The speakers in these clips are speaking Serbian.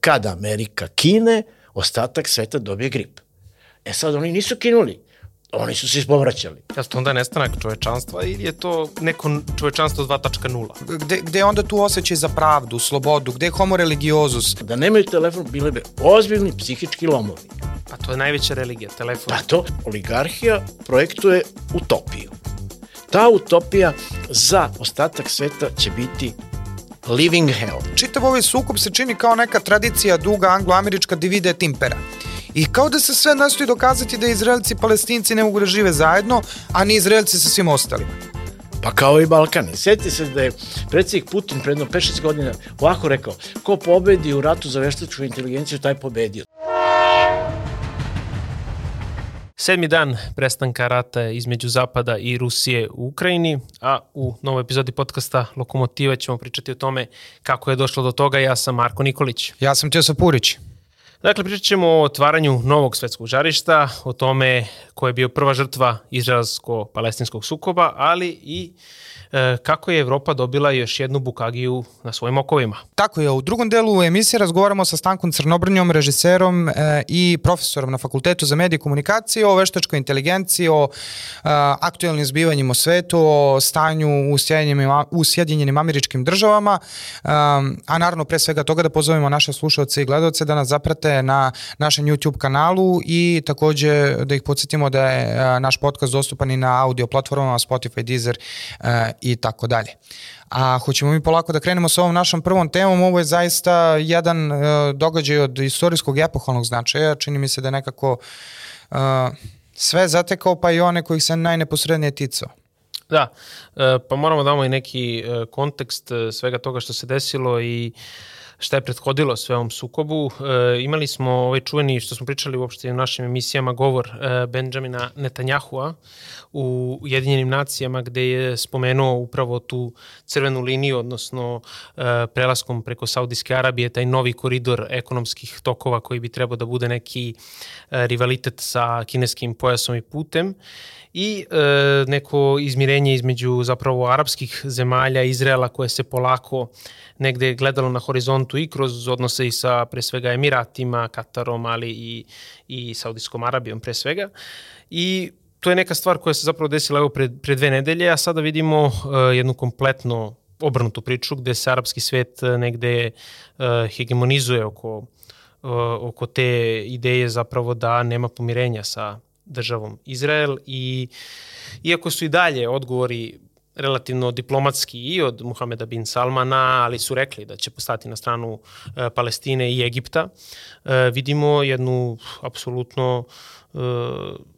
Kada Amerika kine, ostatak sveta dobije grip. E sad oni nisu kinuli, oni su se ispovraćali. Ja to onda nestanak čovečanstva ili je to neko čovečanstvo 2.0? Gde, gde je onda tu osjećaj za pravdu, slobodu, gde je homo religiozus? Da nemaju telefon, bile bi ozbiljni psihički lomovi. Pa to je najveća religija, telefon. Pa to, oligarhija projektuje utopiju. Ta utopija za ostatak sveta će biti living hell. Čitav ovaj sukup se čini kao neka tradicija duga anglo-američka divide et impera. I kao da se sve nastoji dokazati da Izraelci i Palestinci ne mogu da žive zajedno, a ni Izraelci sa svim ostalima. Pa kao i Balkani. Sjetite se da je predsjednik Putin predno 5-6 godina ovako rekao, ko pobedi u ratu za veštačku inteligenciju, taj pobedio. Sedmi dan prestanka rata između Zapada i Rusije u Ukrajini, a u novoj epizodi podcasta Lokomotiva ćemo pričati o tome kako je došlo do toga. Ja sam Marko Nikolić. Ja sam Tjosa Purić. Dakle, pričat ćemo o otvaranju novog svetskog žarišta, o tome ko je bio prva žrtva izraelsko-palestinskog sukoba, ali i kako je Evropa dobila još jednu bukagiju na svojim okovima. Tako je, u drugom delu emisije razgovaramo sa Stankom Crnobrnjom, režiserom e, i profesorom na Fakultetu za medije i komunikacije o veštačkoj inteligenciji, o e, aktualnim zbivanjima u svetu, o stanju u Sjedinjenim, u Sjedinjenim američkim državama, a naravno pre svega toga da pozovemo naše slušalce i gledalce da nas zaprate na našem YouTube kanalu i takođe da ih podsjetimo da je naš podcast dostupan i na audio platformama Spotify, Deezer i tako dalje. A hoćemo mi polako da krenemo sa ovom našom prvom temom, ovo je zaista jedan uh, događaj od istorijskog epohalnog značaja, čini mi se da je nekako uh, sve zatekao pa i one kojih se najneposrednije ticao. Da, e, pa moramo da damo i neki kontekst svega toga što se desilo i šta je prethodilo sve ovom sukobu. E, imali smo ovaj čuveni, što smo pričali uopšte u našim emisijama, govor e, Benjamina Netanyahua u Ujedinjenim nacijama gde je spomenuo upravo tu crvenu liniju, odnosno e, prelaskom preko Saudijske Arabije, taj novi koridor ekonomskih tokova koji bi trebao da bude neki e, rivalitet sa kineskim pojasom i putem i e, neko izmirenje između zapravo arapskih zemalja, Izraela koje se polako negde gledalo na horizontu i kroz odnose i sa pre svega Emiratima, Katarom, ali i, i Saudijskom Arabijom pre svega. I to je neka stvar koja se zapravo desila evo pre, pre dve nedelje, a sada vidimo uh, jednu kompletno obrnutu priču gde se arapski svet e, negde uh, hegemonizuje oko, uh, oko te ideje zapravo da nema pomirenja sa državom Izrael i iako su i dalje odgovori relativno diplomatski i od Muhameda bin Salmana, ali su rekli da će postati na stranu e, Palestine i Egipta. E, vidimo jednu apsolutno e,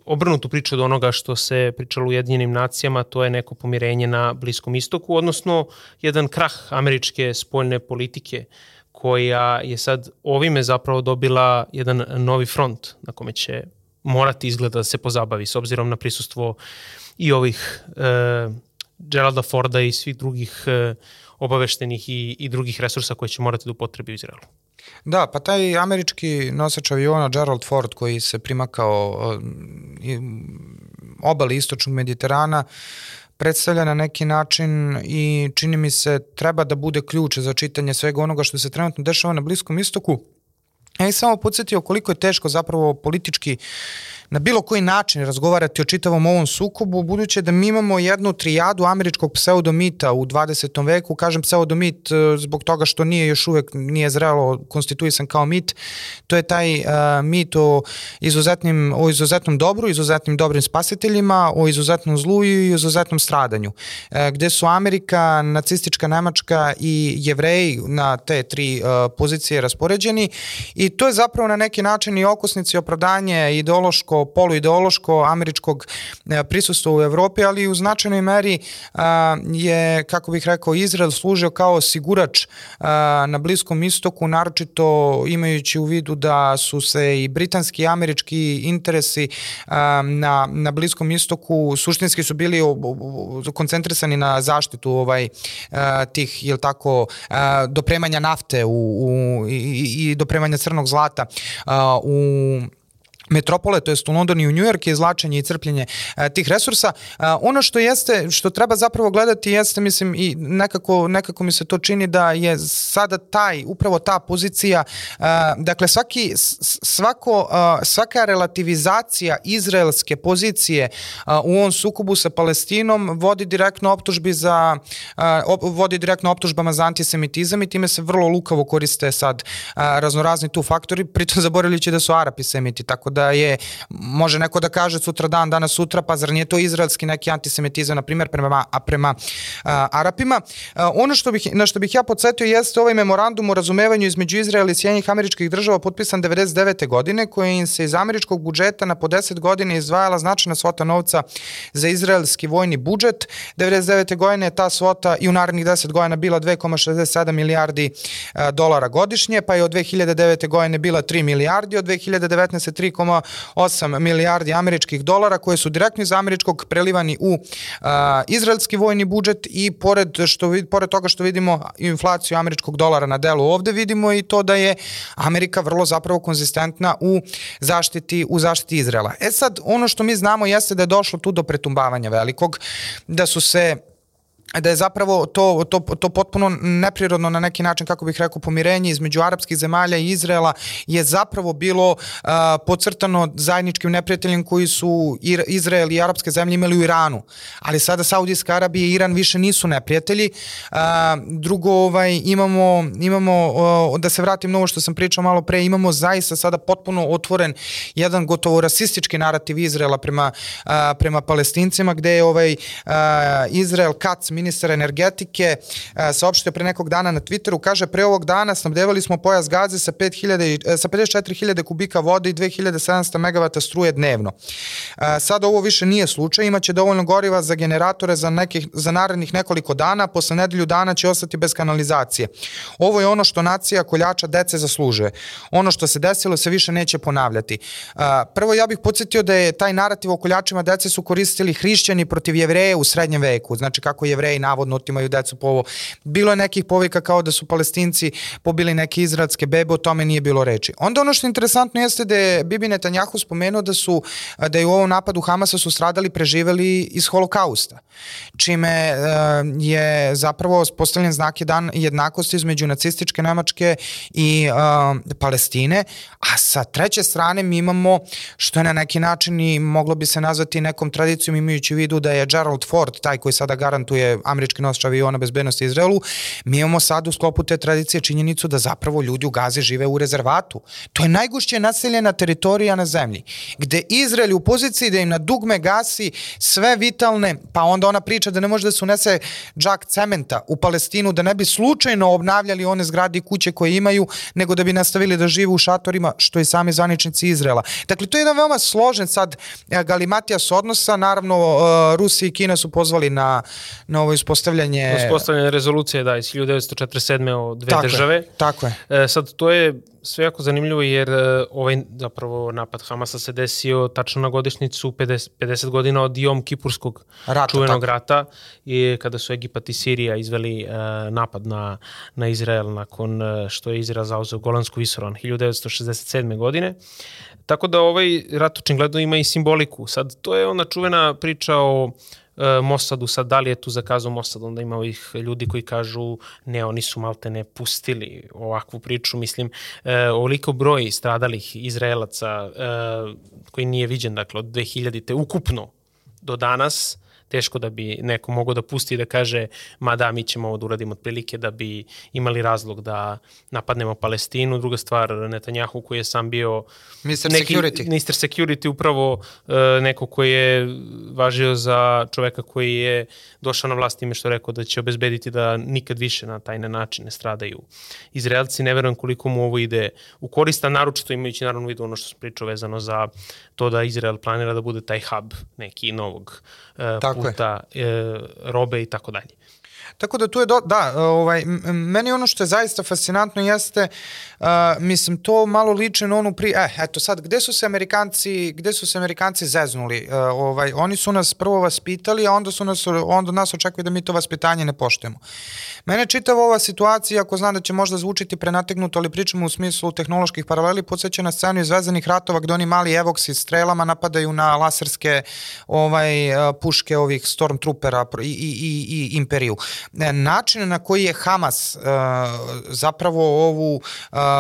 obrnutu priču od onoga što se pričalo u Jedinjenim nacijama, to je neko pomirenje na Bliskom istoku, odnosno jedan krah američke spoljne politike koja je sad ovime zapravo dobila jedan novi front na kome će morati izgleda da se pozabavi s obzirom na prisustvo i ovih e, Geralda Forda i svih drugih e, obaveštenih i, i drugih resursa koje će morati da upotrebi u Izraelu. Da, pa taj američki nosač aviona Gerald Ford koji se primakao obali istočnog Mediterana predstavlja na neki način i čini mi se treba da bude ključ za čitanje svega onoga što se trenutno dešava na Bliskom istoku. Ja bih samo podsjetio koliko je teško zapravo politički na bilo koji način razgovarati o čitavom ovom sukobu, buduće da mi imamo jednu trijadu američkog pseudomita u 20. veku, kažem pseudomit e, zbog toga što nije još uvek, nije zrelo konstituisan kao mit, to je taj uh, mit o izuzetnim, o izuzetnom dobru, izuzetnim dobrim spasiteljima, o izuzetnom zlu i izuzetnom stradanju, uh, gde su Amerika, nacistička Nemačka i jevreji na te tri uh, pozicije raspoređeni. I to je zapravo na neki način i okosnici opravdanje ideološko poluideološko američkog e, prisustva u Evropi, ali u značajnoj meri je, kako bih rekao, Izrael služio kao sigurač na Bliskom istoku, naročito imajući u vidu da su se i britanski i američki interesi na, na Bliskom istoku suštinski su bili koncentrisani na zaštitu ovaj tih, jel tako, dopremanja nafte u, u, i, i dopremanja crnog zlata u metropole, to jest u London i u New York je izlačenje i crpljenje e, tih resursa. E, ono što jeste, što treba zapravo gledati jeste, mislim, i nekako, nekako mi se to čini da je sada taj, upravo ta pozicija, e, dakle svaki, svako, e, svaka relativizacija izraelske pozicije e, u ovom sukobu sa Palestinom vodi direktno optužbi za, e, vodi direktno optužbama za antisemitizam i time se vrlo lukavo koriste sad e, raznorazni tu faktori, pritom zaboravljajući da su Arapi semiti, tako da da je, može neko da kaže sutra dan, danas sutra, pa zar nije to izraelski neki antisemitizam, na primjer, prema, a prema a, Arapima. A, ono što bih, na što bih ja podsjetio jeste ovaj memorandum o razumevanju između Izraela i Sjednjih američkih država potpisan 99. godine, koji se iz američkog budžeta na po 10 godina izdvajala značajna svota novca za izraelski vojni budžet. 99. godine je ta svota i u narednih 10 godina bila 2,67 milijardi dolara godišnje, pa je od 2009. godine bila 3 milijardi, od 2019. 3, 1,8 milijardi američkih dolara koje su direktno iz američkog prelivani u a, izraelski vojni budžet i pored, što, pored toga što vidimo inflaciju američkog dolara na delu ovde vidimo i to da je Amerika vrlo zapravo konzistentna u zaštiti, u zaštiti Izraela. E sad, ono što mi znamo jeste da je došlo tu do pretumbavanja velikog, da su se da je zapravo to, to, to potpuno neprirodno na neki način, kako bih rekao, pomirenje između arapskih zemalja i Izraela je zapravo bilo uh, pocrtano zajedničkim neprijateljem koji su Izrael i arapske zemlje imali u Iranu. Ali sada Saudijska Arabija i Iran više nisu neprijatelji. Uh, drugo, ovaj, imamo, imamo uh, da se vratim na ovo što sam pričao malo pre, imamo zaista sada potpuno otvoren jedan gotovo rasistički narativ Izraela prema, uh, prema palestincima, gde je ovaj uh, Izrael Kac, ministar energetike, e, saopštio pre nekog dana na Twitteru, kaže pre ovog dana snabdevali smo pojas gaze sa, 5000, e, sa 54.000 kubika vode i 2700 MW struje dnevno. E, sad ovo više nije slučaj, imaće dovoljno goriva za generatore za, nekih, za narednih nekoliko dana, posle nedelju dana će ostati bez kanalizacije. Ovo je ono što nacija koljača dece zaslužuje. Ono što se desilo se više neće ponavljati. Prvo ja bih podsjetio da je taj narativ o koljačima dece su koristili hrišćani protiv jevreje u srednjem veku, znači kako jevreje jevreji navodno otimaju decu po ovo. Bilo je nekih povika kao da su palestinci pobili neke izraelske bebe, o tome nije bilo reči. Onda ono što je interesantno jeste da je Bibi Netanjahu spomenuo da su da je u ovom napadu Hamasa su stradali preživeli iz holokausta, čime uh, je zapravo postavljen znak jedan jednakosti između nacističke Nemačke i uh, Palestine, a sa treće strane mi imamo, što je na neki način i moglo bi se nazvati nekom tradicijom imajući u vidu da je Gerald Ford taj koji sada garantuje američki nosač aviona bezbednosti Izraelu, mi imamo sad u sklopu te tradicije činjenicu da zapravo ljudi u Gazi žive u rezervatu. To je najgušće naseljena teritorija na zemlji, gde Izrael u poziciji da im na dugme gasi sve vitalne, pa onda ona priča da ne može da se unese džak cementa u Palestinu, da ne bi slučajno obnavljali one zgrade i kuće koje imaju, nego da bi nastavili da žive u šatorima, što i sami zvaničnici Izraela. Dakle, to je jedan veoma složen sad e, galimatijas odnosa, naravno e, Rusija i Kina su pozvali na, na ovo ispostavljanje... Uspostavljanje rezolucije, da, iz 1947. o dve tako države. Je, tako je. E, sad, to je sve jako zanimljivo jer e, ovaj zapravo napad Hamasa se desio tačno na godišnicu 50, 50 godina od Jom Kipurskog rata, čuvenog tako. rata i kada su Egipat i Sirija izveli uh, napad na, na Izrael nakon uh, što je Izrael zauzeo Golansku visoran 1967. godine. Tako da ovaj rat očigledno ima i simboliku. Sad, to je ona čuvena priča o E, Mossadu, sad da li je tu zakazao Mossad, onda ima ovih ljudi koji kažu ne, oni su malte ne pustili ovakvu priču, mislim, e, broj stradalih Izraelaca e, koji nije viđen, dakle, od 2000. te ukupno do danas, teško da bi neko mogao da pusti i da kaže ma da, mi ćemo ovo da uradimo otprilike da bi imali razlog da napadnemo Palestinu. Druga stvar, Netanjahu koji je sam bio Mr. Neki, Security. Mr. Security upravo uh, neko koji je važio za čoveka koji je došao na vlast ime što rekao da će obezbediti da nikad više na tajne načine stradaju Izraelci. Ne verujem koliko mu ovo ide u korista, naročito imajući naravno vidu ono što sam pričao vezano za to da Izrael planira da bude taj hub neki novog uh, puta e, robe i tako dalje. Tako da tu je, do, da, ovaj, meni ono što je zaista fascinantno jeste, uh, mislim, to malo liče na onu pri, eh, eto sad, gde su se Amerikanci, gde su se Amerikanci zeznuli? Uh, ovaj, oni su nas prvo vaspitali, a onda su nas, onda nas očekuju da mi to vaspitanje ne poštujemo. Mene čitava ova situacija, ako znam da će možda zvučiti prenategnuto, ali pričamo u smislu tehnoloških paraleli, podsjeća na scenu iz vezanih ratova gde oni mali evoksi strelama napadaju na laserske ovaj, puške ovih stormtroopera i, i, i, i imperiju. E, način na koji je Hamas uh, zapravo ovu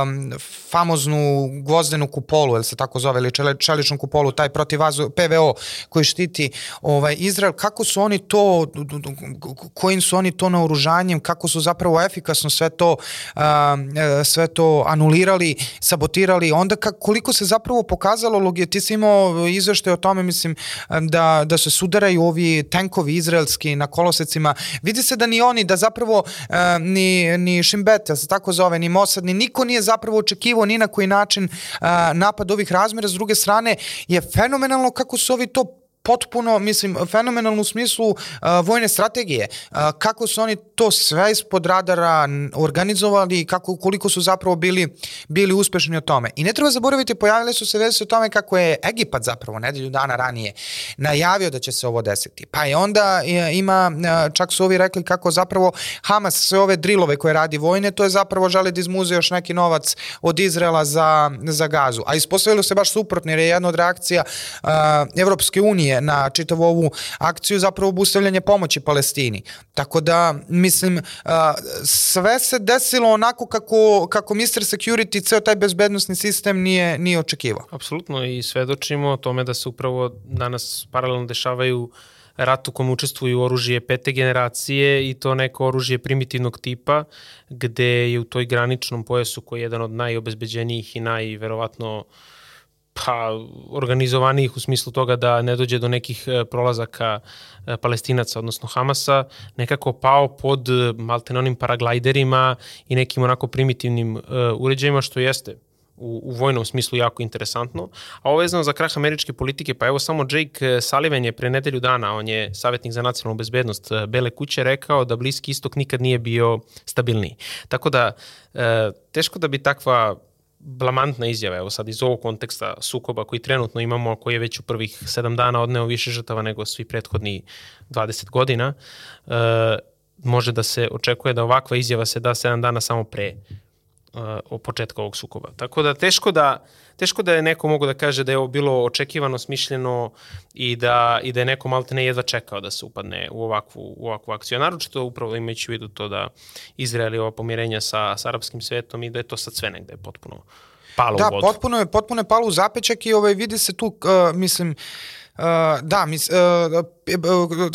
um, famoznu gvozdenu kupolu, ili se tako zove, ili čeličnu kupolu, taj protivazu PVO koji štiti ovaj, Izrael, kako su oni to, kojim su oni to naoružanjem, kako su zapravo efikasno sve to, uh, sve to anulirali, sabotirali, onda ka, koliko se zapravo pokazalo, ti si imao izvešte o tome, mislim, da, da se sudaraju ovi tenkovi izraelski na kolosecima, vidi se da ni oni, da zapravo uh, ni, ni Šimbet, ja se tako zove, ni Mossad, ni niko nije zapravo očekivao ni na koji način uh, napad ovih razmera, s druge strane je fenomenalno kako su ovi to potpuno, mislim, fenomenalno u smislu uh, vojne strategije. Uh, kako su oni to sve ispod radara organizovali i kako, koliko su zapravo bili, bili uspešni o tome. I ne treba zaboraviti, pojavile su se veze o tome kako je Egipat zapravo nedelju dana ranije najavio da će se ovo desiti. Pa i onda ima, uh, čak su ovi rekli kako zapravo Hamas sve ove drilove koje radi vojne, to je zapravo žele da izmuze još neki novac od Izrela za, za gazu. A ispostavilo se baš suprotno jer je jedna od reakcija uh, Evropske unije na čitavu ovu akciju zapravo obustavljanje pomoći Palestini. Tako da, mislim, sve se desilo onako kako, kako Mr. Security, ceo taj bezbednostni sistem nije, nije očekivao. Apsolutno i svedočimo o tome da se upravo danas paralelno dešavaju rat u kom učestvuju oružje pete generacije i to neko oružje primitivnog tipa gde je u toj graničnom pojasu koji je jedan od najobezbeđenijih i najverovatno uh, pa, organizovanijih u smislu toga da ne dođe do nekih e, prolazaka e, palestinaca, odnosno Hamasa, nekako pao pod e, malte onim paraglajderima i nekim onako primitivnim uređajima, što jeste u, u vojnom smislu jako interesantno. A ovo je znao za krah američke politike, pa evo samo Jake Sullivan je pre nedelju dana, on je savjetnik za nacionalnu bezbednost Bele kuće, rekao da Bliski istok nikad nije bio stabilniji. Tako da, teško da bi takva blamantna izjava, evo sad iz ovog konteksta sukoba koji trenutno imamo, koji je već u prvih sedam dana odneo više žrtava nego svi prethodni 20 godina, e, može da se očekuje da ovakva izjava se da sedam dana samo pre o početka ovog sukoba. Tako da teško da teško da je neko mogu da kaže da je ovo bilo očekivano, smišljeno i da, i da je neko malte ne jedva čekao da se upadne u ovakvu, u ovakvu akciju. A naročito upravo imajući u vidu to da Izrael je ova pomirenja sa, sa arapskim svetom i da je to sad sve negde potpuno palo da, u vodu. Da, potpuno je, potpuno je palo u zapečak i ovaj, vidi se tu, uh, mislim, Uh, da, mis, uh,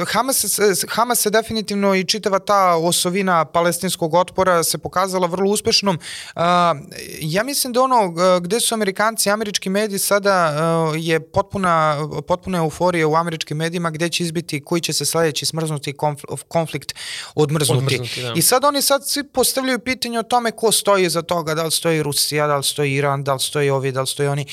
Hamas, Hamas se definitivno i čitava ta osovina palestinskog otpora se pokazala vrlo uspešnom. Ja mislim da ono gde su Amerikanci, američki mediji sada je potpuna, potpuna euforija u američkim medijima gde će izbiti koji će se sledeći smrznuti konflikt odmrznuti. odmrznuti da. I sad oni sad svi postavljaju pitanje o tome ko stoji za toga, da li stoji Rusija, da li stoji Iran, da li stoji ovi, da li stoji oni.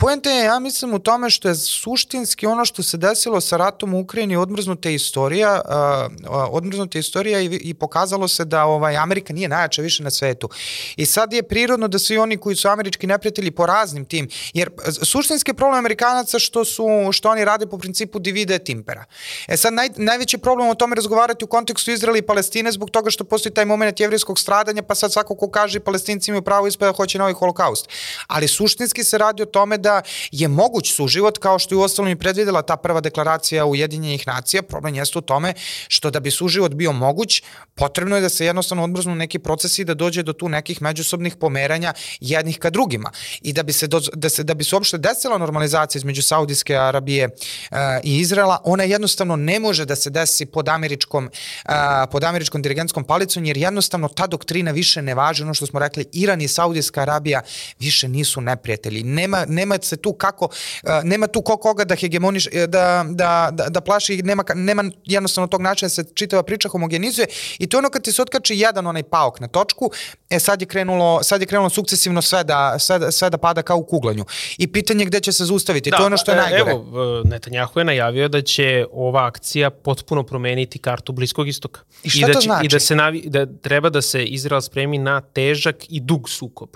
Poenta je, ja mislim, u tome što je suštinski ono što se desilo sa ratom u Ukrajini odmrznuta istorija, uh, odmrznuta istorija i, i pokazalo se da ovaj Amerika nije najjača više na svetu. I sad je prirodno da svi oni koji su američki neprijatelji po raznim tim, jer suštinski problem Amerikanaca što su što oni rade po principu divide et impera. E sad naj, najveći problem o tome razgovarati u kontekstu Izraela i Palestine zbog toga što postoji taj moment jevrijskog stradanja, pa sad svako ko kaže palestinci imaju pravo ispada hoće novi holokaust. Ali suštinski se radi o tome da da je moguć suživot kao što je u ostalom i predvidela ta prva deklaracija Ujedinjenih nacija. Problem jeste u tome što da bi suživot bio moguć, potrebno je da se jednostavno odbrznu neki procesi da dođe do tu nekih međusobnih pomeranja jednih ka drugima. I da bi se, do, da se, da bi se uopšte desila normalizacija između Saudijske Arabije uh, i Izraela, ona jednostavno ne može da se desi pod američkom, uh, pod američkom dirigentskom palicom, jer jednostavno ta doktrina više ne važi, ono što smo rekli, Iran i Saudijska Arabija više nisu neprijatelji. Nema, nema se tu kako, uh, nema tu ko koga da hegemoniš, e, da, da, da, da plaši, nema, nema jednostavno tog načina da se čitava priča homogenizuje i to je ono kad ti se otkači jedan onaj paok na točku, e sad je krenulo, sad je krenulo sukcesivno sve da, sve, da, sve da pada kao u kuglanju. I pitanje gde će se zaustaviti, da, to je ono što je najgore. Evo, Netanjahu je najavio da će ova akcija potpuno promeniti kartu Bliskog istoka. I šta I da to će, znači? I da, se navi, da treba da se Izrael spremi na težak i dug sukob.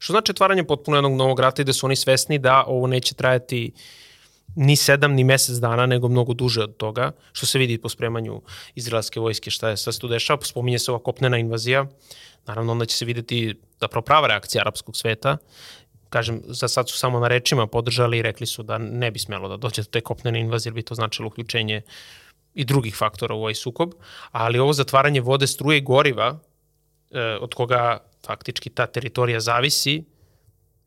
Što znači otvaranje potpuno jednog novog rata i da su oni svesni da ovo neće trajati ni sedam ni mesec dana, nego mnogo duže od toga, što se vidi po spremanju izraelske vojske, šta je sve se tu dešava, spominje se ova kopnena invazija, naravno onda će se videti zapravo prava reakcija arapskog sveta, kažem, za sad su samo na rečima podržali i rekli su da ne bi smelo da dođe do te kopnene invazije, jer bi to značilo uključenje i drugih faktora u ovaj sukob, ali ovo zatvaranje vode, struje i goriva, e, od koga faktički ta teritorija zavisi,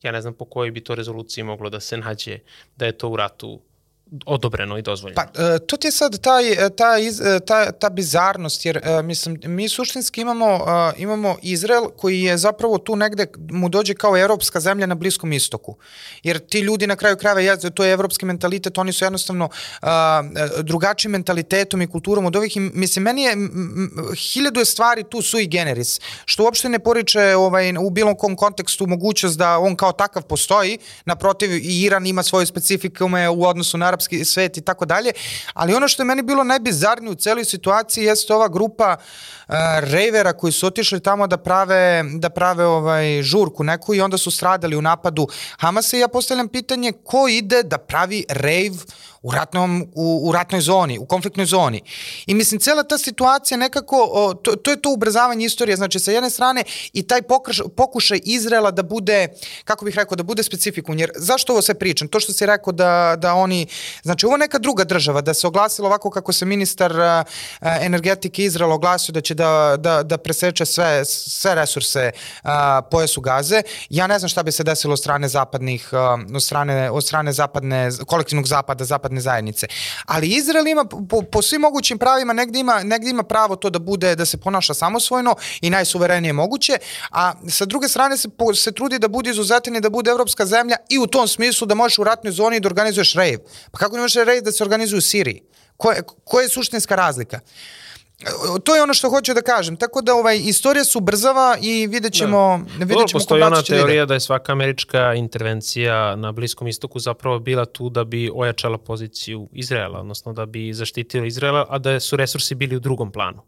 ja ne znam po kojoj bi to rezoluciji moglo da se nađe da je to u ratu odobreno i dozvoljeno. Pa, e, to ti je sad taj, e, ta, e, ta, ta bizarnost, jer mislim, mi suštinski imamo, imamo Izrael koji je zapravo tu negde, mu dođe kao evropska zemlja na Bliskom istoku. Jer ti ljudi na kraju krajeva, to je evropski mentalitet, oni su jednostavno drugačijim mentalitetom i kulturom od ovih. Mislim, meni je, hiljadu je stvari tu sui generis, što uopšte ne poriče ovaj, u bilo kom kontekstu mogućnost da on kao takav postoji, naprotiv i Iran ima svoje specifikume u odnosu na arapski svet i tako dalje, ali ono što je meni bilo najbizarnije u celoj situaciji jeste ova grupa uh, rejvera koji su otišli tamo da prave, da prave ovaj žurku neku i onda su stradali u napadu Hamasa i ja postavljam pitanje ko ide da pravi rejv u, ratnom, u, u ratnoj zoni, u konfliktnoj zoni. I mislim, cela ta situacija nekako, o, to, to je to ubrzavanje istorije, znači sa jedne strane i taj pokrš, pokušaj Izraela da bude, kako bih rekao, da bude specifikum, jer zašto ovo sve pričam? To što si rekao da, da oni, znači ovo neka druga država, da se oglasilo ovako kako se ministar a, energetike Izraela oglasio da će da, da, da preseče sve, sve resurse a, pojasu gaze, ja ne znam šta bi se desilo od strane zapadnih, a, od strane, od strane zapadne, kolektivnog zapada, zapadne zajednice. Ali Izrael ima po, po svim mogućim pravima negde ima, negde ima pravo to da bude da se ponaša samosvojno i najsuverenije moguće, a sa druge strane se po, se trudi da bude izuzetan i da bude evropska zemlja i u tom smislu da možeš u ratnoj zoni da organizuješ rejv. Pa kako ne možeš rejv da se organizuje u Siriji? Koja ko je suštinska razlika? To je ono što hoću da kažem. Tako da ovaj istorija se ubrzava i vidjet ćemo, da. vidjet ćemo postoji ona teorija da je svaka američka intervencija na Bliskom istoku zapravo bila tu da bi ojačala poziciju Izraela, odnosno da bi zaštitila Izraela, a da su resursi bili u drugom planu.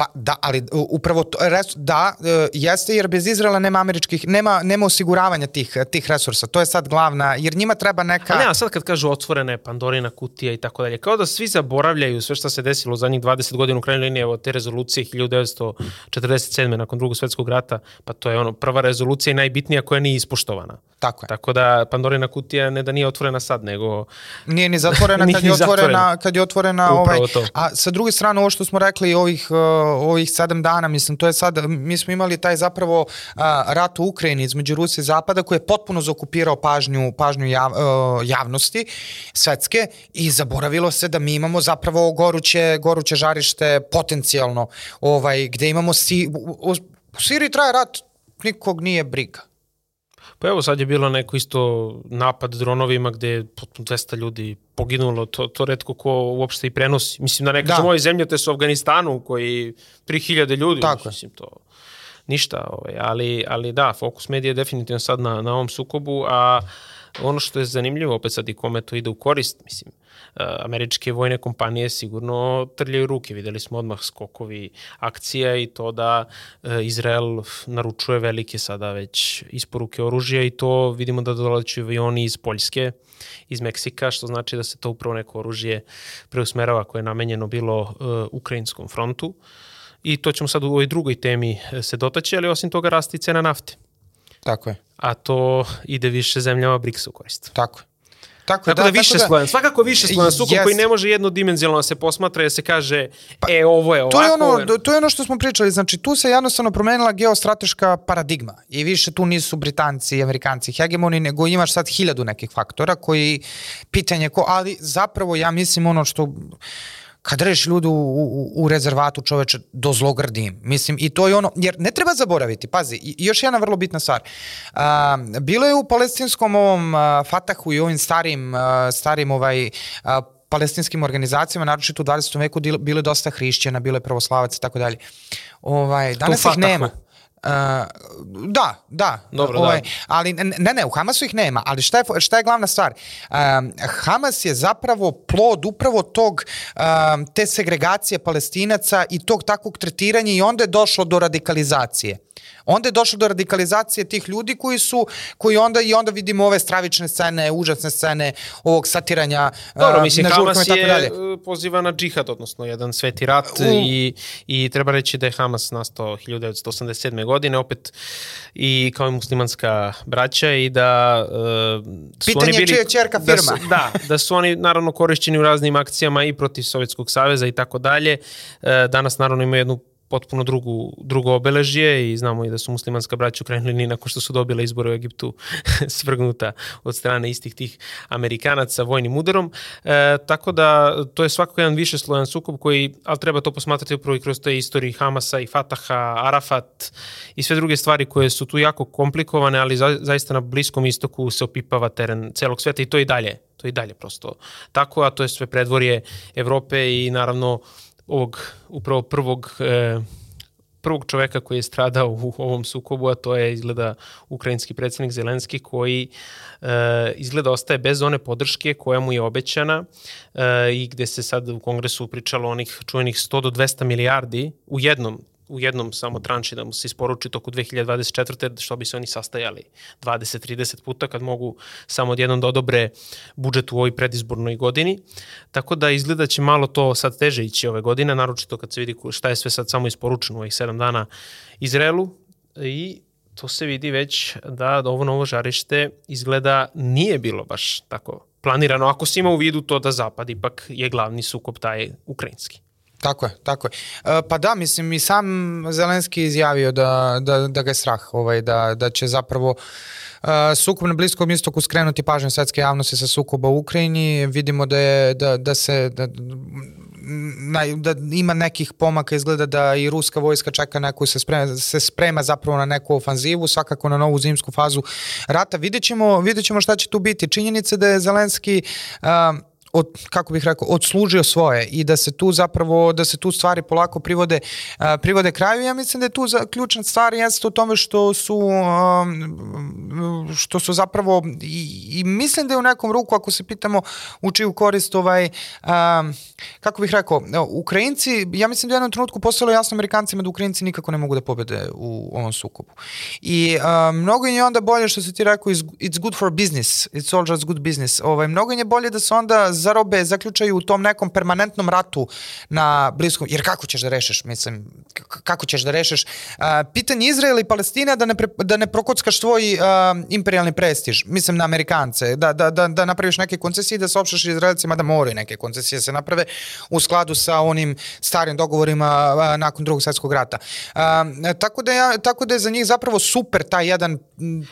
Pa da, ali upravo to, res, da, e, jeste jer bez Izraela nema američkih, nema, nema osiguravanja tih, tih resursa. To je sad glavna, jer njima treba neka... A ne, a sad kad kažu otvorene Pandorina kutija i tako dalje, kao da svi zaboravljaju sve što se desilo u zadnjih 20 godina u krajnjoj liniji, evo te rezolucije 1947. nakon drugog svetskog rata, pa to je ono prva rezolucija i najbitnija koja nije ispoštovana. Tako je. Tako da Pandorina kutija ne da nije otvorena sad, nego... Nije ni zatvorena kad je otvorena, kad je otvorena ovaj, to. a sa druge strane ovo što smo rekli ovih, uh, ovih sedam dana, mislim, to je sad, mi smo imali taj zapravo uh, rat u Ukrajini između Rusije i Zapada koji je potpuno zakupirao pažnju, pažnju jav, uh, javnosti svetske i zaboravilo se da mi imamo zapravo goruće, goruće žarište potencijalno, ovaj, gde imamo si, u, u, u Siriji traje rat, nikog nije briga. Pa evo sad je bilo neko isto napad dronovima gde je 200 ljudi poginulo, to, to redko ko uopšte i prenosi. Mislim da neka da. moje zemlje te su u Afganistanu koji 3000 ljudi, Tako mislim to ništa, ovaj, ali, ali da, fokus medije je definitivno sad na, na ovom sukobu, a ono što je zanimljivo, opet sad i kome to ide u korist, mislim, američke vojne kompanije sigurno trljaju ruke. Videli smo odmah skokovi akcija i to da eh, Izrael naručuje velike sada već isporuke oružja i to vidimo da dolaću avioni iz Poljske, iz Meksika, što znači da se to upravo neko oružje preusmerava koje je namenjeno bilo uh, Ukrajinskom frontu. I to ćemo sad u ovoj drugoj temi se dotaći, ali osim toga rasti cena nafte. Tako je. A to ide više zemljama BRICS-a u korist. Tako je. Tako, tako da, da više da, slojan. Svakako više slojan sukob yes. koji ne može jednodimenzionalno da se posmatra da se kaže pa, e ovo je ovako. To je, ono, to je ono što smo pričali, znači tu se jednostavno promenila geostrateška paradigma i više tu nisu Britanci i Amerikanci hegemoni, nego imaš sad hiljadu nekih faktora koji pitanje ko, ali zapravo ja mislim ono što kad reš ljudi u, u, u rezervatu čoveče do zlogrdim. Mislim, i to je ono, jer ne treba zaboraviti, pazi, i, još jedna vrlo bitna stvar. A, bilo je u palestinskom ovom a, Fatahu i ovim starim, a, starim ovaj, a, palestinskim organizacijama, naročito u 20. veku, bilo je dosta hrišćana, bilo je pravoslavac i tako dalje. Ovaj, danas ih nema. Uh, da, da. Dobro, ovaj, da. Ali ne, ne, u Hamasu ih nema, ali šta je, šta je glavna stvar? Um, Hamas je zapravo plod upravo tog, um, te segregacije palestinaca i tog takvog tretiranja i onda je došlo do radikalizacije. Onda je došlo do radikalizacije tih ljudi koji su, koji onda i onda vidimo ove stravične scene, užasne scene ovog satiranja Dobro, mislim, na Hamas je dalje. Poziva na džihad, odnosno jedan sveti rat U... i, i treba reći da je Hamas nastao 1987. godine, opet i kao i muslimanska braća i da uh, su Pitanje oni bili... Pitanje čija čerka firma. Da su, da, da su oni naravno korišćeni u raznim akcijama i protiv Sovjetskog saveza i tako dalje. E, danas naravno imaju jednu potpuno drugu, drugo obeležje i znamo i da su muslimanska braća krajnjoj liniji nakon što su dobile izbore u Egiptu svrgnuta od strane istih tih Amerikanaca vojnim udarom. E, tako da to je svakako jedan više slojan sukob koji, ali treba to posmatrati upravo i kroz te istorije Hamasa i Fataha, Arafat i sve druge stvari koje su tu jako komplikovane, ali za, zaista na Bliskom istoku se opipava teren celog sveta i to i dalje to i dalje prosto tako, a to je sve predvorje Evrope i naravno ovog upravo prvog e, prvog čoveka koji je stradao u ovom sukobu, a to je izgleda ukrajinski predsednik Zelenski koji e, izgleda ostaje bez one podrške koja mu je obećana e, i gde se sad u kongresu pričalo onih čuvenih 100 do 200 milijardi u jednom u jednom samo tranči da mu se isporuči toku 2024. što bi se oni sastajali 20-30 puta kad mogu samo odjednom da odobre budžet u ovoj predizbornoj godini. Tako da izgleda će malo to sad teže ići ove godine, naročito kad se vidi šta je sve sad samo isporučeno u ovih 7 dana Izraelu i to se vidi već da ovo novo žarište izgleda nije bilo baš tako planirano, ako se ima u vidu to da Zapad ipak je glavni sukob taj ukrajinski. Tako je, tako je. E, pa da, mislim, i sam Zelenski izjavio da, da, da ga je strah, ovaj, da, da će zapravo uh, sukob na Bliskom istoku skrenuti pažnju svetske javnosti sa sukoba u Ukrajini. Vidimo da, je, da, da se da, na, da ima nekih pomaka, izgleda da i ruska vojska čeka neku, se sprema, se sprema zapravo na neku ofanzivu, svakako na novu zimsku fazu rata. Vidjet ćemo, vidjet ćemo šta će tu biti. Činjenica da je Zelenski uh, od, kako bih rekao, odslužio svoje i da se tu zapravo, da se tu stvari polako privode, uh, privode kraju. Ja mislim da je tu za, ključna stvar jeste u tome što su, um, što su zapravo, i, i mislim da je u nekom ruku, ako se pitamo u čiju korist, ovaj, um, kako bih rekao, Ukrajinci, ja mislim da je u jednom trenutku postalo jasno Amerikancima da Ukrajinci nikako ne mogu da pobede u ovom sukobu. I uh, mnogo je onda bolje što se ti rekao, it's good for business, it's all just good business. Ovaj, mnogo je bolje da se onda zarobe zaključaju u tom nekom permanentnom ratu na Bliskom, jer kako ćeš da rešiš, mislim, kako ćeš da rešiš? Uh, pitanje Izraela i Palestina da ne, pre, da ne prokockaš svoj uh, imperialni prestiž, mislim na Amerikance, da, da, da, da napraviš neke koncesije i da saopštaš Izraelcima da moraju neke koncesije da se naprave u skladu sa onim starim dogovorima uh, nakon drugog svetskog rata. Uh, tako, da ja, tako da je za njih zapravo super taj jedan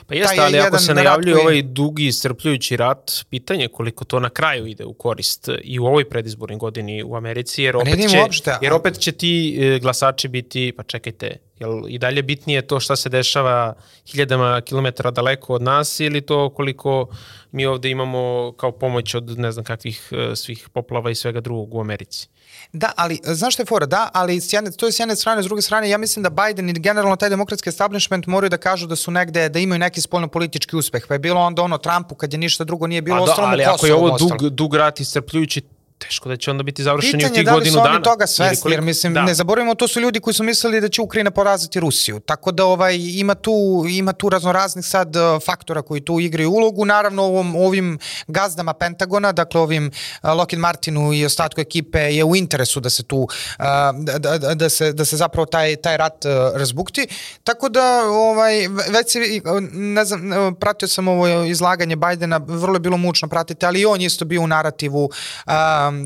Pa jeste, ali ako se najavljuje koji... ovaj dugi iscrpljujući rat, pitanje koliko to na kraju ide u korist i u ovoj predizbornoj godini u Americi, jer opet, će, uopšte, jer opet će ti e, glasači biti, pa čekajte, jel i dalje bitnije to šta se dešava hiljadama kilometara daleko od nas ili to koliko mi ovde imamo kao pomoć od ne znam kakvih e, svih poplava i svega drugog u Americi. Da, ali znaš što je fora? Da, ali s jedne, to je s jedne strane, s druge strane, ja mislim da Biden i generalno taj demokratski establishment moraju da kažu da su negde, da imaju neki spoljno politički uspeh. Pa je bilo onda ono Trumpu kad je ništa drugo nije bilo, ostalo da, ali ako je ovo dug, dug rat iscrpljujući, teško da će onda biti završeni u tih godinu dana. Pitanje da li su oni toga svesni, koliko... jer mislim, da. ne zaboravimo, to su ljudi koji su mislili da će Ukrajina poraziti Rusiju. Tako da ovaj, ima, tu, ima tu raznoraznih sad uh, faktora koji tu igraju ulogu. Naravno, ovom, ovim gazdama Pentagona, dakle ovim uh, Lockheed Martinu i ostatku ekipe je u interesu da se tu, uh, da, da, da, se, da se zapravo taj, taj rat razbukti. Tako da, ovaj, već se, ne znam, pratio sam ovo izlaganje Bajdena, vrlo je bilo mučno pratiti, ali i on isto bio u narativu uh,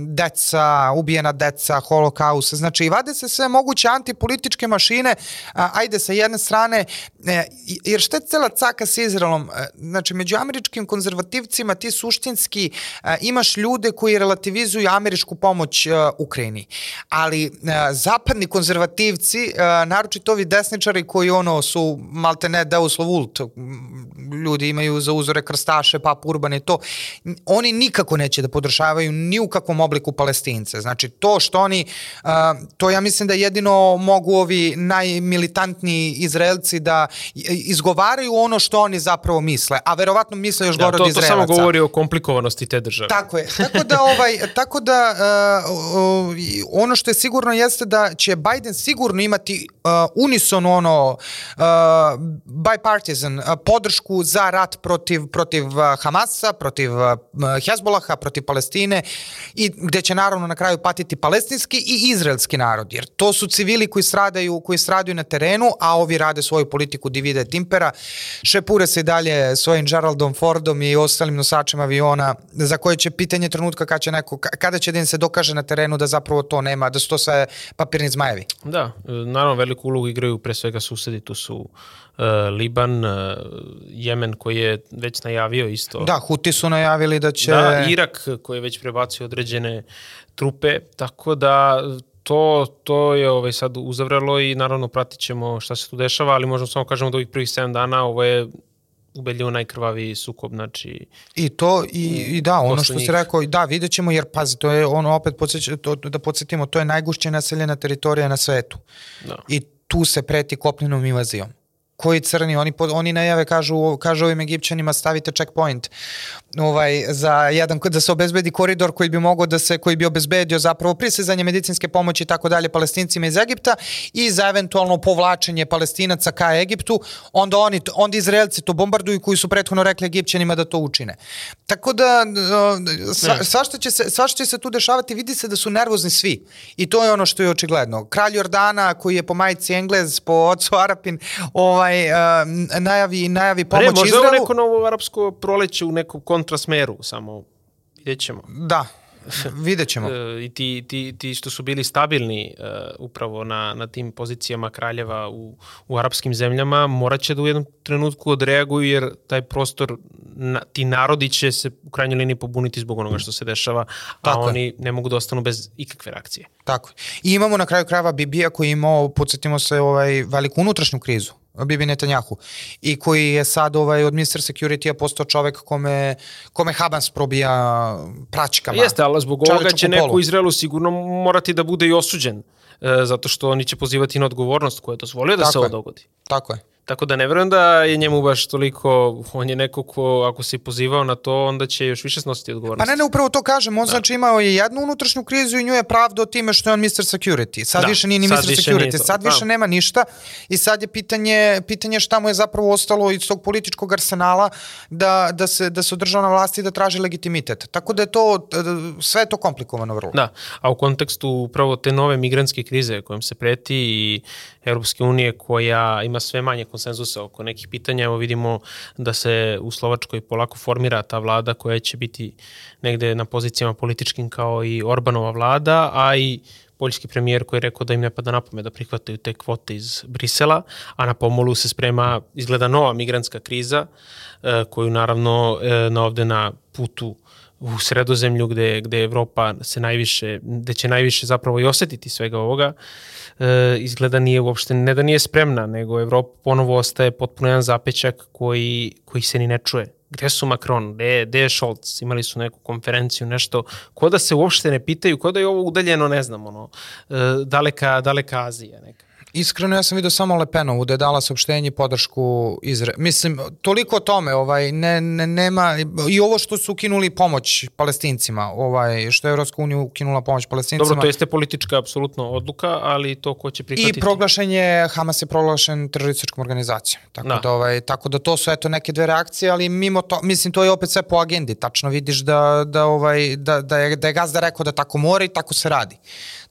deca, ubijena deca, holokaust, znači vade se sve moguće antipolitičke mašine, a, ajde sa jedne strane, e, jer šta je cela caka sa Izraelom? E, znači, među američkim konzervativcima ti suštinski e, imaš ljude koji relativizuju američku pomoć e, Ukrajini, ali zapadni konzervativci, naročito ovi desničari koji ono su malte ne deus lovult, ljudi imaju za uzore krstaše, pap Urban i to, oni nikako neće da podržavaju ni u kakvom obliku palestince. Znači, to što oni, to ja mislim da jedino mogu ovi najmilitantniji Izraelci da izgovaraju ono što oni zapravo misle, a verovatno misle još da, gore od Izraelaca. To samo govori o komplikovanosti te države. Tako je. Tako da, ovaj, tako da uh, uh, ono što je sigurno jeste da će Biden sigurno imati uh, unison ono uh, bipartisan uh, podršku za rat protiv, protiv uh, Hamasa, protiv uh, Hezbolaha, protiv Palestine i gde će naravno na kraju patiti palestinski i izraelski narod, jer to su civili koji stradaju, koji stradaju na terenu, a ovi rade svoju politiku divide et impera, šepure se dalje svojim Geraldom Fordom i ostalim nosačem aviona, za koje će pitanje trenutka kada će, neko, kada će da im se dokaže na terenu da zapravo to nema, da su to sve papirni zmajevi. Da, naravno veliku ulogu igraju pre svega susedi, tu su Liban, uh, Jemen koji je već najavio isto. Da, Huti su najavili da će... Da, Irak koji je već prebacio određene trupe, tako da to, to je ovaj, sad uzavrelo i naravno pratit ćemo šta se tu dešava, ali možemo samo kažemo da ovih prvih 7 dana ovo je ubedljivo najkrvaviji sukob, znači... I to, i, i da, ono što si rekao, da, vidjet ćemo, jer pazi, to je ono, opet podsjeć, to, da podsjetimo, to je najgušće naseljena teritorija na svetu. Da. I tu se preti kopnenom invazijom koji crni, oni, oni najave kažu, kažu ovim Egipćanima stavite checkpoint ovaj, za jedan, da se obezbedi koridor koji bi mogao da se, koji bi obezbedio zapravo prisezanje medicinske pomoći i tako dalje palestincima iz Egipta i za eventualno povlačenje palestinaca ka Egiptu, onda oni, onda Izraelci to bombarduju koji su prethodno rekli Egipćanima da to učine. Tako da, sva, svašta, će se, svašta će se tu dešavati, vidi se da su nervozni svi. I to je ono što je očigledno. Kralj Jordana, koji je po majici Englez, po ocu Arapin, ovaj, najavi, najavi pomoć Izraelu. Možda je neko novo arapsko proleće u nekom kontrasmeru, samo vidjet ćemo. Da, vidjet ćemo. E, I ti, ti, ti što su bili stabilni uh, upravo na, na tim pozicijama kraljeva u, u arapskim zemljama, morat će da u jednom trenutku odreaguju jer taj prostor, na, ti narodi će se u krajnjoj liniji pobuniti zbog onoga što se dešava, Tako a je. oni ne mogu da ostanu bez ikakve reakcije. Tako. I imamo na kraju krajeva Bibija koji je imao, podsjetimo se, ovaj, veliku unutrašnju krizu Bibi Netanjahu i koji je sad ovaj, od Mr. Security-a postao čovek kome, kome Habans probija praćkama. Jeste, ali zbog ovoga će neko u Izraelu sigurno morati da bude i osuđen, e, zato što oni će pozivati na odgovornost koja je dozvolio da Tako se ovo dogodi. Tako je. Tako da ne verujem da je njemu baš toliko, on je neko ko ako se pozivao na to, onda će još više snositi odgovornost. Pa ne, ne, upravo to kažem, on da. znači imao je jednu unutrašnju krizu i nju je pravdo time što je on Mr. Security. Sad da, više nije ni Mr. Security, sad više da. nema ništa i sad je pitanje, pitanje šta mu je zapravo ostalo iz tog političkog arsenala da, da, se, da se održava na vlasti i da traži legitimitet. Tako da je to, sve je to komplikovano vrlo. Da, a u kontekstu upravo te nove migrantske krize kojom se preti i Europske unije koja ima sve manje konsenzusa oko nekih pitanja. Evo vidimo da se u Slovačkoj polako formira ta vlada koja će biti negde na pozicijama političkim kao i Orbanova vlada, a i poljski premijer koji je rekao da im ne pada na pamet da prihvataju te kvote iz Brisela, a na pomolu se sprema, izgleda nova migrantska kriza, e, koju naravno e, na ovde na putu u sredozemlju gde, gde Evropa se najviše, gde će najviše zapravo i osetiti svega ovoga, e, izgleda nije uopšte, ne da nije spremna, nego Evropa ponovo ostaje potpuno jedan zapećak koji, koji se ni ne čuje. Gde su Macron, gde, gde je Scholz, imali su neku konferenciju, nešto, ko da se uopšte ne pitaju, ko da je ovo udaljeno, ne znam, ono, e, daleka, daleka Azija neka. Iskreno ja sam vidio samo Lepenovu da je dala saopštenje i podršku Izraelu. Mislim, toliko o tome, ovaj, ne, ne, nema, i ovo što su ukinuli pomoć palestincima, ovaj, što je Evropska unija ukinula pomoć palestincima. Dobro, to jeste politička apsolutno odluka, ali to ko će prihvatiti. I proglašenje, Hamas je proglašen terorističkom organizacijom. Tako da. da, ovaj, tako da to su eto neke dve reakcije, ali mimo to, mislim, to je opet sve po agendi. Tačno vidiš da, da, ovaj, da, da, je, da je gazda rekao da tako mora i tako se radi.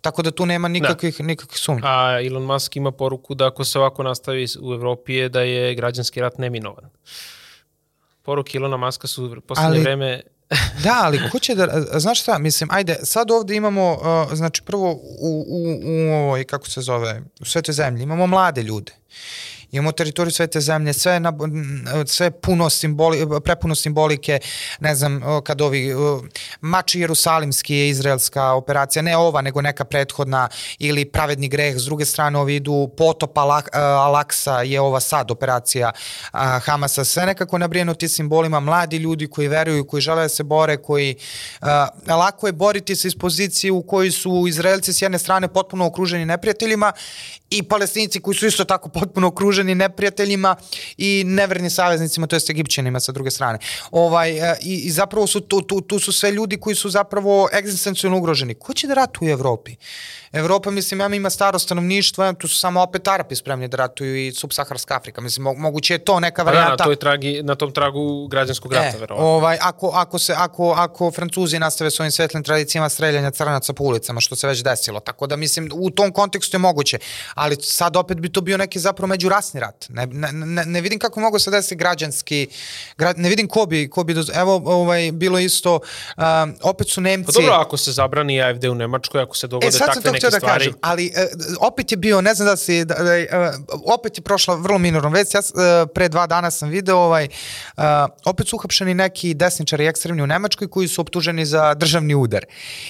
Tako da tu nema nikakvih, da. nikakvih sumnja. A Elon Musk ima poruku da ako se ovako nastavi u Evropi je da je građanski rat neminovan. Poruke Ilona Muska su u poslednje Ali... vreme Da, ali ko će da, znaš šta, mislim, ajde, sad ovde imamo, uh, znači prvo u, u, u ovoj, kako se zove, u svetoj zemlji, imamo mlade ljude imamo teritoriju svete zemlje, sve, na, sve puno simboli, prepuno simbolike, ne znam, kad ovi, mač Jerusalimski je izraelska operacija, ne ova, nego neka prethodna, ili pravedni greh, s druge strane ovi idu, potop Alaksa je ova sad operacija Hamasa, sve nekako nabrijeno ti simbolima, mladi ljudi koji veruju, koji žele da se bore, koji lako je boriti se iz pozicije u kojoj su Izraelci s jedne strane potpuno okruženi neprijateljima i palestinci koji su isto tako potpuno okruženi neprijateljima i neverni saveznicima, to jest egipćanima sa druge strane. Ovaj, e, i, I zapravo su tu, tu, tu su sve ljudi koji su zapravo egzistencijalno ugroženi. Ko će da ratuje u Evropi? Evropa, mislim, ja ima staro stanovništvo, tu su samo opet Arapi spremni da ratuju i subsaharska Afrika. Mislim, moguće je to neka varijanta. Pa da, na, toj tragi, na tom tragu građanskog rata, e, verovatno. Ovaj, ako, ako, se, ako, ako Francuzi nastave svojim svetlim tradicijama streljanja crnaca po ulicama, što se već desilo. Tako da, mislim, u tom kontekstu je moguće. Ali sad opet bi to bio neki zapravo međurasni rat. Ne, ne, ne, ne vidim kako mogu se desiti građanski, gra, ne vidim ko bi, ko bi doz... evo, ovaj, bilo isto, um, opet su Nemci... Pa dobro, ako se zabrani AFD u Nemačkoj, ako se dogode e, takve neke da stvari... Kažem, ali uh, opet je bio, ne znam da si, da, uh, opet je prošla vrlo minorna već, ja uh, pre dva dana sam video, ovaj, uh, opet su uhapšeni neki desničari ekstremni u Nemačkoj koji su optuženi za državni udar.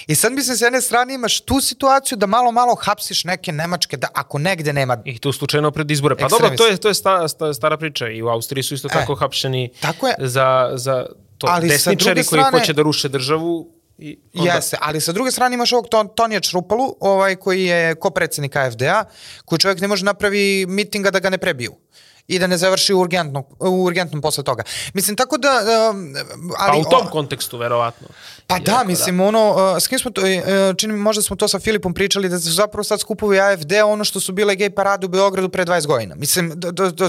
I sad mislim, s jedne strane imaš tu situaciju da malo, malo hapsiš neke nemačke, da ako negde nema... I tu slučajno pred izbore. Pa dobro, to je, to je sta, sta, stara priča i u Austriji su isto e, tako hapšeni tako je. za, za to ali desničari strane, koji hoće da ruše državu I onda... Jeste, ali sa druge strane imaš ovog ton, Tonija Črupalu, ovaj, koji je ko predsednik AFD-a, koji čovjek ne može napravi mitinga da ga ne prebiju i da ne završi urgentno, urgentnom posle toga. Mislim, tako da... Um, ali, pa u tom o, kontekstu, verovatno. Pa da, da, mislim, da. ono, uh, s kim smo to, uh, čini mi, možda smo to sa Filipom pričali, da su zapravo sad skupovi AFD ono što su bile gej parade u Beogradu pre 20 godina. Mislim,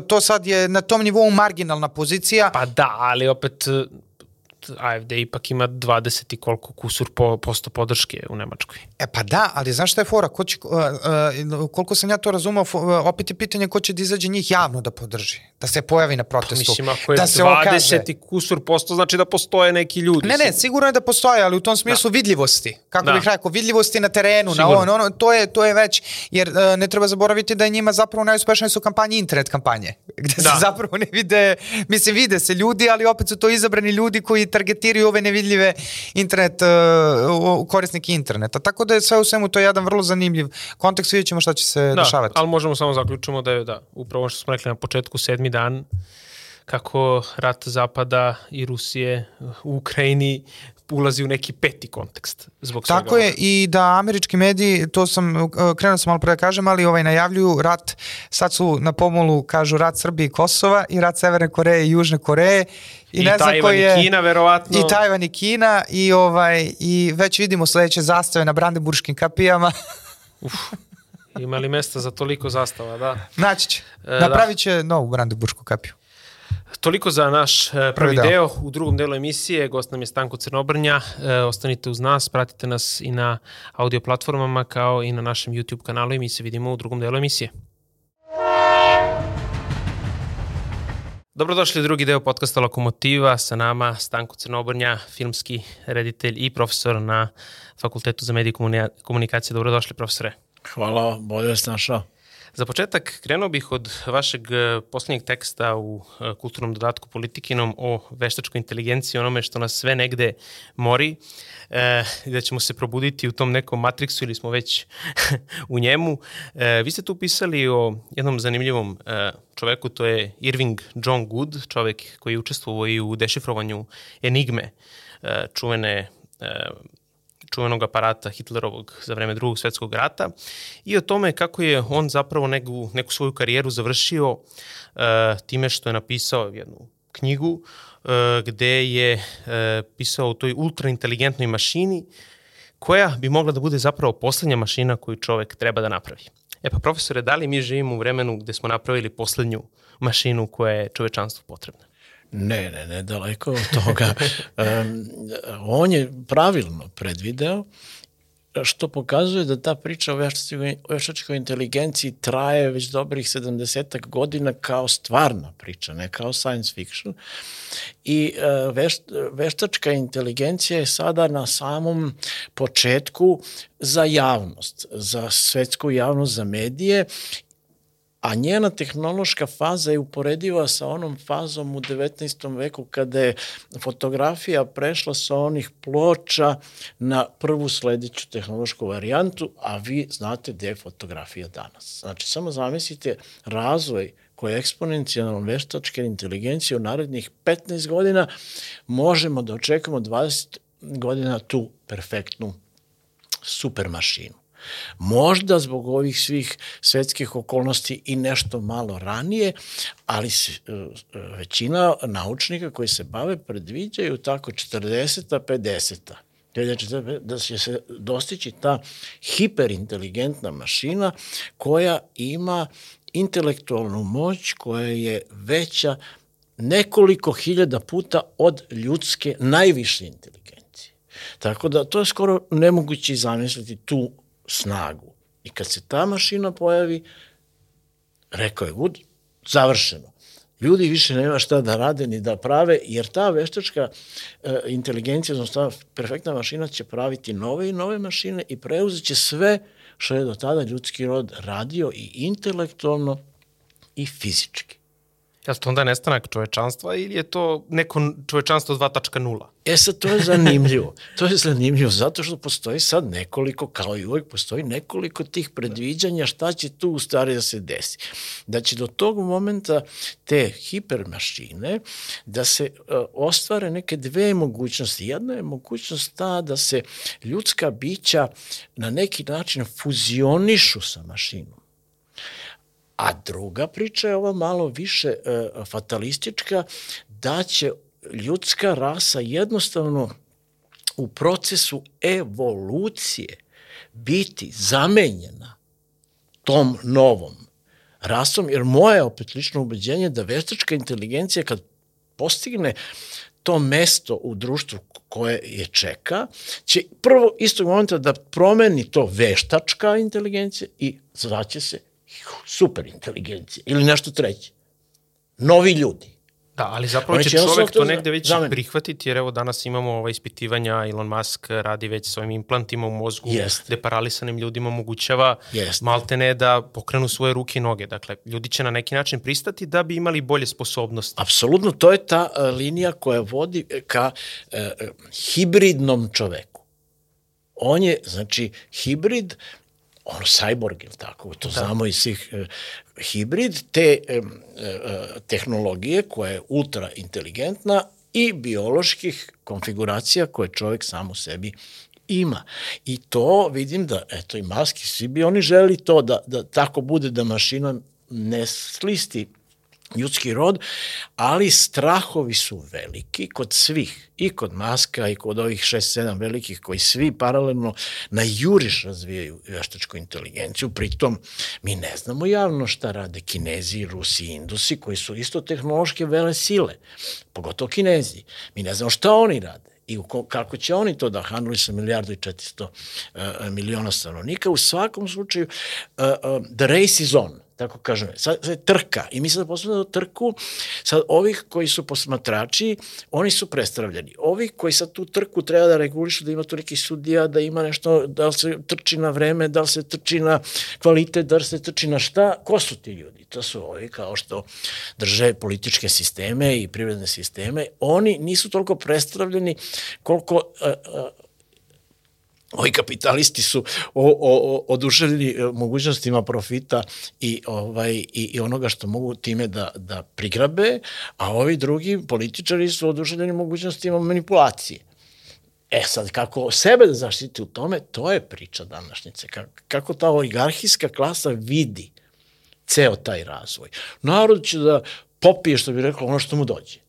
to sad je na tom nivou marginalna pozicija. Pa da, ali opet AFD ipak ima 20 i koliko kusur po, posto podrške u Nemačkoj. E pa da, ali znaš šta je fora? Ko će, uh, uh, koliko sam ja to razumao, uh, opet je pitanje ko će da izađe njih javno da podrži, da se pojavi na protestu. Pa mislim, ako je da 20 i kusur posto, znači da postoje neki ljudi. Ne, ne, sigurno je da postoje, ali u tom smislu da. vidljivosti. Kako da. bih rekao, vidljivosti na terenu, sigurno. na ono, ono, to je, to je već, jer uh, ne treba zaboraviti da je njima zapravo najuspešnije su kampanje, internet kampanje, gde da. se zapravo ne vide, mislim, vide se ljudi, ali opet su to izabrani ljudi koji targetiraju ove nevidljive internet, uh, korisnike interneta. Tako da je sve u svemu to je jedan vrlo zanimljiv kontekst, vidjet ćemo šta će se da, dešavati. ali možemo samo zaključimo da je, da, upravo što smo rekli na početku, sedmi dan kako rat Zapada i Rusije u Ukrajini ulazi u neki peti kontekst zbog svega Tako je i da američki mediji, to sam uh, krenuo sam malo pre da kažem, ali ovaj najavljuju rat, sad su na pomolu kažu rat Srbije i Kosova i rat Severne Koreje i Južne Koreje i, I ne znam Tajvan je, i Kina verovatno. I Tajvan i Kina i ovaj i već vidimo sledeće zastave na Brandenburškim kapijama. Uf. Ima li mesta za toliko zastava, da? Naći će. E, Napravit će da. novu Brandenburšku kapiju. Toliko za naš e, prvi deo. U drugom delu emisije gost nam je Stanko Crnobrnja. E, ostanite uz nas, pratite nas i na audio platformama kao i na našem YouTube kanalu i mi se vidimo u drugom delu emisije. Dobrodošli u drugi deo podcasta Lokomotiva. Sa nama Stanko Crnobrnja, filmski reditelj i profesor na Fakultetu za medije i komunikacije. Dobrodošli, profesore. Hvala, bolje vas našao. Za početak krenuo bih od vašeg e, poslednjeg teksta u e, kulturnom dodatku politikinom o veštačkoj inteligenciji, onome što nas sve negde mori, e, da ćemo se probuditi u tom nekom matriksu ili smo već u njemu. Vi ste tu pisali o jednom zanimljivom čoveku, to je Irving John Good, čovek koji je učestvovao i u dešifrovanju enigme, čuvene čuvenog aparata Hitlerovog za vreme drugog svetskog rata i o tome kako je on zapravo neku, neku svoju karijeru završio uh, time što je napisao jednu knjigu uh, gde je uh, pisao o toj ultrainteligentnoj mašini koja bi mogla da bude zapravo poslednja mašina koju čovek treba da napravi. E pa profesore, da li mi živimo u vremenu gde smo napravili poslednju mašinu koja je čovečanstvu potrebna? Ne, ne, ne, daleko od toga. um, on je pravilno predvideo što pokazuje da ta priča o veštačkoj, veštačkoj inteligenciji traje već dobrih 70 godina kao stvarna priča, ne kao science fiction. I e, veš, veštačka inteligencija je sada na samom početku za javnost, za svetsku javnost, za medije a njena tehnološka faza je uporediva sa onom fazom u 19. veku kada je fotografija prešla sa onih ploča na prvu sledeću tehnološku varijantu, a vi znate gde je fotografija danas. Znači, samo zamislite razvoj koji je eksponencijalno veštačke inteligencije u narednih 15 godina možemo da očekamo 20 godina tu perfektnu super mašinu. Možda zbog ovih svih svetskih okolnosti i nešto malo ranije, ali e, većina naučnika koji se bave predviđaju tako 40 50 da će se dostići ta hiperinteligentna mašina koja ima intelektualnu moć koja je veća nekoliko hiljada puta od ljudske najviše inteligencije. Tako da to je skoro nemoguće zamisliti tu snagu. I kad se ta mašina pojavi, rekao je Wood, završeno. Ljudi više nema šta da rade ni da prave, jer ta veštačka e, inteligencija, odnosno ta perfektna mašina će praviti nove i nove mašine i preuzet će sve što je do tada ljudski rod radio i intelektualno i fizički. Je to onda nestanak čovečanstva ili je to neko čovečanstvo 2.0? E sad, to je zanimljivo. To je zanimljivo zato što postoji sad nekoliko, kao i uvek, postoji nekoliko tih predviđanja šta će tu u stvari da se desi. Da će do tog momenta te hipermašine da se uh, ostvare neke dve mogućnosti. Jedna je mogućnost ta da se ljudska bića na neki način fuzionišu sa mašinom A druga priča je ova malo više e, fatalistička, da će ljudska rasa jednostavno u procesu evolucije biti zamenjena tom novom rasom, jer moje opet lično ubeđenje da veštačka inteligencija kad postigne to mesto u društvu koje je čeka, će prvo istog momenta da promeni to veštačka inteligencija i zvaće se super inteligencija ili nešto treće. Novi ljudi. Da, ali zapravo će, će čovek to negde već zamen. prihvatiti, jer evo danas imamo ova ispitivanja, Elon Musk radi već svojim implantima u mozgu, Jest. gde paralisanim ljudima omogućava Jest. maltene da pokrenu svoje ruke i noge. Dakle, ljudi će na neki način pristati da bi imali bolje sposobnosti. Apsolutno, to je ta uh, linija koja vodi ka uh, hibridnom čoveku. On je, znači, hibrid ono cyborg, ili tako, to da. znamo iz svih e, hibrid, te e, e, tehnologije koja je ultra inteligentna i bioloških konfiguracija koje čovek sam u sebi ima. I to vidim da, eto i maski, svi bi oni želi to da, da tako bude da mašina ne slisti ljudski rod, ali strahovi su veliki kod svih, i kod Maska i kod ovih 6-7 velikih koji svi paralelno na juriš razvijaju veštačku inteligenciju, pritom mi ne znamo javno šta rade Kinezi, Rusi i Indusi koji su isto tehnološke vele sile, pogotovo Kinezi. Mi ne znamo šta oni rade i kako će oni to da handluju sa milijardu i 400 uh, miliona stanovnika. U svakom slučaju, uh, uh, the race is on tako kažem, sad, sad trka i mi sad posledno trku, sad ovih koji su posmatrači, oni su predstavljeni. Ovi koji sad tu trku treba da regulišu, da ima tu neki sudija, da ima nešto, da li se trči na vreme, da li se trči na kvalitet, da li se trči na šta, ko su ti ljudi? To su ovi kao što drže političke sisteme i privredne sisteme. Oni nisu toliko predstavljeni koliko uh, uh, ovi kapitalisti su o, o, o, oduševljeni e, mogućnostima profita i ovaj i, i onoga što mogu time da da prigrabe, a ovi drugi političari su oduševljeni mogućnostima manipulacije. E sad, kako sebe da zaštiti u tome, to je priča današnjice. Kako ta oligarhijska klasa vidi ceo taj razvoj. Narod će da popije, što bi rekao, ono što mu dođe.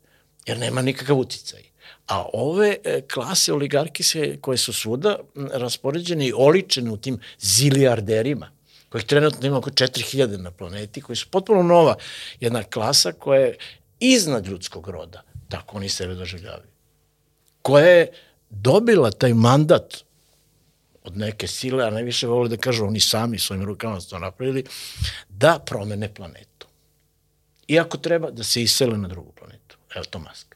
Jer nema nikakav uticaj. A ove e, klase oligarkise koje su svuda raspoređene i oličene u tim zilijarderima, kojih trenutno ima oko 4000 na planeti, koji su potpuno nova jedna klasa koja je iznad ljudskog roda, tako oni sebe doživljavaju, koja je dobila taj mandat od neke sile, a najviše vole da kažu oni sami svojim rukama su to napravili, da promene planetu. Iako treba da se isele na drugu planetu. Evo to Musk.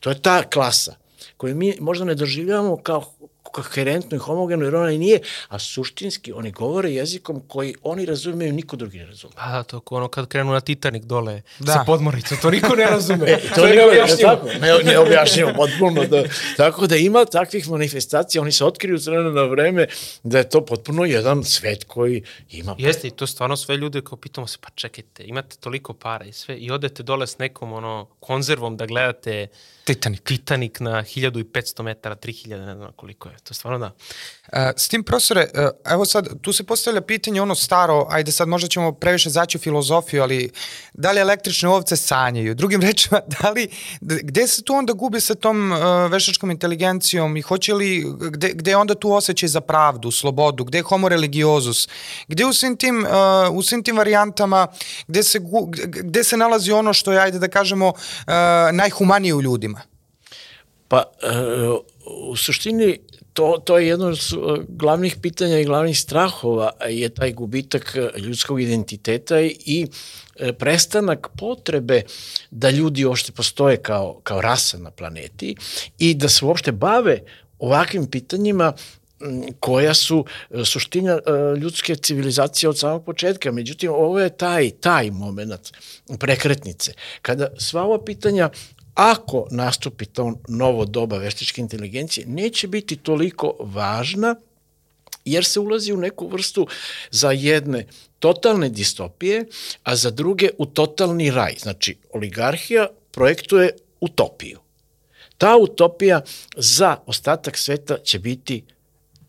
To je ta klasa koju mi možda ne doživljavamo kao koherentno i homogeno, jer ona i nije, a suštinski oni govore jezikom koji oni razumeju, niko drugi ne razume. Pa da, to ono kad krenu na Titanic dole Da. sa podmoricom, to niko ne razume. E, to, to je niko- neobjašnjivo. Ne, ne objašnjivo potpuno. Da, tako da ima takvih manifestacija, oni se otkriju s vremena na vreme da je to potpuno jedan svet koji ima Jeste, i to stvarno sve ljude kao pitamo se, pa čekajte, imate toliko para i sve, i odete dole s nekom ono, konzervom da gledate Titanic. Titanic na 1500 metara, 3000, ne znam koliko je. To stvarno da. E, S tim, profesore, e, evo sad, tu se postavlja pitanje ono staro, ajde sad možda ćemo previše zaći u filozofiju, ali da li električne ovce sanjaju? Drugim rečima, da li, gde se tu onda gubi sa tom uh, veštačkom inteligencijom i hoće li, gde, gde onda tu osjećaj za pravdu, slobodu, gde je homo religiozus, gde u svim tim, uh, u svim tim varijantama, gde se, gu, gde- se nalazi ono što je, ajde da kažemo, uh, najhumanije u ljudima? Pa, e, u suštini, to, to je jedno od glavnih pitanja i glavnih strahova je taj gubitak e, ljudskog identiteta i e, prestanak potrebe da ljudi uopšte postoje kao, kao rasa na planeti i da se uopšte bave ovakvim pitanjima koja su e, suština ljudske civilizacije od samog početka. Međutim, ovo je taj, taj moment prekretnice. Kada sva ova pitanja ako nastupi to novo doba veštačke inteligencije, neće biti toliko važna jer se ulazi u neku vrstu za jedne totalne distopije, a za druge u totalni raj. Znači, oligarhija projektuje utopiju. Ta utopija za ostatak sveta će biti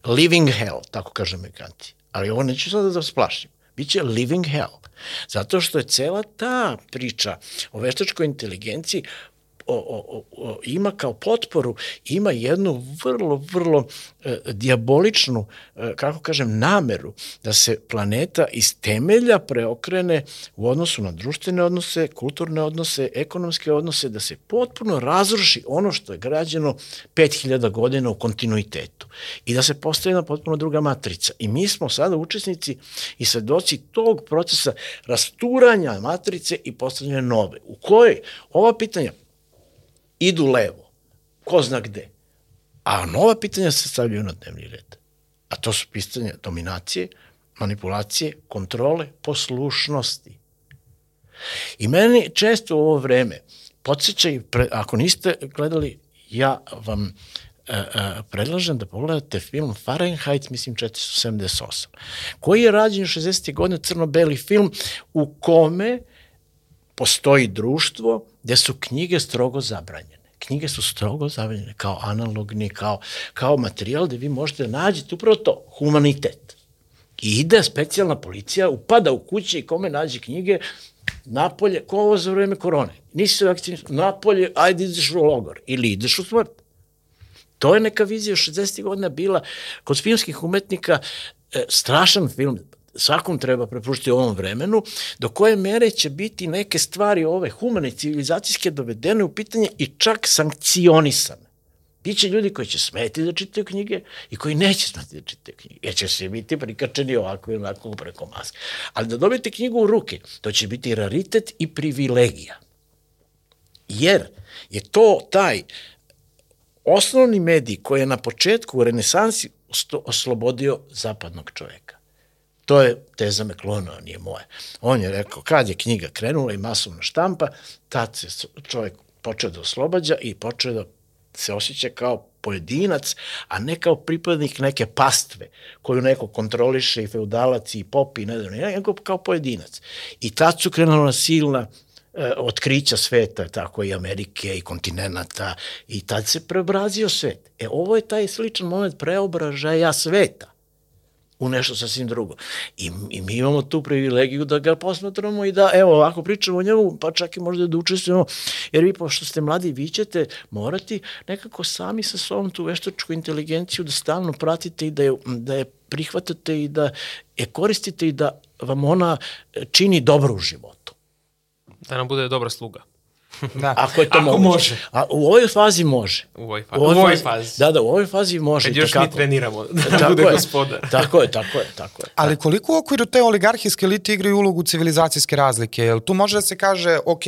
living hell, tako kaže Amerikanci. Ali ovo neću sada da vas plašim. Biće living hell. Zato što je cela ta priča o veštačkoj inteligenciji o, o, o, ima kao potporu, ima jednu vrlo, vrlo e, diaboličnu, e, kako kažem, nameru da se planeta iz temelja preokrene u odnosu na društvene odnose, kulturne odnose, ekonomske odnose, da se potpuno razruši ono što je građeno 5000 godina u kontinuitetu i da se postavi jedna potpuno druga matrica. I mi smo sada učesnici i svedoci tog procesa rasturanja matrice i postavljanja nove, u kojoj ova pitanja idu levo, ko zna gde. A nova pitanja se stavljaju na dnevni red. A to su pitanja dominacije, manipulacije, kontrole, poslušnosti. I meni često u ovo vreme podsjećaj, pre, ako niste gledali, ja vam e, e, predlažem da pogledate film Fahrenheit, mislim 478, koji je rađen 60. godine, crno-beli film u kome postoji društvo gde su knjige strogo zabranjene. Knjige su strogo zabranjene kao analogni, kao, kao materijal gde vi možete da nađete upravo to, humanitet. I ide specijalna policija, upada u kuće i kome nađe knjige, napolje, ko ovo za vreme korone, nisi se vakcinisao, napolje, ajde ideš u logor ili ideš u smrt. To je neka vizija 60. godina bila kod filmskih umetnika e, strašan film, svakom treba prepuštiti ovom vremenu, do koje mere će biti neke stvari ove humane civilizacijske dovedene u pitanje i čak sankcionisane. Biće ljudi koji će smeti da čitaju knjige i koji neće smeti da čitaju knjige. Jer će se biti prikačeni ovako i onako preko maske. Ali da dobijete knjigu u ruke, to će biti raritet i privilegija. Jer je to taj osnovni medij koji je na početku u renesansi oslobodio zapadnog čoveka. To je teza Meklona, nije moja. On je rekao, kad je knjiga krenula i masovna štampa, tad se čovjek počeo da oslobađa i počeo da se osjeća kao pojedinac, a ne kao pripadnik neke pastve koju neko kontroliše i feudalac i pop i ne znam, ne, nego kao pojedinac. I tad su krenula silna e, otkrića sveta, tako i Amerike i kontinenta i tad se preobrazio svet. E, ovo je taj sličan moment preobražaja sveta u nešto sasvim drugo. I, I mi imamo tu privilegiju da ga posmatramo i da, evo, ovako pričamo o njemu, pa čak i možda da učestvujemo, jer vi, pošto ste mladi, vi ćete morati nekako sami sa sobom tu veštačku inteligenciju da stalno pratite i da je, da je prihvatate i da je koristite i da vam ona čini dobro u životu. Da nam bude dobra sluga. Da. Ako je to Ako moguće. može. A u ovoj fazi može. U ovoj fazi. U ovoj fazi. Da, da, u ovoj fazi može. Kad još mi treniramo da Tako bude je. gospodar. Tako je, tako je, tako je. Ali koliko u okviru te oligarhijske elite igraju ulogu civilizacijske razlike? Jel tu može da se kaže, ok,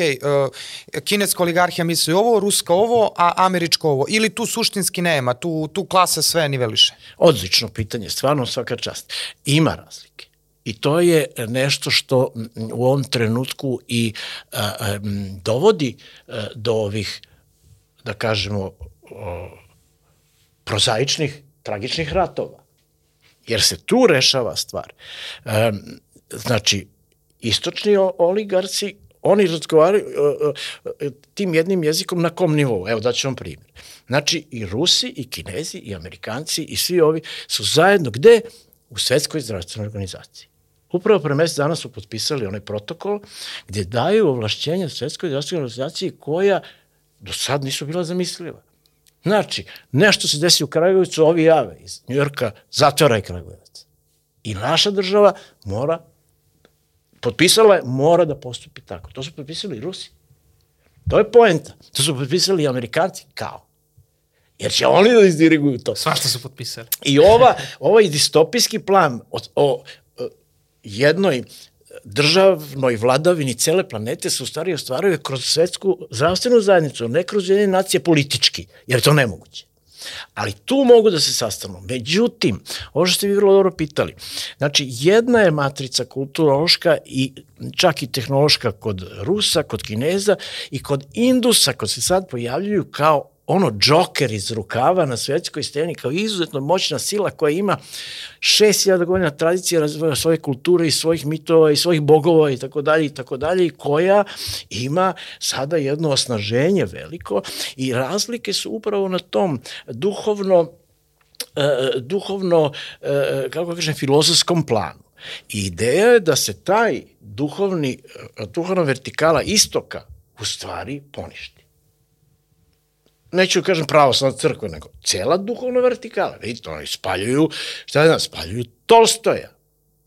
uh, kineska oligarhija misli ovo, ruska ovo, a američka ovo? Ili tu suštinski nema, tu, tu klasa sve niveliše? Odlično pitanje, stvarno svaka čast. Ima razlike. I to je nešto što u ovom trenutku i a, a, dovodi a, do ovih, da kažemo, o, prozaičnih, tragičnih ratova. Jer se tu rešava stvar. E, znači, istočni oligarci, oni razgovaraju tim jednim jezikom na kom nivou. Evo, daću vam primjer. Znači, i Rusi, i Kinezi, i Amerikanci, i svi ovi su zajedno gde? U Svetskoj zdravstvenoj organizaciji. Upravo pre mesec dana su potpisali onaj protokol gde daju ovlašćenja Svetskoj zdravstvenoj organizaciji koja do sad nisu bila zamisliva. Znači, nešto se desi u Kragujevcu, ovi jave iz Njujorka, zatvaraj Kragujevac. I naša država mora, potpisala je, mora da postupi tako. To su potpisali i Rusi. To je poenta. To su potpisali i Amerikanci, kao. Jer će oni da izdiriguju to. Svašta su potpisali. I ova, ovaj distopijski plan o, o jednoj državnoj vladavini cele planete se u stvari ostvaruje kroz svetsku zdravstvenu zajednicu, ne kroz jedne nacije politički, jer je to nemoguće. Ali tu mogu da se sastanu. Međutim, ovo što ste vi vrlo dobro pitali, znači jedna je matrica kulturološka i čak i tehnološka kod Rusa, kod Kineza i kod Indusa, kod se sad pojavljuju kao ono džoker iz rukava na svetskoj sceni kao izuzetno moćna sila koja ima 6000 godina tradicije razvoja svoje kulture i svojih mitova i svojih bogova i tako dalje i tako dalje i koja ima sada jedno osnaženje veliko i razlike su upravo na tom duhovno e, duhovno, e, kako kažem, filozofskom planu. I ideja je da se taj duhovni, e, duhovna vertikala istoka u stvari poništi neću da kažem pravoslavna crkva, nego cela duhovna vertikala. Vidite, oni spaljuju, šta znam, spaljuju Tolstoja.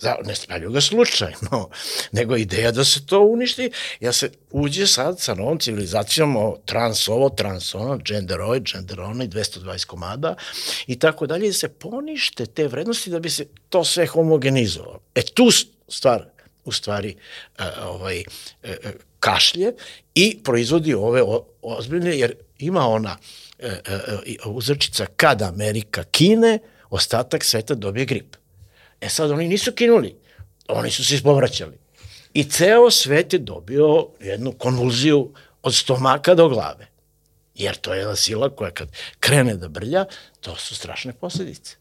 Da, ne spaljuju ga slučajno, nego ideja da se to uništi, ja se uđe sad sa novom civilizacijom o trans ovo, trans ono, gender ovo, gender ono i 220 komada i tako dalje, da se ponište te vrednosti da bi se to sve homogenizovalo. E tu stvar, u stvari, uh, ovaj, uh, kašlje i proizvodi ove o, ozbiljne, jer ima ona uh, uh, uzrečica kad Amerika kine, ostatak sveta dobije grip. E sad oni nisu kinuli, oni su se ispovraćali. I ceo svet je dobio jednu konvulziju od stomaka do glave. Jer to je jedna sila koja kad krene da brlja, to su strašne posledice.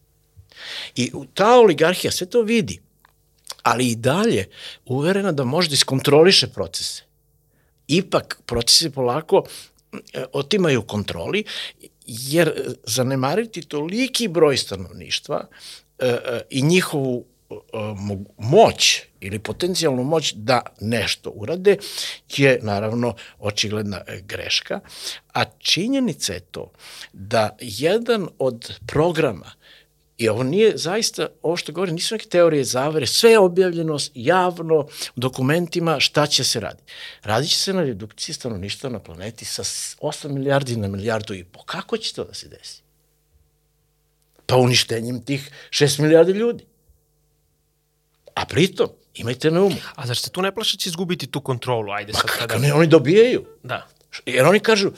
I ta oligarhija sve to vidi, ali i dalje uverena da može da iskontroliše procese. Ipak procese polako otimaju kontroli, jer zanemariti toliki broj stanovništva i njihovu moć ili potencijalnu moć da nešto urade je naravno očigledna greška, a činjenica je to da jedan od programa I ovo nije zaista, ovo što govorim, nisu neke teorije zavere, sve je objavljeno javno u dokumentima šta će se raditi. Radit će se na redukciji stanovništva na planeti sa 8 milijardi na milijardu i po. Kako će to da se desi? Pa uništenjem tih 6 milijardi ljudi. A pritom, imajte na umu. A zašto tu ne plašaće izgubiti tu kontrolu? Ajde sad kada... Ne, oni dobijaju. Da. Jer oni kažu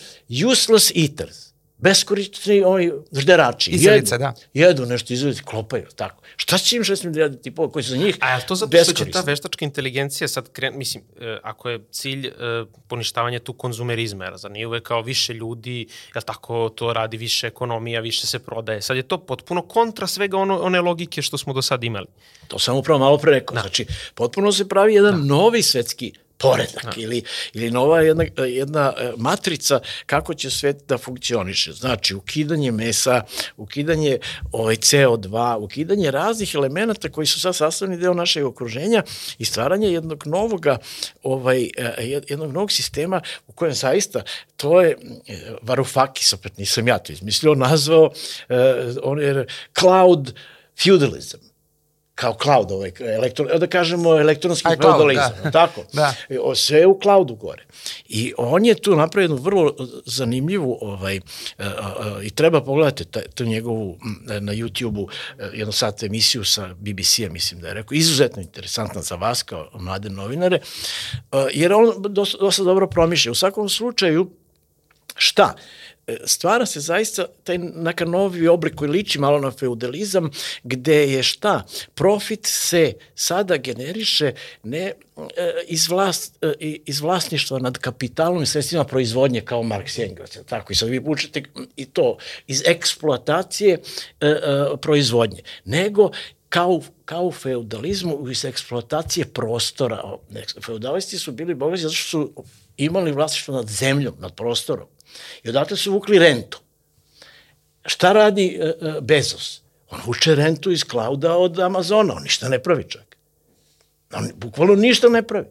useless eaters beskorisni ovi žderači. Izelice, da. Jedu nešto, izelice, klopaju, tako. Šta će im šest milijardi tipova koji su za njih A je to zato što će ta veštačka inteligencija sad kren, mislim, eh, ako je cilj eh, poništavanje tu konzumerizma, jer za nije uvek kao više ljudi, jel tako, to radi više ekonomija, više se prodaje. Sad je to potpuno kontra svega ono, one logike što smo do sad imali. To sam upravo malo pre rekao. Da. Znači, potpuno se pravi jedan da. novi svetski poredak da. ili, ili nova jedna, jedna matrica kako će svet da funkcioniše. Znači, ukidanje mesa, ukidanje ovaj, CO2, ukidanje raznih elemenata koji su sad sastavni deo našeg okruženja i stvaranje jednog novog, ovaj, jednog novog sistema u kojem zaista to je Varoufakis, opet nisam ja to izmislio, nazvao on je cloud feudalism kao cloud, ovaj, elektron, da kažemo elektronski Aj, feudalizam, da. tako? Da. Sve je u cloudu gore. I on je tu napravio jednu vrlo zanimljivu, ovaj, a, a, i treba pogledati ta, tu njegovu na YouTube-u e, jednu sat emisiju sa BBC-a, mislim da je rekao, izuzetno interesantna za vas kao mlade novinare, a, jer on dosta, dosta dobro promišlja. U svakom slučaju, šta? E, Stvara se zaista taj neka novi oblik koji liči malo na feudalizam, gde je šta? Profit se sada generiše ne e, iz, vlast, e, iz vlasništva nad kapitalom i sredstvima proizvodnje kao Marks i Engels, tako? I sad vi učite i to iz eksploatacije e, e, proizvodnje, nego kao, kao u feudalizmu iz eksploatacije prostora. Feudalisti su bili bogati zato što su imali vlasništvo nad zemljom, nad prostorom. I odatle su vukli rentu. Šta radi e, e, Bezos? On vuče rentu iz klauda od Amazona, on ništa ne pravi čak. On bukvalno ništa ne pravi.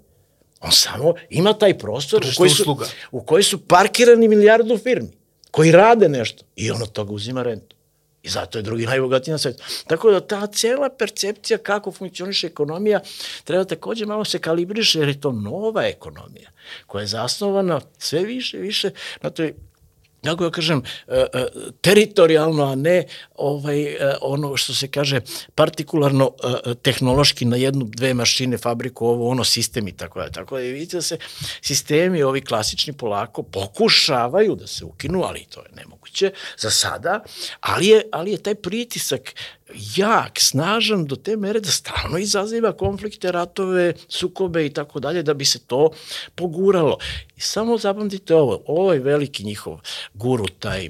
On samo ima taj prostor u koji, su, usluga. u koji su parkirani milijardu firmi, koji rade nešto i on od toga uzima rentu. I zato je drugi najbogatiji na svetu. Tako da ta cela percepcija kako funkcioniše ekonomija treba takođe malo se kalibriše jer je to nova ekonomija koja je zasnovana sve više više na toj kako ja kažem, e, e, teritorijalno, a ne ovaj, e, ono što se kaže partikularno tehnološki na jednu, dve mašine, fabriku, ovo, ono, sistem i tako da. Tako da vidite da se sistemi, ovi klasični polako, pokušavaju da se ukinu, ali to je nemoguće za sada, ali je, ali je taj pritisak jak, snažan do te mere da stalno izaziva konflikte, ratove, sukobe i tako dalje, da bi se to poguralo. I samo zapamtite ovo, je veliki njihov guru, taj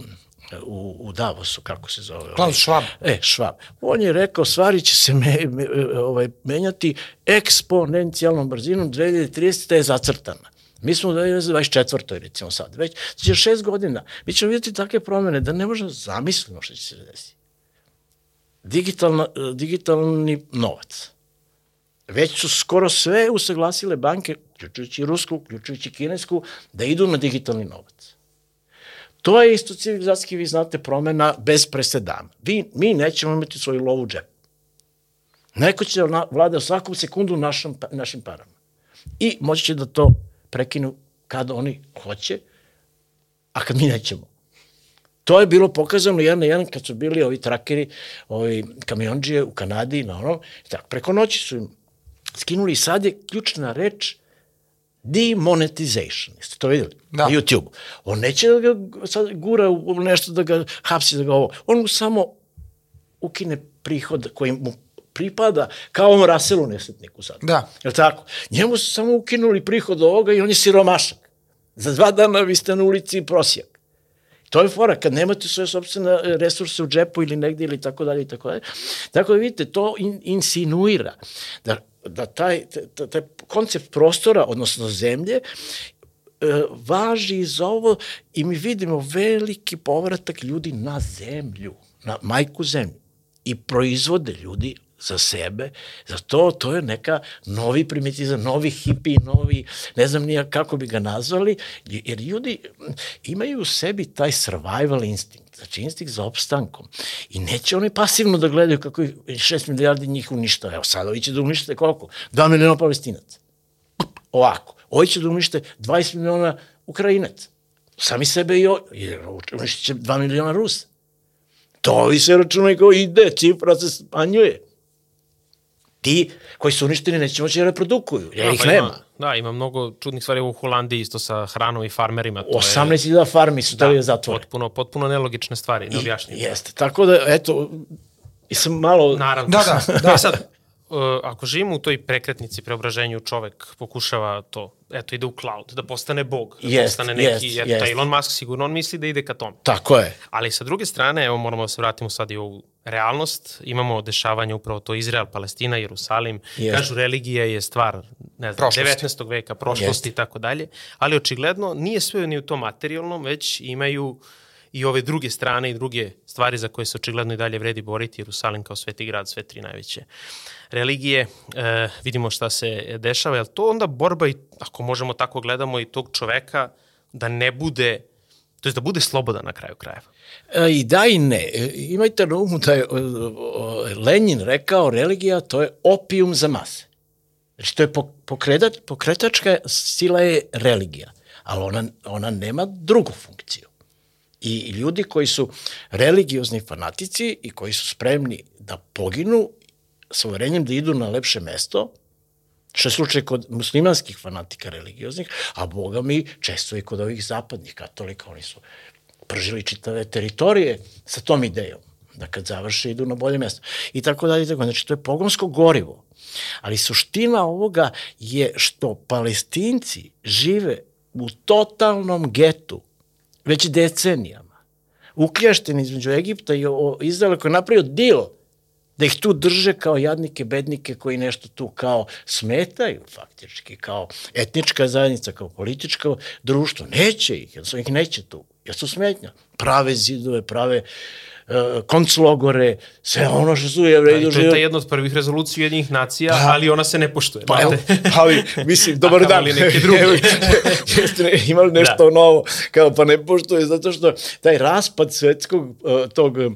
u, u Davosu, kako se zove? Klaus Schwab. E, Schwab. On je rekao, stvari će se me, me, ovaj, menjati eksponencijalnom brzinom, 2030. je zacrtana. Mi smo u 2024. recimo sad, već će šest godina. Mi ćemo vidjeti takve promene da ne možemo zamislimo što će se desiti digitalna, digitalni novac. Već su skoro sve usaglasile banke, uključujući rusku, uključujući kinesku, da idu na digitalni novac. To je isto civilizacijski, vi znate, promena bez presedana. Vi, mi nećemo imati svoju lovu džep. Neko će da vlada svaku sekundu našom, našim parama. I moći će da to prekinu kad oni hoće, a kad mi nećemo. To je bilo pokazano jedan na jedan kad su bili ovi trakeri, ovi kamionđije u Kanadi, na onom, tako, preko noći su im skinuli i sad je ključna reč demonetization. Jeste to videli? Da. Na YouTube. On neće da ga sad gura u nešto, da ga hapsi, da ga ovo. On mu samo ukine prihod koji mu pripada kao on Raselu nesretniku sad. Da. Je li tako? Njemu su samo ukinuli prihod ovoga i on je siromašak. Za dva dana vi ste na ulici prosijak. To je fora, kad nemate svoje sobstvene resurse u džepu ili negdje ili tako dalje i tako dalje. Tako da vidite, to in, insinuira da, da taj, taj, taj koncept prostora, odnosno zemlje, važi za ovo i mi vidimo veliki povratak ljudi na zemlju, na majku zemlju i proizvode ljudi za sebe, za to, to je neka novi primitizam, novi hipi, novi, ne znam nija kako bi ga nazvali, jer ljudi imaju u sebi taj survival instinct, znači instinkt za opstankom. I neće oni pasivno da gledaju kako je 6 milijardi njih uništa. Evo sad, ovi će da unište koliko? 2 miliona palestinaca. Ovako. Ovi će da unište 20 miliona Ukrajinaca. Sami sebe i uništit će 2 miliona Rusa. To ovi se računaju kao ide, cifra se smanjuje ti koji su uništeni neće moći da reprodukuju, jer da, ih pa nema. Ima, da, ima mnogo čudnih stvari u Holandiji isto sa hranom i farmerima. To 18.000 farmi su da, zatvore. Potpuno, potpuno nelogične stvari, neobjašnjive. Jeste, tako da, eto, sam malo... Naravno. Da, da, da. E sad, uh, ako živimo u toj prekretnici, preobraženju, čovek pokušava to, eto, ide u cloud, da postane bog, da Jest, postane neki, jest, jer jest. Elon Musk sigurno on misli da ide ka tome. Tako je. Ali sa druge strane, evo moramo da se vratimo sad i u realnost, imamo dešavanje upravo to Izrael, Palestina, Jerusalim, Jest. kažu religija je stvar, ne znam, Prošlosti. 19. veka, prošlosti i tako dalje, ali očigledno nije sve ni u tom materijalnom, već imaju i ove druge strane i druge stvari za koje se očigledno i dalje vredi boriti, Jerusalim kao sveti grad, sve tri najveće religije, e, vidimo šta se dešava, jel to onda borba, i, ako možemo tako gledamo, i tog čoveka da ne bude To je da bude slobodan na kraju krajeva. E, I da i ne. E, Imajte na umu da je Lenin rekao religija to je opijum za mase. Znači to je pokretač, pokretačka sila je religija, ali ona, ona nema drugu funkciju. I ljudi koji su religiozni fanatici i koji su spremni da poginu sa uverenjem da idu na lepše mesto, što je slučaj kod muslimanskih fanatika religioznih, a boga mi često i kod ovih zapadnih katolika, oni su pržili čitave teritorije sa tom idejom da kad završe idu na bolje mesto. I tako dalje, tako. Znači, to je pogonsko gorivo. Ali suština ovoga je što palestinci žive u totalnom getu već decenijama. Ukljašteni između Egipta i Izraela koji je napravio dil da ih tu drže kao jadnike, bednike koji nešto tu kao smetaju faktički, kao etnička zajednica, kao političko društvo. Neće ih, jer su ih neće tu, jer su smetnja. Prave zidove, prave uh, konclogore, sve ono što su jevreji doživjeli. To je ta jedna od prvih rezolucija jednih nacija, pa, ali ona se ne poštuje. Pa, evo, ali, mislim, dobar dan. neki drugi. Jeste imali nešto da. novo, kao pa ne poštuje, zato što taj raspad svetskog uh, tog uh,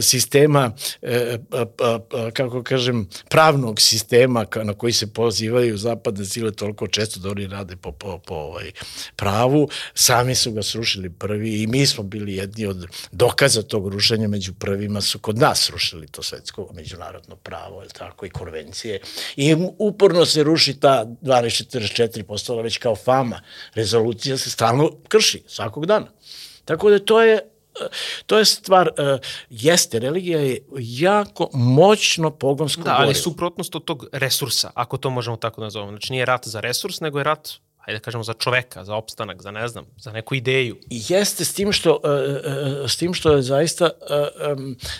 sistema, uh, uh, kako kažem, pravnog sistema na koji se pozivaju zapadne sile toliko često da oni rade po, po, po ovaj, pravu, sami su ga srušili prvi i mi smo bili jedni od dokaza tog rušenja Američani među prvima su kod nas rušili to svetsko međunarodno pravo, je tako, i konvencije. I uporno se ruši ta 1244 postala već kao fama. Rezolucija se stalno krši, svakog dana. Tako da to je to je stvar, uh, jeste, religija je jako moćno pogonsko Da, ali suprotnost od tog resursa, ako to možemo tako da nazovemo. Znači nije rat za resurs, nego je rat hajde da kažemo za čoveka, za opstanak, za ne znam, za neku ideju. I jeste s tim što, uh, uh, s tim što je zaista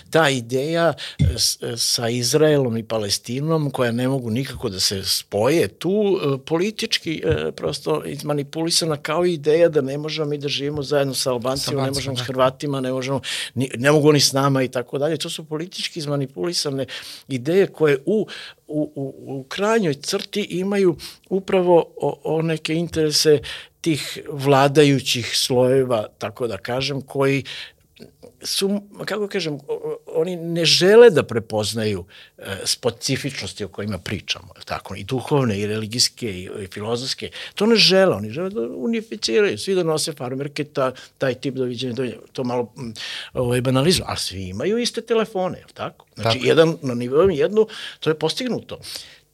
ta ideja sa Izraelom i Palestinom koja ne mogu nikako da se spoje tu politički prosto izmanipulisana kao ideja da ne možemo mi da živimo zajedno sa Albancima, ne možemo da. s Hrvatima, ne možemo, ne mogu ni s nama i tako dalje. To su politički izmanipulisane ideje koje u u, u, u krajnjoj crti imaju upravo o, o neke interese tih vladajućih slojeva, tako da kažem, koji su, kako kažem, oni ne žele da prepoznaju e, specifičnosti o kojima pričamo, tako, i duhovne, i religijske, i, i filozofske. To ne žele, oni žele da unificiraju, svi da nose farmerke, ta, taj tip doviđenja, doviđenja, to malo ovaj, banalizmo, a svi imaju iste telefone, je tako? Znači, tako. jedan, na nivou jednu, to je postignuto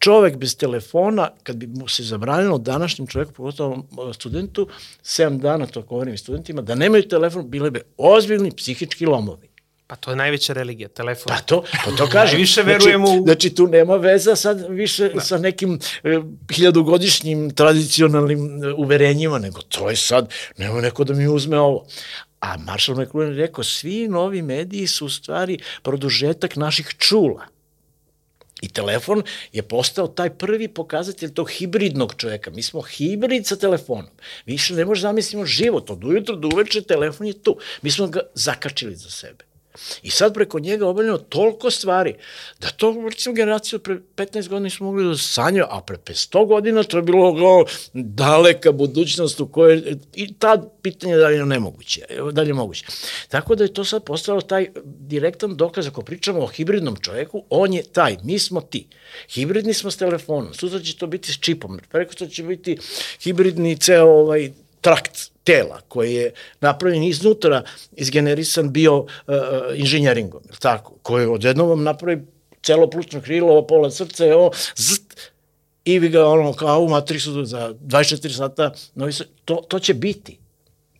čovek bez telefona, kad bi mu se zabranilo današnjem čoveku, pogotovo studentu, 7 dana, to govorim studentima, da nemaju telefon, bile bi ozbiljni psihički lomovi. Pa to je najveća religija, telefon. Pa to, pa to kažem. Najviše verujemo znači, u... Znači tu nema veza sad više da. sa nekim e, hiljadugodišnjim tradicionalnim e, uverenjima, nego to je sad, nema neko da mi uzme ovo. A Marshall McLuhan je rekao, svi novi mediji su u stvari produžetak naših čula. I telefon je postao taj prvi pokazatelj tog hibridnog čoveka. Mi smo hibrid sa telefonom. Više ne možemo zamislimo život. Od ujutro do uveče telefon je tu. Mi smo ga zakačili za sebe. I sad preko njega obavljamo toliko stvari, da to, recimo, generaciju pre 15 godina smo mogli da sanjaju, a pre 100 godina to je bilo o, daleka budućnost u kojoj, i ta pitanja da li je nemoguće, da li je moguće. Tako da je to sad postalo taj direktan dokaz, ako pričamo o hibridnom čoveku, on je taj, mi smo ti. Hibridni smo s telefonom, sutra će to biti s čipom, preko će biti hibridni ceo ovaj trakt tela koji je napravljen iznutra, izgenerisan bio uh, inženjeringom, tako, koji odjednom vam napravi celo plučno krilo, pola srca, evo, zt, i vi ga ono kao u matrisu za 24 sata, no, to, to će biti.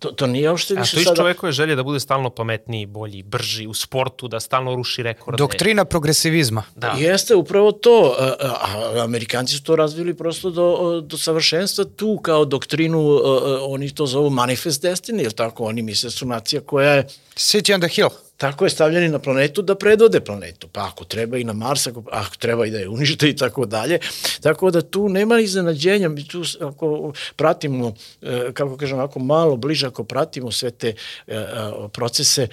To, to nije uopšte više sada... A to iz čovekove želje da bude stalno pametniji, bolji, brži u sportu, da stalno ruši rekorde. Doktrina progresivizma. Da. Jeste upravo to. A, a, Amerikanci su to razvili prosto do, do savršenstva tu kao doktrinu, a, oni to zovu manifest destiny, jer tako oni misle da su nacija koja je... City on the hill tako je stavljeni na planetu da predvode planetu, pa ako treba i na Mars, ako, ako treba i da je unište i tako dalje. Tako da tu nema iznenađenja, mi tu ako pratimo, e, kako kažem, ako malo bliže, ako pratimo sve te e, e, procese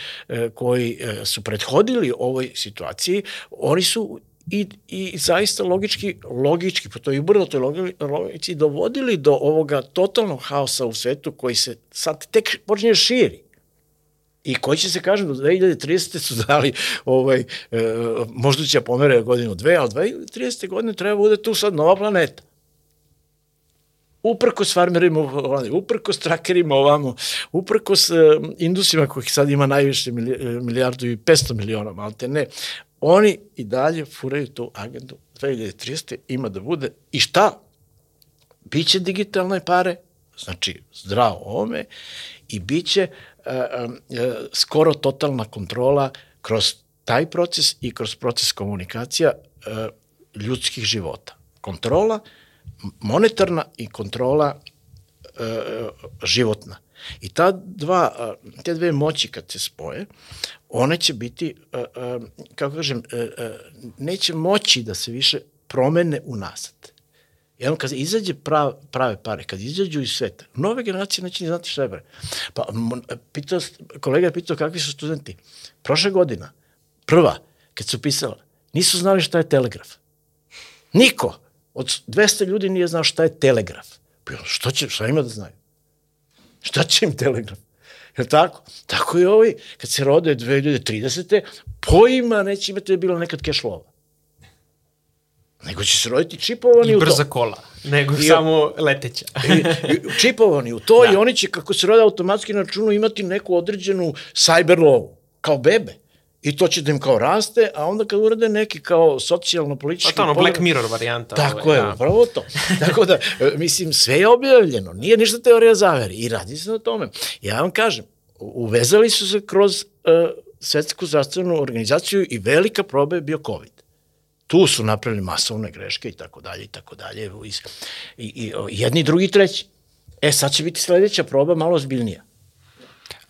koji su prethodili ovoj situaciji, oni su i, i zaista logički, logički, po toj logici, dovodili do ovoga totalnog haosa u svetu koji se sad tek počinje širi I koji će se kažem do 2030. su dali ovaj, e, možda će pomere godinu dve, ali 2030. godine treba bude tu sad nova planeta. Uprkos farmerima u Holandiji, uprkos trakerima ovamo, uprkos e, indusima kojih sad ima najviše milijardu i 500 miliona, malte ne, oni i dalje furaju tu agendu 2030. ima da bude i šta? Biće digitalne pare, znači zdravo ovome i uh, uh, skoro totalna kontrola kroz taj proces i kroz proces komunikacija ljudskih života. Kontrola monetarna i kontrola životna. I ta dva, te dve moći kad se spoje, one će biti, kako kažem, neće moći da se više promene unazad. Jednom kad izađe prav, prave pare, kad izađu iz sveta, nove generacije neće ni znati šta je bre. Pa pitao, kolega je pitao kakvi su studenti. Prošle godina, prva, kad su pisala, nisu znali šta je telegraf. Niko od 200 ljudi nije znao šta je telegraf. Pa što će, šta ima da znaju? Šta će im telegraf? Je tako? Tako i ovi, kad se rode 2030. pojma neće imati da je bilo nekad kešlova nego će se roditi čipovani I u to. I brza kola, nego I, samo leteća. i, i, čipovani u to da. i oni će, kako se rode automatski na računu, imati neku određenu cyber lovu, kao bebe. I to će da im kao raste, a onda kad urade neki kao socijalno-politički... Pa to ono, Black Mirror varijanta. Tako ovaj, je, da. upravo to. Tako da, e, mislim, sve je objavljeno, nije ništa teorija zavere i radi se na tome. Ja vam kažem, uvezali su se kroz uh, svetsku zdravstvenu organizaciju i velika proba je bio COVID tu su napravili masovne greške i tako dalje i tako dalje i, i, jedni, drugi, treći. E, sad će biti sledeća proba malo zbiljnija.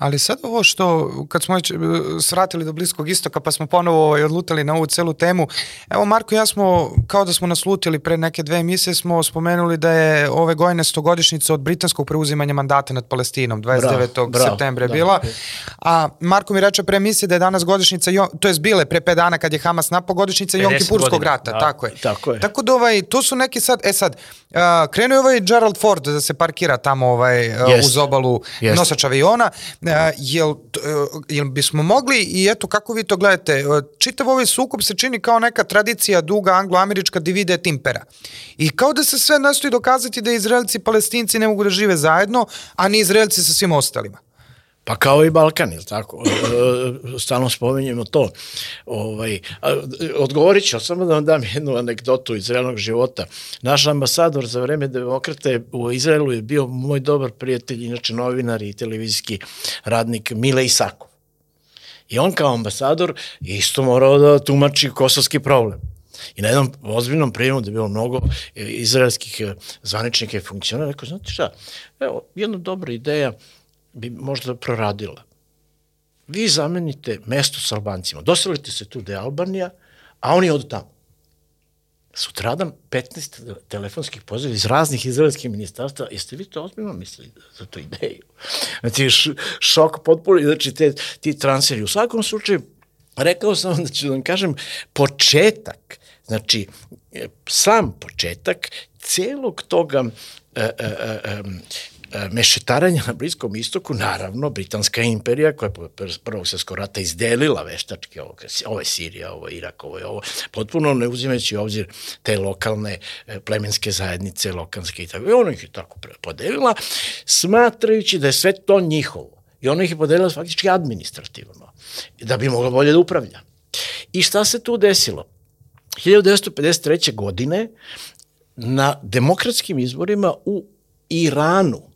Ali sad ovo što, kad smo već e, svratili do Bliskog istoka pa smo ponovo ovaj, odlutali na ovu celu temu, evo Marko ja smo, kao da smo naslutili pre neke dve emisije, smo spomenuli da je ove gojne stogodišnjice od britanskog preuzimanja mandata nad Palestinom, 29. Bravo, bravo, septembra je da, bila. A Marko mi reče pre emisije da je danas godišnjica, to je bile pre 5 dana kad je Hamas napao godišnjica Jom Kipurskog rata, da, tako je. Tako je. Tako da ovaj, to su neki sad, e sad, uh, krenuo je ovaj Gerald Ford da se parkira tamo ovaj, yes. uz obalu yes. nosač aviona, jel, jel bismo mogli i eto kako vi to gledate, čitav ovaj sukob se čini kao neka tradicija duga anglo-američka divide et impera. I kao da se sve nastoji dokazati da Izraelci i Palestinci ne mogu da žive zajedno, a ni Izraelci sa svim ostalima. Pa kao i Balkan, ili tako? E, e, stalno spomenjemo to. Ovaj, odgovorit ću, samo da vam dam jednu anegdotu iz realnog života. Naš ambasador za vreme demokrate u Izraelu je bio moj dobar prijatelj, inače novinar i televizijski radnik Mile Isakov. I on kao ambasador isto morao da tumači kosovski problem. I na jednom ozbiljnom prijemu da je bilo mnogo izraelskih zvaničnika i funkcionera, rekao, znate šta, evo, jedna dobra ideja, bi možda proradila. Vi zamenite mesto sa Albancima, doselite se tu da je Albanija, a oni odu tamo. Sutradan 15 telefonskih poziva iz raznih izraelskih ministarstva, jeste vi to ozbiljno mislili za tu ideju? Znači, šok potpuno, znači, te, ti transferi. U svakom slučaju, rekao sam da ću da vam kažem, početak, znači, sam početak celog toga e, e, E, mešetaranja na Bliskom istoku, naravno, Britanska imperija koja je prvog svjetskog rata izdelila veštačke, ovo, ovo je Sirija, ovo je Irak, ovo je ovo, potpuno ne uzimajući obzir te lokalne e, plemenske zajednice, lokalske i tako, i ona ih je tako podelila, smatrajući da je sve to njihovo. I ona ih je podelila faktički administrativno, da bi mogla bolje da upravlja. I šta se tu desilo? 1953. godine na demokratskim izborima u Iranu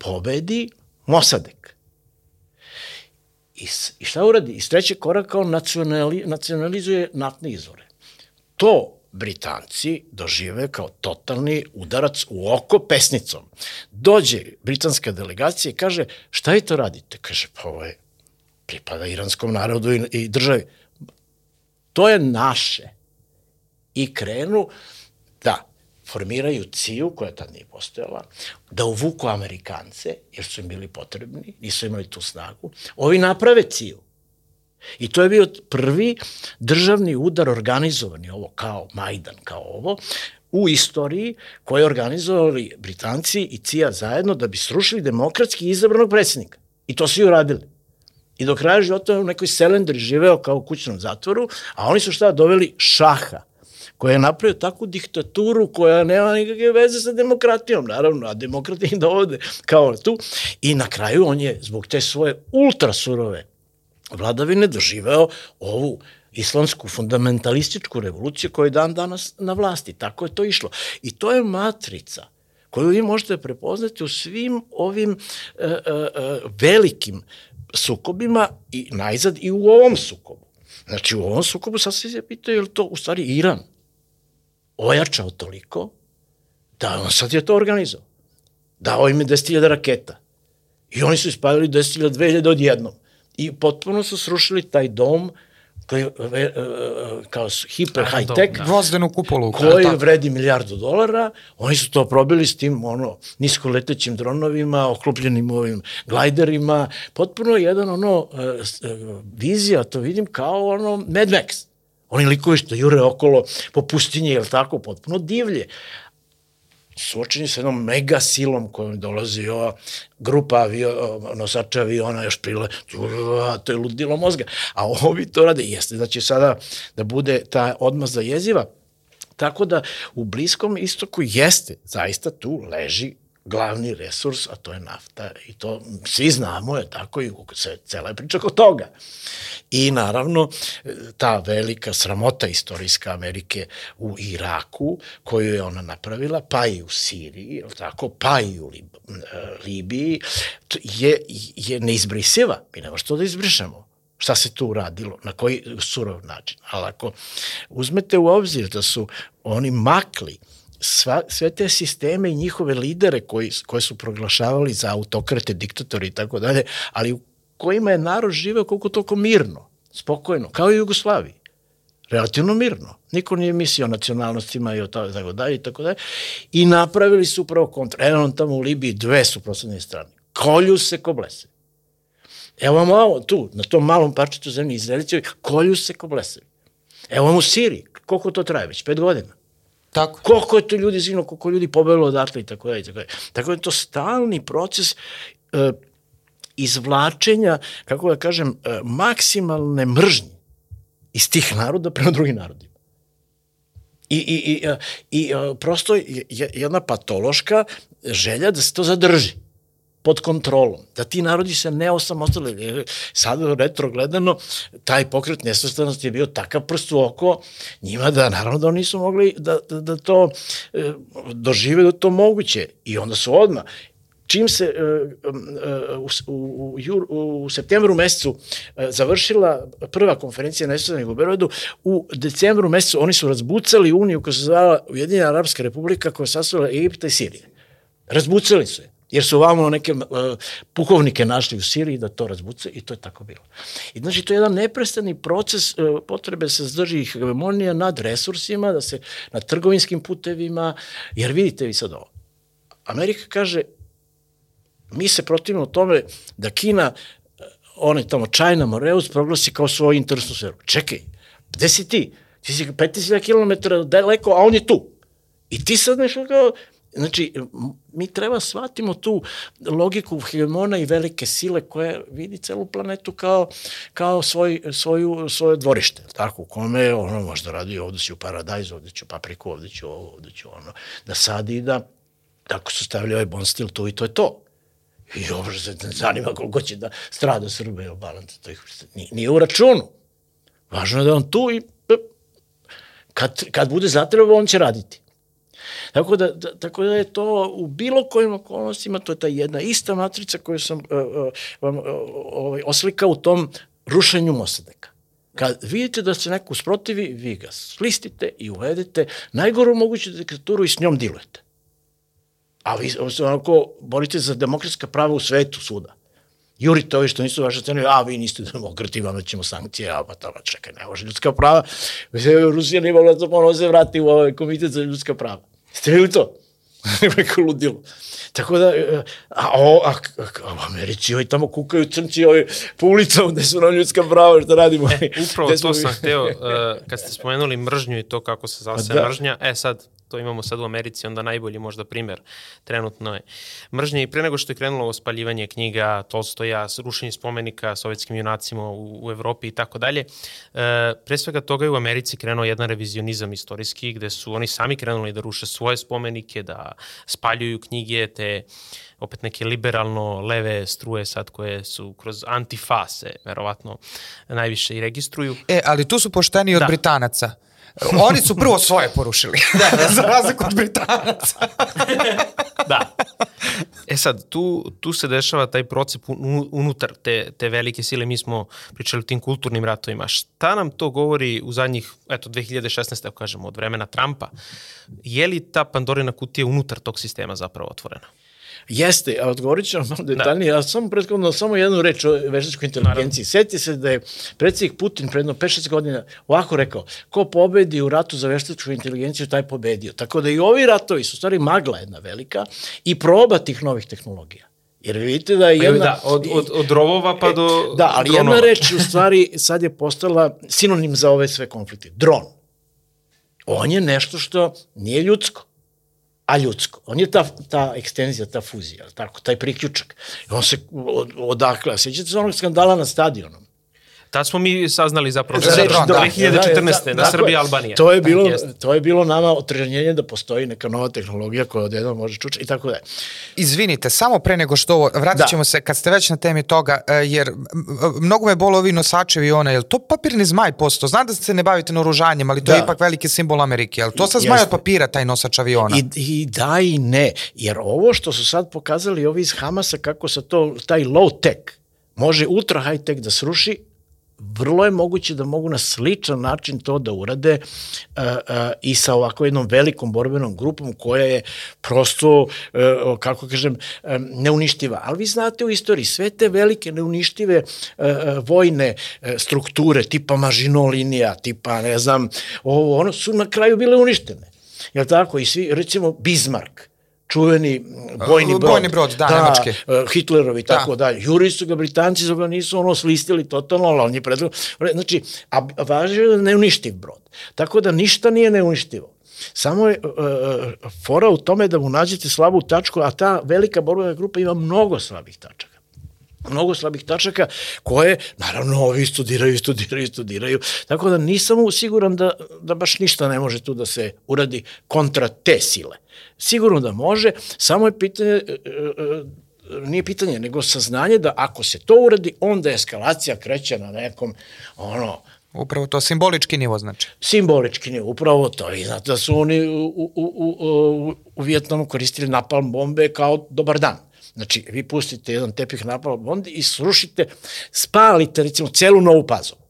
pobedi Mosadek. I, I šta uradi? Iz trećeg koraka on nacionali, nacionalizuje naftne izvore. To Britanci dožive kao totalni udarac u oko pesnicom. Dođe britanska delegacija i kaže, šta vi to radite? Kaže, pa ovo je, pripada iranskom narodu i, i državi. To je naše. I krenu da formiraju CIU, koja tad nije postojala, da uvuku Amerikance, jer su im bili potrebni, nisu imali tu snagu, ovi naprave CIU. I to je bio prvi državni udar organizovani, ovo kao Majdan, kao ovo, u istoriji koje organizovali Britanci i CIA zajedno da bi srušili demokratski izabranog predsjednika. I to su i uradili. I do kraja života u nekoj selendri živeo kao u kućnom zatvoru, a oni su šta doveli šaha koja je napravio takvu diktaturu koja nema nikakve veze sa demokratijom, naravno, a demokrati ih dovode kao tu. I na kraju on je zbog te svoje ultra surove vladavine doživeo ovu islamsku fundamentalističku revoluciju koja je dan danas na vlasti. Tako je to išlo. I to je matrica koju vi možete prepoznati u svim ovim e, e, e, velikim sukobima i najzad i u ovom sukobu. Znači u ovom sukobu sad se pitaju je li to u stvari Iran ojačao toliko da on sad je to organizao. Dao im je 10.000 raketa. I oni su ispalili 10.000, 2000 odjednom. I potpuno su srušili taj dom koji je kao hiper high tech. Da. Gvozdenu kupolu. Koji tako. vredi milijardu dolara. Oni su to probili s tim ono, nisko letećim dronovima, oklupljenim ovim glajderima. Potpuno jedan ono, e, e, vizija, to vidim kao ono Mad Max. Oni likovi što jure okolo po pustinji, je tako, potpuno divlje. Suočeni sa jednom mega silom kojom dolazi ova grupa avio, nosača aviona još prile, to je ludilo mozga. A ovi to rade, jeste da će sada da bude ta odmazda jeziva, Tako da u Bliskom istoku jeste, zaista tu leži glavni resurs, a to je nafta i to svi znamo je tako i se cela je priča oko toga. I naravno ta velika sramota istorijska Amerike u Iraku koju je ona napravila, pa i u Siriji, tako, pa i u Lib Libiji, je, je neizbrisiva. Mi nema što da izbrišemo šta se tu uradilo, na koji surov način. Ali ako uzmete u obzir da su oni makli sva, sve te sisteme i njihove lidere koji, koje su proglašavali za autokrate, diktatori i tako dalje, ali u kojima je narod živeo koliko toliko mirno, spokojno, kao i Jugoslaviji. Relativno mirno. Niko nije mislio o nacionalnostima i o tako dalje i tako dalje. I napravili su upravo kontra. On tamo u Libiji dve suprotstavne strane. Kolju se ko blese. Evo vam ovo tu, na tom malom parčetu zemlje Izraelicevi, kolju se ko blesevi. Evo vam u Siriji, koliko to traje već? Pet godina. Tako. Koliko je to ljudi zino, koliko ljudi pobelo odatle i tako dalje. Tako, tako da je to stalni proces e, izvlačenja, kako da kažem, e, maksimalne mržnje iz tih naroda prema drugim narodima. I, i, i, e, i e, prosto je jedna patološka želja da se to zadrži pod kontrolom, da ti narodi se ne osamostali. Sad retro gledano, taj pokret nesvrstanosti je bio takav prst u oko njima da naravno da oni nisu mogli da, da, da to e, dožive da to moguće. I onda su odmah čim se e, e, u, u, u, septembru mesecu e, završila prva konferencija nesvrstanih u Berovedu, u decembru mesecu oni su razbucali Uniju koja se zvala Ujedinjena Arabska republika koja je sastavila Egipta i Sirije. Razbucali su je jer su ovamo neke uh, pukovnike našli u Siriji da to razbuce i to je tako bilo. I znači to je jedan neprestani proces uh, potrebe se zdrži hegemonija nad resursima, da se na trgovinskim putevima, jer vidite vi sad ovo. Amerika kaže, mi se protivimo tome da Kina, onaj tamo China Moreus proglasi kao svoju interesnu sferu. Čekaj, gde si ti? Ti si 5000 km daleko, a on je tu. I ti sad nešto kao, Znači, mi treba shvatimo tu logiku hegemona i velike sile koje vidi celu planetu kao, kao svoj, svoju, svoje dvorište, tako, u kome ono možda radi ovde ću paradajz, ovde ću papriku, ovde ću ovo, ovde ću ono, da sadi i da tako su stavili ovaj bon stil tu i to je to. I ovo se ne zanima koliko će da strada Srbe ili balanta, to ih, nije, nije u računu. Važno je da on tu i kad, kad bude zatrebao, on će raditi. Tako da, da, tako da je to u bilo kojim okolnostima, to je ta jedna ista matrica koju sam uh, uh, vam uh, uh, oslikao u tom rušenju Mosadeka. Kad vidite da se neko usprotivi, vi ga slistite i uvedete najgoru moguću diktaturu i s njom dilujete. A vi se onako borite za demokratska prava u svetu svuda. Jurite ovi što nisu vaše cene, a vi niste demokrati, vama ćemo sankcije, a pa tamo čekaj, ne može ljudska prava. Rusija nije mogla da se vrati u ovaj komitet za ljudska prava. Ste li to? Neko ludilo. Tako da, e, a, o, a, a, a Americi ovi tamo kukaju crnci ovi po ulicama gde su nam ljudska prava, što radimo. E, upravo to sam hteo, uh, kad ste spomenuli mržnju i to kako se zase da. mržnja, e sad, to imamo sad u Americi, onda najbolji možda primer trenutno je mržnje i pre nego što je krenulo ovo spaljivanje knjiga Tolstoja, rušenje spomenika sovjetskim junacima u, u Evropi i tako dalje, e, pre svega toga je u Americi krenuo jedan revizionizam istorijski gde su oni sami krenuli da ruše svoje spomenike, da spaljuju knjige, te opet neke liberalno leve struje sad koje su kroz antifa se verovatno najviše i registruju. E, ali tu su pošteni od Da. Britanaca. Oni su prvo svoje porušili, da, za razliku od Britanaca. Da. E sad, tu, tu se dešava taj procep un- unutar te, te velike sile. Mi smo pričali o tim kulturnim ratovima. Šta nam to govori u zadnjih, eto, 2016. ako kažemo, od vremena Trumpa? Je li ta Pandorina kutija unutar tog sistema zapravo otvorena? Jeste, a odgovorit ću vam malo detaljnije, a samo prethodno, samo jednu reč o veštačkoj inteligenciji. Sjeti se da je predsjednik Putin predno 5-6 godina ovako rekao, ko pobedi u ratu za veštačku inteligenciju, taj pobedio. Tako da i ovi ratovi su stvari magla jedna velika i proba tih novih tehnologija. Jer vidite da je Pa jedna... da, od, od, od rovova pa do Da, ali dronova. jedna reč u stvari sad je postala sinonim za ove sve konflikte. Dron. On je nešto što nije ljudsko, a ljudsko. On je ta, ta ekstenzija, ta fuzija, tako, taj priključak. I on se od, odakle, sjećate se onog skandala na stadionu? Tad smo mi saznali zapravo Za za dron, da. 2014. Da, na tako Srbija je. Albanija. To je bilo, Jeste. to je bilo nama otrežnjenje da postoji neka nova tehnologija koja odjednom može čući i tako da je. Izvinite, samo pre nego što ovo, vratit Da. ćemo se, kad ste već na temi toga, e, jer mnogo me bolo ovi nosačevi one, jel to papirni zmaj posto? Znam da se ne bavite naoružanjem, ali to je Da. ipak veliki simbol Amerike, jel to sa zmaj od papira, taj nosač aviona? I, I da i ne, jer ovo što su sad pokazali ovi iz Hamasa, kako se to, taj low tech, može ultra high tech da sruši, vrlo je moguće da mogu na sličan način to da urade uh, uh, i sa ovako jednom velikom borbenom grupom koja je prosto, uh, kako kažem, um, neuništiva. Ali vi znate u istoriji, sve te velike neuništive vojne strukture, tipa Maginot linija, tipa, ne znam, ovo, ono su na kraju bile uništene. Jel tako? I svi, recimo, Bismarck, čuveni bojni brod. Bojni brod, da, nemački. e, Hitlerovi i Da. tako dalje. Juri su ga, Britanci su ga nisu ono slistili totalno, ali on je predlog. Znači, a a važno je da je neuništiv brod. Tako da ništa nije neuništivo. Samo je uh, fora u tome da mu nađete slabu tačku, a ta velika borbena grupa ima mnogo slabih tačaka mnogo slabih tačaka koje, naravno, ovi studiraju, studiraju, studiraju, tako da nisam siguran da, da baš ništa ne može tu da se uradi kontra te sile. Sigurno da može, samo je pitanje, e, e, nije pitanje, nego saznanje da ako se to uradi, onda eskalacija kreće na nekom, ono, Upravo to, simbolički nivo znači. simbolički nije upravo to. I znate da su oni u, u, u, u, u Vjetnamu koristili napalm bombe kao dobar dan. Znači, vi pustite jedan tepih napalm bombe i srušite, spalite recimo celu Novu Pazovu.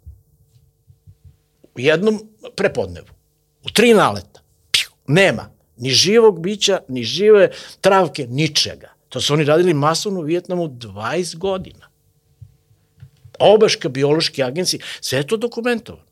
U jednom prepodnevu. U tri naleta. Piu, nema ni živog bića, ni žive travke, ničega. To su oni radili masovno u Vjetnamu 20 godina obaška biološki agenci, sve je to dokumentovano.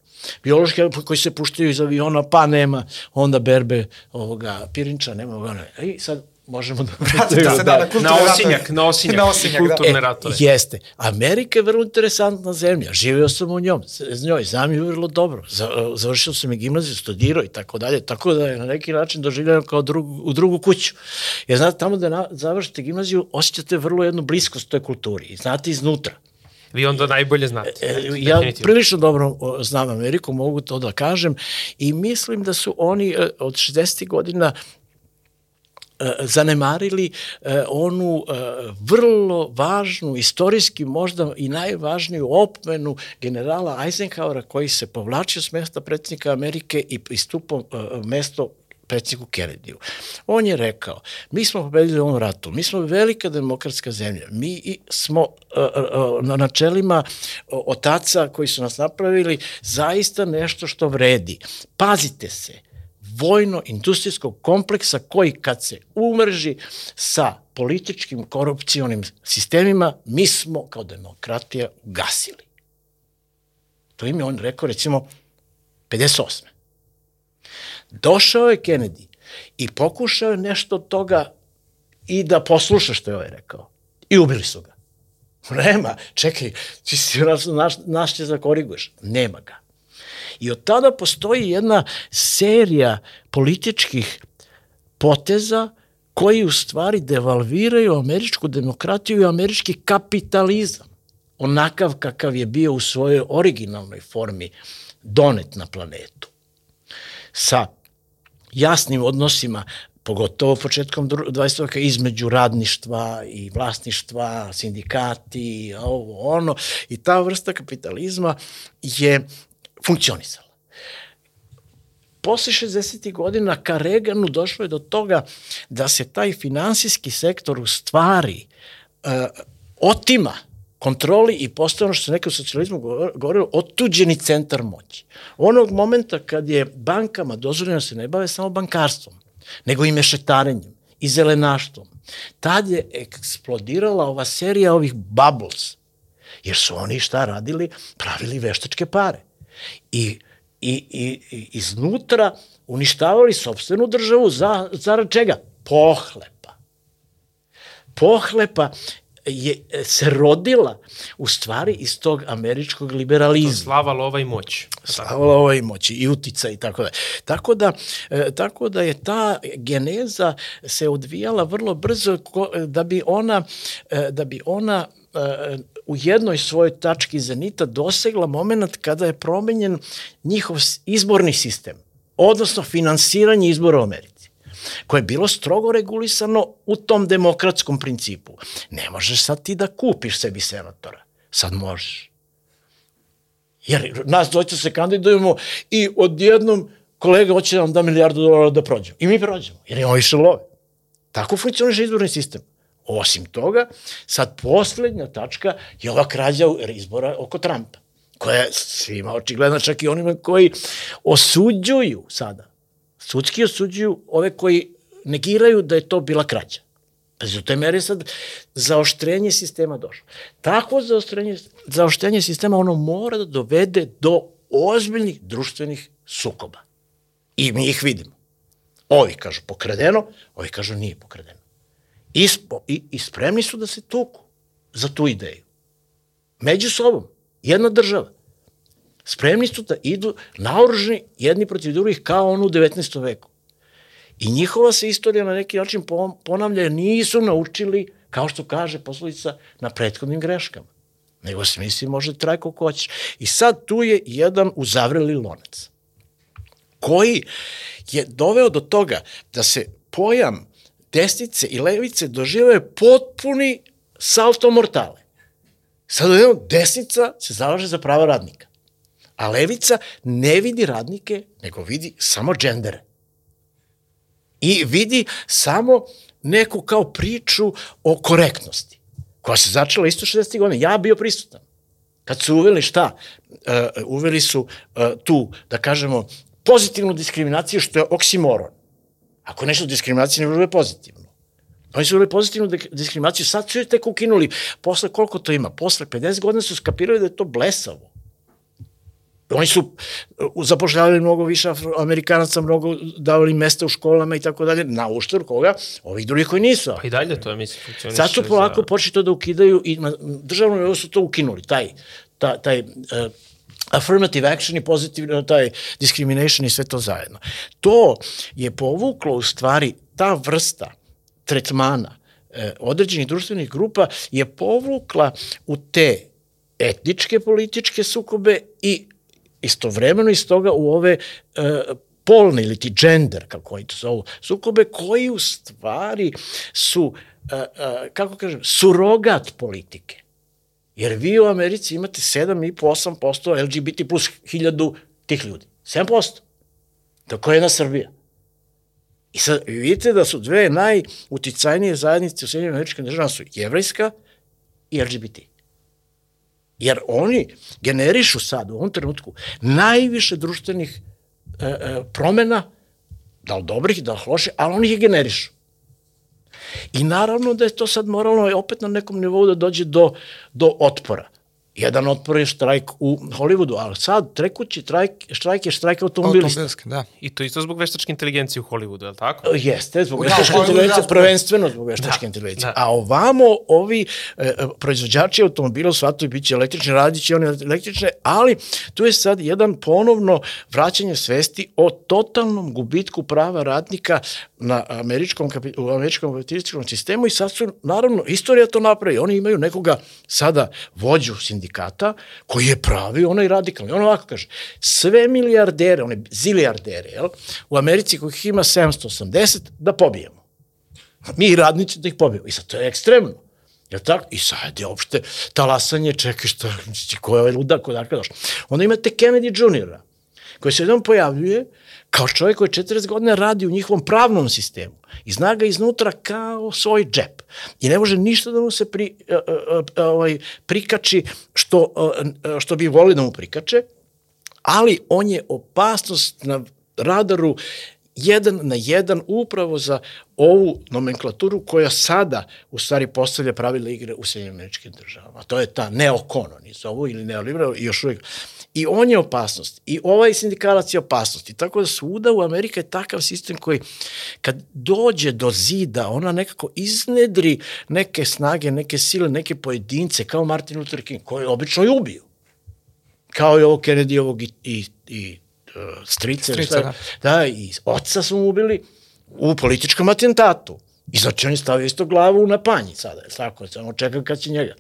Biološki koji se puštaju iz aviona, pa nema onda berbe ovoga pirinča, nema ovoga. I sad možemo da... Vratite se da, na kulturne na osinjak, na osinjak, Na osinjak, da. kulturne E, ratove. Jeste. Amerika je vrlo interesantna zemlja. Živeo sam u njom, s njoj, znam ju vrlo dobro. Za, završio sam i gimnaziju, studirao i tako dalje, tako da je na neki način doživljeno kao drugu, u drugu kuću. Jer znate, tamo da na, završite gimnaziju, osjećate vrlo jednu bliskost toj kulturi. I znate iznutra. Vi onda najbolje znate. E, ja Definitivno. prilično dobro znam Ameriku, mogu to da kažem i mislim da su oni e, od 60. godina e, zanemarili e, onu e, vrlo važnu, istorijski možda i najvažniju opmenu generala Eisenhowera koji se povlačio s mesta predsjednika Amerike i pristupao e, mesto predsjedniku Kennedyju. On je rekao, mi smo pobedili u ovom ratu, mi smo velika demokratska zemlja, mi smo na načelima otaca koji su nas napravili zaista nešto što vredi. Pazite se, vojno-industrijskog kompleksa koji kad se umrži sa političkim korupcionim sistemima, mi smo kao demokratija ugasili. To im je on rekao recimo 58. Došao je Kennedy i pokušao je nešto od toga i da posluša što je ovaj rekao. I ubili su ga. Nema, čekaj, ti si nas, naš, će da koriguješ. Nema ga. I od tada postoji jedna serija političkih poteza koji u stvari devalviraju američku demokratiju i američki kapitalizam, onakav kakav je bio u svojoj originalnoj formi donet na planetu. Sa jasnim odnosima pogotovo početkom 20. veka između radništva i vlasništva, sindikati, ovo, ono, i ta vrsta kapitalizma je funkcionisala. Posle 60. godina ka Reganu došlo je do toga da se taj finansijski sektor u stvari uh, otima kontroli i postoje ono što se nekaj u socijalizmu govorilo, otuđeni centar moći. Onog momenta kad je bankama dozvoljeno da se ne bave samo bankarstvom, nego i mešetarenjem i zelenaštvom, tad je eksplodirala ova serija ovih bubbles, jer su oni šta radili? Pravili veštačke pare. I, i, i, i iznutra uništavali sobstvenu državu za, za čega? Pohlepa. Pohlepa je se rodila u stvari iz tog američkog liberalizma. slava lova i moć. Slava lova i moć i utica i tako da. Tako da, e, tako da je ta geneza se odvijala vrlo brzo da bi ona, e, da bi ona e, u jednoj svojoj tački zenita dosegla moment kada je promenjen njihov izborni sistem, odnosno finansiranje izbora u Americi koje je bilo strogo regulisano u tom demokratskom principu. Ne možeš sad ti da kupiš sebi senatora. Sad možeš. Jer nas dvojica se kandidujemo i odjednom kolega hoće nam da milijardu dolara da prođemo. I mi prođemo, jer imamo više love. Tako funkcioniše izborni sistem. Osim toga, sad poslednja tačka je ova krađa izbora oko Trumpa, koja je svima očigledna, čak i onima koji osuđuju sada sudski osuđuju ove koji negiraju da je to bila krađa. Pa u te mere sad zaoštrenje sistema došlo. Takvo zaoštrenje, zaoštrenje sistema ono mora da dovede do ozbiljnih društvenih sukoba. I mi ih vidimo. Ovi kažu pokradeno, ovi kažu nije pokradeno. I, spo, i, i spremni su da se tuku za tu ideju. Među sobom, jedna država spremni su da idu naoruženi jedni protiv drugih kao ono u 19. veku. I njihova se istorija na neki način ponavlja, jer nisu naučili, kao što kaže poslovica, na prethodnim greškama. Nego se misli može da traje koliko hoćeš. I sad tu je jedan uzavreli lonac koji je doveo do toga da se pojam desnice i levice doživaju potpuni salto mortale. Sad jednom desnica se zalaže za prava radnika. A levica ne vidi radnike, nego vidi samo džendere. I vidi samo neku kao priču o korektnosti, koja se začela isto 60. godina. Ja bio prisutan. Kad su uveli šta? Uh, uveli su uh, tu, da kažemo, pozitivnu diskriminaciju, što je oksimoron. Ako nešto diskriminacija ne bude pozitivno. Oni su uveli pozitivnu diskriminaciju, sad su je tek ukinuli. Posle koliko to ima? Posle 50 godina su skapirali da je to blesavo. Oni su uh, zapošljavali mnogo više Amerikanaca, mnogo davali mesta u školama i tako dalje, na uštor koga? Ovih drugih koji nisu. Pa i dalje to, mislim, funkcioniše. Sad su polako za... počeli to da ukidaju i nivou su to ukinuli, taj, ta, taj uh, affirmative action i pozitivno taj discrimination i sve to zajedno. To je povuklo u stvari ta vrsta tretmana eh, određenih društvenih grupa je povukla u te etničke političke sukobe i istovremeno iz toga u ove uh, polne ili ti gender, kako oni to zovu, sukobe koji u stvari su, uh, uh, kako kažem, surogat politike. Jer vi u Americi imate 7,5-8% LGBT plus hiljadu tih ljudi. 7%. Tako je jedna Srbija. I sad vidite da su dve najuticajnije zajednice u Sjedinjim američkim državama su jevrejska i LGBT. Jer oni generišu sad u ovom trenutku najviše društvenih e, e, promena, da li dobrih, da li loše, ali oni ih generišu. I naravno da je to sad moralno opet na nekom nivou da dođe do, do otpora. Jedan otpor je štrajk u Hollywoodu, ali sad trekući štrajk, štrajk je štrajk automobilista. Automobilski, da. I to isto zbog veštačke inteligencije u Hollywoodu, je li tako? Jeste, zbog Da, veštačke Hollywood inteligencije, raspad. prvenstveno zbog veštačke Da, inteligencije. da. A ovamo ovi e, e, proizvođači automobila u svatu biće električni, radit će oni električne, ali tu je sad jedan ponovno vraćanje svesti o totalnom gubitku prava radnika na američkom, u američkom kapitalističkom sistemu i sad su, naravno, istorija to napravi. Oni imaju nekoga sada vođu sindikata koji je pravi, onaj radikalni. On ovako kaže, sve milijardere, one zilijardere, jel, u Americi kojih ima 780, da pobijemo. Mi radnici da ih pobijemo. I sad to je ekstremno. Jel tako? I sad je opšte talasanje, čekaj šta, ko je ovaj ludak, odakle došao. Onda imate Kennedy Jr. koji se jednom pojavljuje kao čovjek koji 40 godina radi u njihovom pravnom sistemu i zna ga iznutra kao svoj džep. I ne može ništa da mu se pri, a, a, a, ovaj, prikači što, što bi volili da mu prikače, ali on je opasnost na radaru jedan na jedan upravo za ovu nomenklaturu koja sada u stvari postavlja pravila igre u Sjedinjenim američkim državama. To je ta neokono, ni zovu, ili neoliberal, i još uvijek. I on je opasnost. I ovaj sindikalac je opasnost. I tako da svuda u Amerika je takav sistem koji kad dođe do zida, ona nekako iznedri neke snage, neke sile, neke pojedince, kao Martin Luther King, koji obično i ubiju kao i ovo Kennedyovog i, i, i uh, strice, Strica, šta, da. da, i oca su mu ubili u političkom atentatu. I znači on je stavio isto glavu na panji sada, tako, samo čekam kad će njega.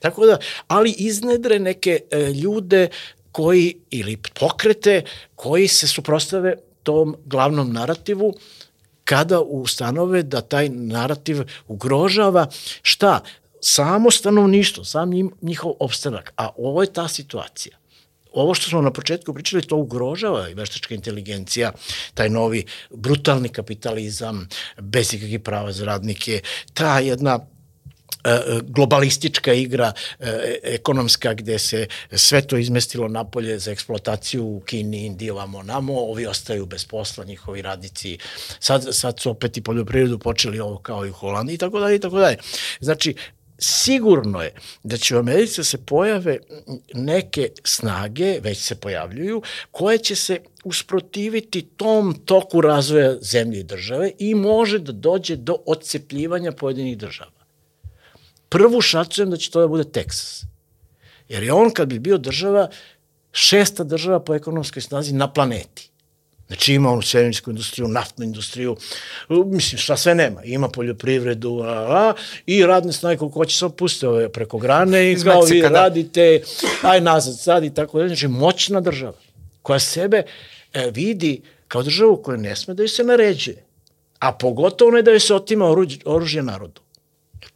Tako da, ali iznedre neke e, ljude koji, ili pokrete, koji se suprostave tom glavnom narativu, kada ustanove da taj narativ ugrožava šta? Samo stanovništvo, sam njihov opstanak. A ovo je ta situacija ovo što smo na početku pričali, to ugrožava i veštačka inteligencija, taj novi brutalni kapitalizam, bez ikakvih prava za radnike, ta jedna globalistička igra e, ekonomska gde se sve to izmestilo napolje za eksploataciju u Kini, Indiji, ovamo namo, ovi ostaju bez posla, njihovi radnici. Sad, sad su opet i poljoprivredu počeli ovo kao i u Holandiji i tako dalje i tako dalje. Znači, sigurno je da će u Americi se pojave neke snage, već se pojavljuju, koje će se usprotiviti tom toku razvoja zemlje i države i može da dođe do odcepljivanja pojedinih država. Prvu šacujem da će to da bude Teksas. Jer je on kad bi bio država, šesta država po ekonomskoj snazi na planeti. Znači ima onu svemirsku industriju, naftnu industriju, mislim šta sve nema. Ima poljoprivredu a, a, i radne snage koliko hoće samo puste ove preko grane i Iz kao vi da. radite, aj nazad sad i tako dalje. Znači moćna država koja sebe e, vidi kao državu koja ne sme da joj se naređuje. A pogotovo ne da joj se otima oruđe, oružje narodu.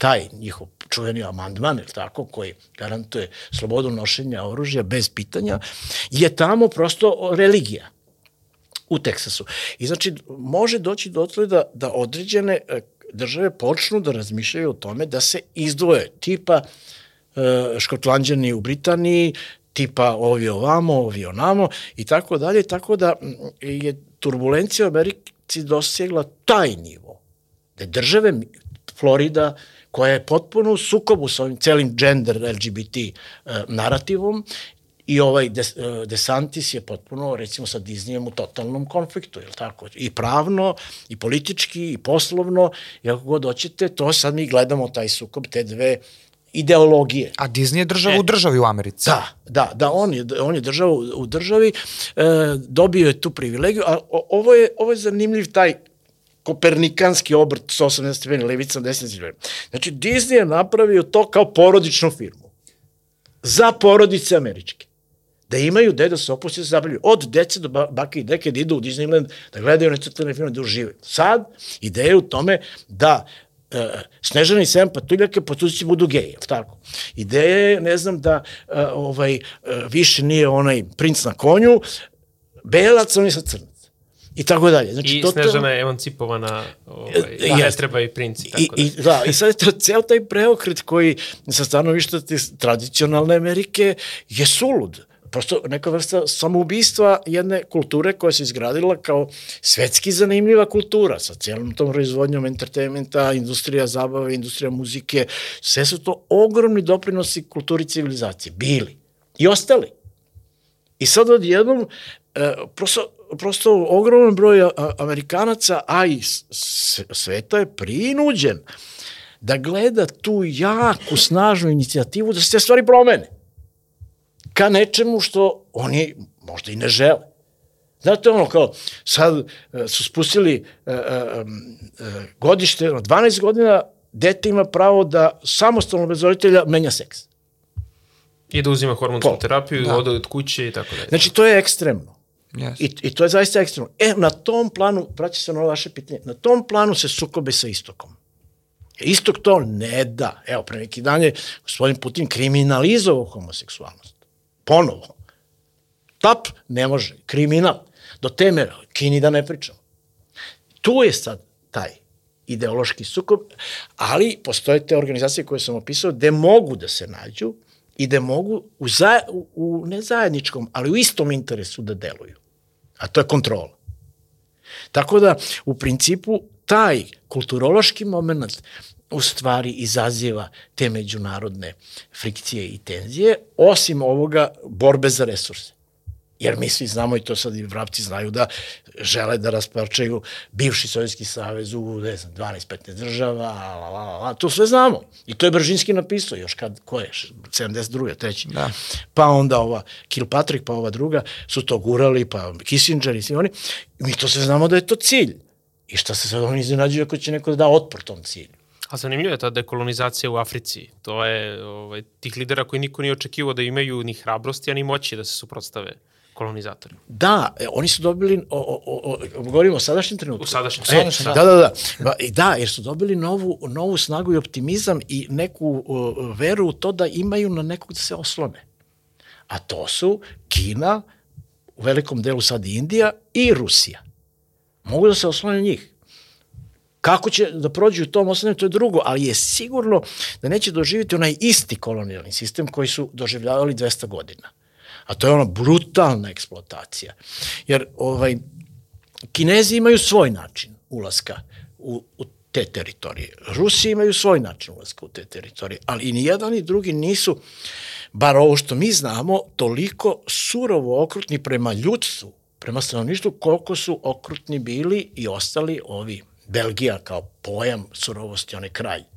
Taj njihov čuveni amandman, ili tako, koji garantuje slobodu nošenja oružja bez pitanja, je tamo prosto religija u Teksasu. I znači, može doći do da, da određene e, države počnu da razmišljaju o tome da se izdvoje, tipa e, škotlanđani u Britaniji, tipa ovi ovamo, ovi onamo i tako dalje, tako da je turbulencija u Americi dosegla taj nivo. Da države, Florida, koja je potpuno u sukobu sa ovim celim gender LGBT e, narativom i ovaj Des, e, DeSantis je potpuno, recimo sa Disneyem u totalnom konfliktu, je tako? I pravno, i politički, i poslovno, i ako god hoćete, to sad mi gledamo taj sukob, te dve ideologije. A Disney je država u državi u Americi. Da, da, da, on je, on je država u, u državi, e, dobio je tu privilegiju, a o, ovo je, ovo je zanimljiv taj kopernikanski obrt 180 stepeni, levica 10 stepeni. Znači, Disney je napravio to kao porodičnu firmu. Za porodice američke. Da imaju gde da se opusti da se zabavljaju. Od dece do ba- bake i deke da idu u Disneyland, da gledaju necrtane filme, da uživaju. Sad, ideja je u tome da e, Snežana i Sedam patuljake po tuzici budu geji, tako? Ideja je, ne znam, da e, ovaj, e, više nije onaj princ na konju, belac, on je sad crnac. I tako dalje. Znači, I to- Snežana je emancipovana, ovaj, E, da, ne treba i princi, tako I, da. i, da, i sad je to ceo taj preokret koji sa stanovišta te tradicionalne Amerike je sulud. prosto neka vrsta samoubistva jedne kulture koja se izgradila kao svetski zanimljiva kultura sa cijelom tom proizvodnjom entertainmenta, industrija zabave, industrija muzike, sve su to ogromni doprinosi kulturi civilizacije, bili i ostali. I sad odjednom, e, prosto, prosto ogroman broj Amerikanaca, a i sveta je prinuđen da gleda tu jaku, snažnu inicijativu da se te stvari promene ka nečemu što oni možda i ne žele. Znate ono kao, sad e, su spustili uh, uh, godište, 12 godina, dete ima pravo da samostalno bez roditelja menja seks. I da uzima hormonsku terapiju, da. ode od kuće i tako dalje. Znači, to je ekstremno. Yes. I, I to je zaista ekstremno. E, na tom planu, praći se na vaše pitanje, na tom planu se sukobe sa istokom. Istok to ne da. Evo, pre neki dan je gospodin Putin kriminalizovao homoseksualnost. Ponovo. Tap ne može. Kriminal. Do teme, Kini da ne pričamo. Tu je sad taj ideološki sukob, ali postoje te organizacije koje sam opisao gde mogu da se nađu i da mogu u, za, u, u ne zajedničkom, ali u istom interesu da deluju. A to je kontrola. Tako da, u principu, taj kulturološki moment u stvari izaziva te međunarodne frikcije i tenzije, osim ovoga borbe za resurse. Jer mi svi znamo i to sad i vrapci znaju da žele da rasparčaju bivši Sovjetski savez u, ne znam, 12-15 država, la, la, la, la, to sve znamo. I to je Bržinski napisao još kad, ko je, 72. treći. Da. Pa onda ova Kilpatrick, pa ova druga, su to gurali, pa Kissinger i svi oni. Mi to sve znamo da je to cilj. I šta se sad oni iznenađuju ako će neko da da otpor tom cilju. A zanimljivo je ta dekolonizacija u Africi. To je ovaj, tih lidera koji niko nije očekivao da imaju ni hrabrosti, a ni moći da se suprotstave kolonizatori. Da, e, oni su dobili, o, o, o, govorimo o sadašnjem trenutku. U sadašnjem, e, sadašnjem da. da. Da, da, da. Da, jer su dobili novu, novu snagu i optimizam i neku o, veru u to da imaju na nekog da se oslone. A to su Kina, u velikom delu sad Indija i Rusija. Mogu da se oslone njih. Kako će da prođu u tom osnovnom, to je drugo, ali je sigurno da neće doživjeti onaj isti kolonijalni sistem koji su doživljavali 200 godina. A to je ona brutalna eksploatacija. Jer ovaj, Kinezi imaju svoj način ulaska u, u te teritorije. Rusi imaju svoj način ulaska u te teritorije, ali i ni jedan ni drugi nisu, bar ovo što mi znamo, toliko surovo okrutni prema ljudstvu, prema stanovništvu, koliko su okrutni bili i ostali ovi Belgija kao pojam surovosti, onaj kraj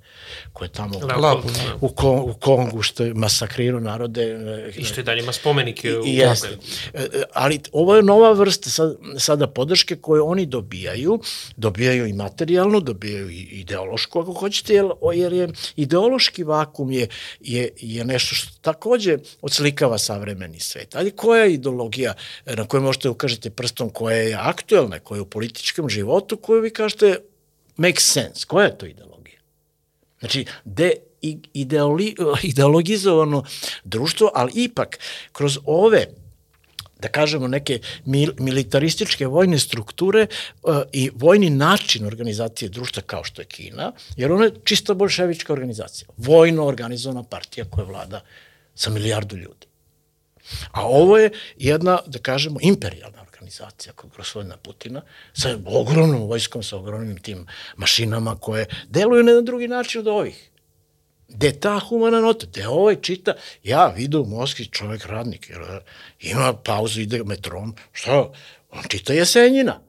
koje je tamo Lapu, u, Kon, u Kongu što je masakrirao narode. E, I što je dalje ima spomenike u i, jeste. E, e, ali ovo je nova vrsta sad, sada podrške koje oni dobijaju, dobijaju i materijalno, dobijaju i ideološku ako hoćete, jer, jer je ideološki vakum je, je, je nešto što takođe odslikava savremeni svet. Ali koja je ideologija na kojoj možete ukažete prstom koja je aktuelna, koja je u političkom životu, koju vi kažete make sense. Koja je to ideologija? Znači, de ideoli, ideologizovano društvo, ali ipak kroz ove da kažemo neke mil, militarističke vojne strukture uh, i vojni način organizacije društva kao što je Kina, jer ona je čista bolševička organizacija, vojno organizovana partija koja vlada sa milijardu ljudi. A ovo je jedna, da kažemo, imperijalna organizacija kod gospodina Putina sa ogromnom vojskom, sa ogromnim tim mašinama koje deluju na drugi način od ovih. Gde ta humana nota, gde ovaj čita, ja vidu Moskvi čovek radnik, jer ima pauzu, ide metrom, što? On čita Jesenjina.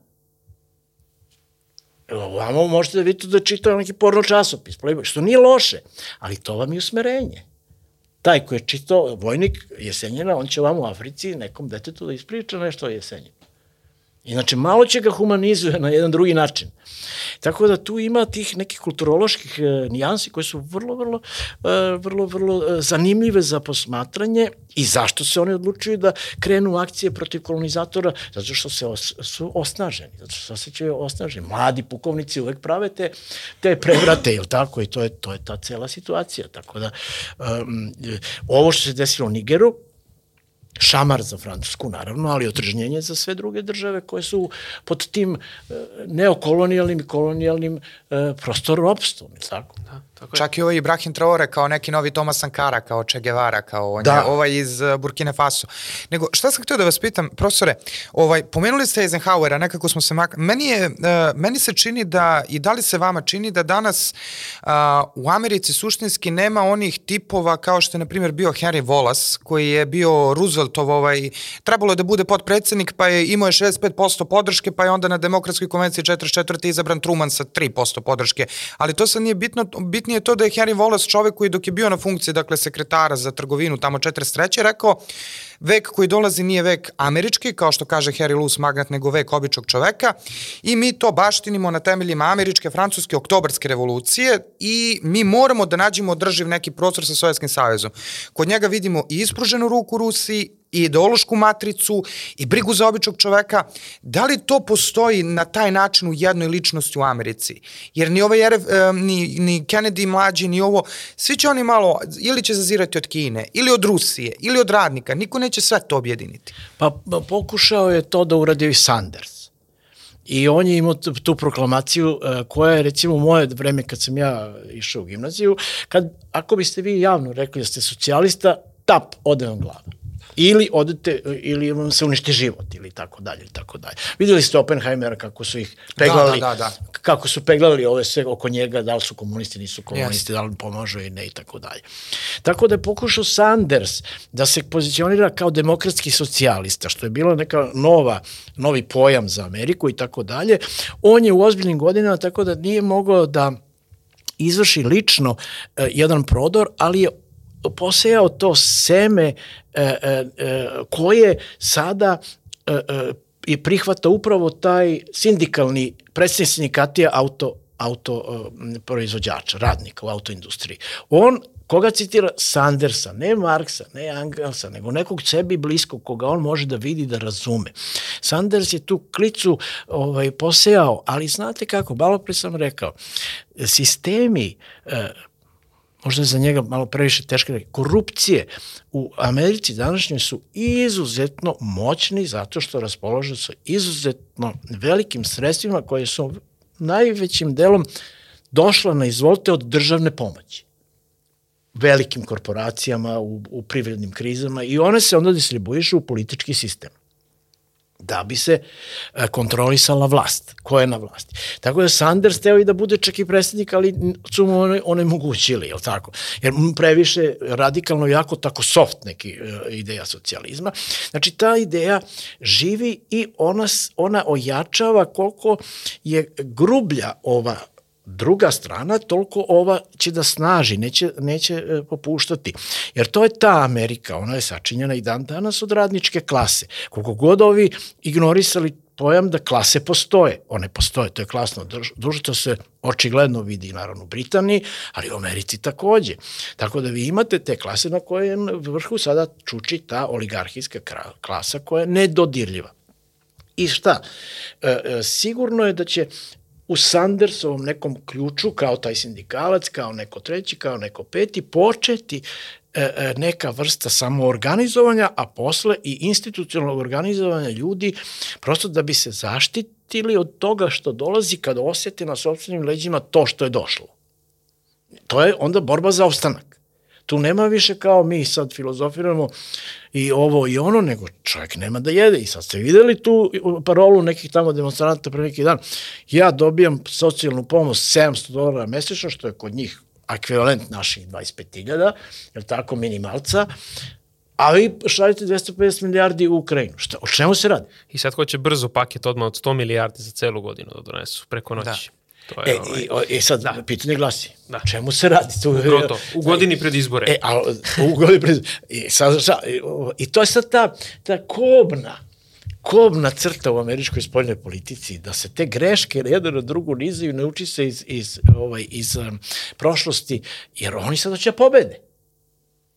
Evo, vamo možete da vidite da čita neki porno časopis, što nije loše, ali to vam je usmerenje taj koji je čitao vojnik Jesenjina, on će vam u Africi nekom detetu da ispriča nešto o Jesenjinu. Inače, malo će ga humanizuje na jedan drugi način. Tako da tu ima tih nekih kulturoloških e, nijansi koje su vrlo, vrlo, e, vrlo, vrlo e, zanimljive za posmatranje i zašto se oni odlučuju da krenu akcije protiv kolonizatora, zato što se os, su osnaženi, zato što se osjećaju osnaženi. Mladi pukovnici uvek prave te, te prevrate, je tako? I to je, to je ta cela situacija. Tako da, um, ovo što se desilo u Nigeru, šamar za Francusku, naravno, ali otržnjenje za sve druge države koje su pod tim e, neokolonijalnim i kolonijalnim e, prostor ropstvom, tako? Da. Tako je. Čak i ovaj Ibrahim Traore kao neki novi Tomas Sankara, kao Che Guevara, kao on da. je ovaj iz uh, Burkina Faso. Nego, šta sam htio da vas pitam, profesore, ovaj, pomenuli ste Eisenhowera, nekako smo se mak... Meni, je, uh, meni se čini da, i da li se vama čini da danas uh, u Americi suštinski nema onih tipova kao što je, na primjer, bio Henry Wallace, koji je bio Rooseveltov, ovaj, trebalo je da bude podpredsednik, pa je imao je 65% podrške, pa je onda na demokratskoj konvenciji 44. izabran Truman sa 3% podrške. Ali to sad nije bitno, najbitnije je to da je Henry Wallace čovek koji dok je bio na funkciji, dakle, sekretara za trgovinu tamo 43. rekao vek koji dolazi nije vek američki, kao što kaže Harry Lewis Magnat, nego vek običnog čoveka i mi to baštinimo na temeljima američke, francuske, oktobarske revolucije i mi moramo da nađemo održiv neki prostor sa Sovjetskim savezom. Kod njega vidimo i ispruženu ruku Rusiji i ideološku matricu i brigu za običnog čoveka. Da li to postoji na taj način u jednoj ličnosti u Americi? Jer ni ovaj RF, ni, ni Kennedy mlađi, ni ovo, svi će oni malo, ili će zazirati od Kine, ili od Rusije, ili od radnika. Niko neće sve to objediniti. Pa, pa pokušao je to da uradi i Sanders. I on je imao tu proklamaciju e, koja je recimo moje vreme kad sam ja išao u gimnaziju, kad, ako biste vi javno rekli da ste socijalista, tap, ode vam glava ili odete, ili vam se uništi život, ili tako dalje, ili tako dalje. Videli ste Oppenheimera kako su ih peglali, da, da, da, da. kako su peglali ove sve oko njega, da li su komunisti, nisu komunisti, yes. da li pomažu i ne i tako dalje. Tako da je pokušao Sanders da se pozicionira kao demokratski socijalista, što je bilo neka nova, novi pojam za Ameriku i tako dalje. On je u ozbiljnim godinama tako da nije mogao da izvrši lično uh, jedan prodor, ali je posejao to seme e, e, e, koje sada e, e, prihvata upravo taj sindikalni predsednik sindikatija auto auto e, proizvođača, radnika u autoindustriji. On koga citira Sandersa, ne Marksa, ne Angelsa, nego nekog sebi bliskog koga on može da vidi, da razume. Sanders je tu klicu ovaj, posejao, ali znate kako, malo pre sam rekao, sistemi eh, možda je za njega malo previše teško reći, korupcije u Americi današnjoj su izuzetno moćni zato što raspolože sa izuzetno velikim sredstvima koje su najvećim delom došla na izvolte od državne pomoći. Velikim korporacijama u, u privrednim krizama i one se onda distribuišu u politički sistem da bi se e, kontrolisala vlast, ko je na vlasti. Tako da Sanders teo i da bude čak i predsednik, ali su mu one, onemogućili, je tako? Jer previše radikalno jako tako soft neki e, ideja socijalizma. Znači ta ideja živi i ona, ona ojačava koliko je grublja ova druga strana, toliko ova će da snaži, neće, neće e, popuštati. Jer to je ta Amerika, ona je sačinjena i dan danas od radničke klase. Koliko god ovi ignorisali pojam da klase postoje. One postoje, to je klasno društvo, se očigledno vidi naravno u Britaniji, ali u Americi takođe. Tako da vi imate te klase na koje vrhu sada čuči ta oligarhijska klasa koja je nedodirljiva. I šta? E, e, sigurno je da će u Sandersovom nekom ključu, kao taj sindikalac, kao neko treći, kao neko peti, početi e, e, neka vrsta samoorganizovanja, a posle i institucionalnog organizovanja ljudi, prosto da bi se zaštitili od toga što dolazi kada osjeti na sobstvenim leđima to što je došlo. To je onda borba za ostanak. Tu nema više kao mi sad filozofiramo i ovo i ono, nego čovjek nema da jede. I sad ste videli tu parolu nekih tamo demonstranta pre neki dan. Ja dobijam socijalnu pomoć 700 dolara mesečno, što je kod njih ekvivalent naših 25.000, je tako, minimalca, a vi šaljete 250 milijardi u Ukrajinu. Šta, o čemu se radi? I sad hoće brzo paket odmah od 100 milijardi za celu godinu da donesu preko noći. Da. To je, e, ovaj... i, o, e sad, da. pitanje glasi, da. čemu se radi? Tu, Ugroto, u godini pred izbore. E, a, u godini pred izbore. I, sad, šta, I to je sad ta, ta kobna, kobna crta u američkoj spoljnoj politici, da se te greške jedan na drugu nizaju, ne uči se iz, iz, ovaj, iz um, prošlosti, jer oni sad hoće da pobede.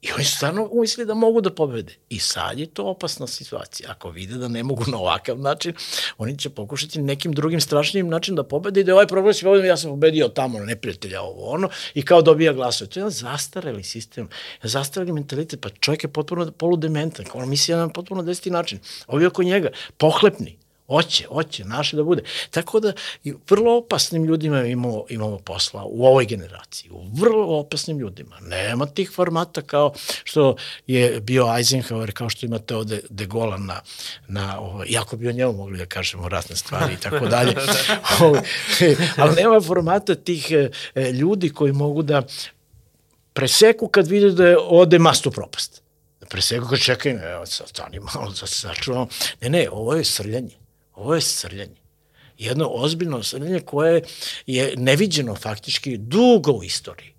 I oni su stvarno umislili da mogu da pobede. I sad je to opasna situacija. Ako vide da ne mogu na ovakav način, oni će pokušati nekim drugim strašnijim način da pobede i da je ovaj problem se pobedom, ja sam pobedio tamo na neprijatelja ovo ono i kao dobija glasove. To je jedan zastareli sistem, zastareli mentalitet, pa čovjek je potpuno poludementan, on misli na potpuno deseti način. Ovi oko njega, pohlepni, Oće, oće, naše da bude. Tako da i vrlo opasnim ljudima imamo, imamo posla u ovoj generaciji, u vrlo opasnim ljudima. Nema tih formata kao što je bio Eisenhower, kao što imate ovde De Gola na, na ovo, iako bi o njemu mogli da kažemo razne stvari i tako dalje. Ali nema formata tih e, ljudi koji mogu da preseku kad vide da je ode mastu propast. Da preseku kad čekaj, evo, stani malo da se začuvamo. Ne, ne, ovo je srljanje. Ovo je srljanje. Jedno ozbiljno srljanje koje je neviđeno faktički dugo u istoriji.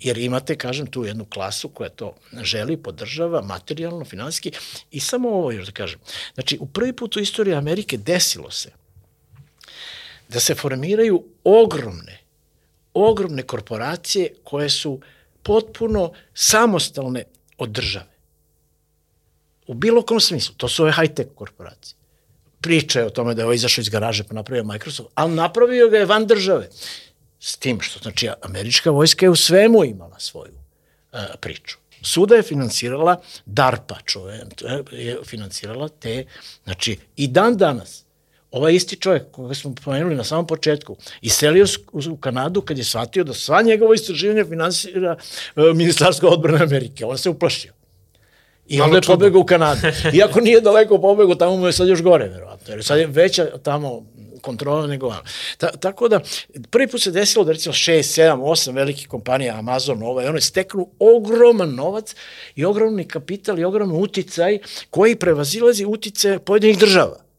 Jer imate, kažem, tu jednu klasu koja to želi, podržava, materijalno, finansijski. I samo ovo još da kažem. Znači, u prvi put u istoriji Amerike desilo se da se formiraju ogromne, ogromne korporacije koje su potpuno samostalne od države. U bilo kom smislu. To su ove high-tech korporacije priče o tome da je ovo izašao iz garaže pa napravio Microsoft, ali napravio ga je van države. S tim što, znači, američka vojska je u svemu imala svoju uh, priču. Suda je finansirala DARPA, čove, je finansirala te, znači, i dan danas, ovaj isti čovjek koga smo pomenuli na samom početku, iselio u Kanadu kad je shvatio da sva njegova istraživanja finansira uh, Ministarstvo odbrane Amerike. On se uplašio. I onda je pobegao u Kanadu. Iako nije daleko pobegao, tamo mu je sad još gore, verovatno. Jer sad je veća tamo kontrola nego ono. Ta, tako da, prvi put se desilo da recimo 6, 7, 8 velikih kompanija, Amazon, ovaj, one steknu ogroman novac i ogromni kapital i ogroman uticaj koji prevazilazi utice pojedinih država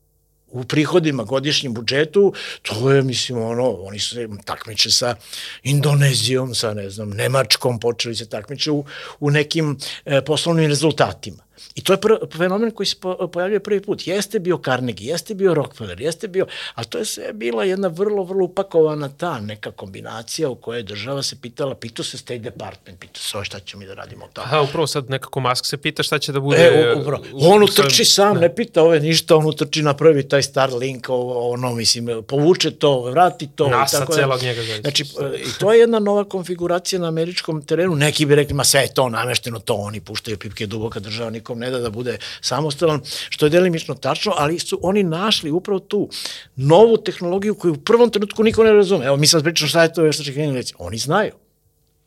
u prihodima godišnjem budžetu, to je, mislim, ono, oni se takmiče sa Indonezijom, sa, ne znam, Nemačkom, počeli se takmiče u, u nekim e, poslovnim rezultatima. I to je pr fenomen koji se pojavljuje prvi put. Jeste bio Carnegie, jeste bio Rockefeller, jeste bio, ali to je sve bila jedna vrlo, vrlo upakovana ta neka kombinacija u kojoj država se pitala, pitao se State Department, pitao se ovo šta ćemo mi da radimo tamo. Aha, upravo sad nekako Musk se pita šta će da bude... E, upravo. On utrči sam, ne. ne pita ove ništa, on utrči na prvi taj Starlink, ono, mislim, povuče to, vrati to. NASA tako cela od njega zaista. Znači, e, i to je jedna nova konfiguracija na američkom terenu. Neki bi rekli, ma sve je to namešteno, to oni puštaju pipke duboka država, nikom ne da da bude samostalan, što je delimično tačno, ali su oni našli upravo tu novu tehnologiju koju u prvom trenutku niko ne razume. Evo, mi sad pričamo šta je to veštački inteligencija. Oni znaju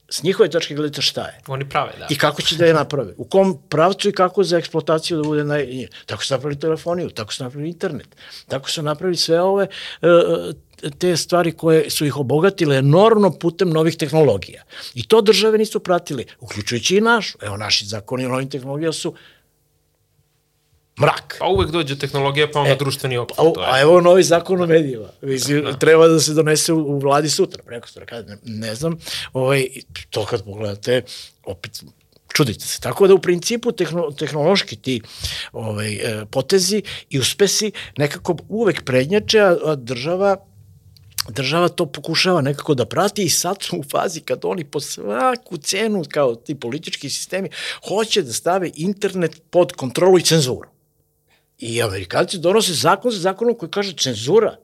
s njihove tačke gledajte šta je. Oni prave, da. I kako će da je naprave. U kom pravcu i kako za eksploataciju da bude naj... Tako su napravili telefoniju, tako su napravili internet, tako su napravili sve ove uh, te stvari koje su ih obogatile enormno putem novih tehnologija. I to države nisu pratili, uključujući i naš. Evo, naši zakoni o novim tehnologijama su mrak. Pa uvek dođe tehnologija, pa onda e, društveni opet. A, a evo novi zakon o medijima. Mislim, da. Treba da se donese u, u vladi sutra, preko sutra, kada ne, ne znam. Ovaj, to kad pogledate, opet čudite se. Tako da u principu tehno, tehnološki ti ovaj, e, potezi i uspesi nekako uvek prednjače, a država država to pokušava nekako da prati i sad su u fazi kad oni po svaku cenu, kao ti politički sistemi, hoće da stave internet pod kontrolu i cenzuru. I Amerikanci donose zakon za zakonom koji kaže cenzura.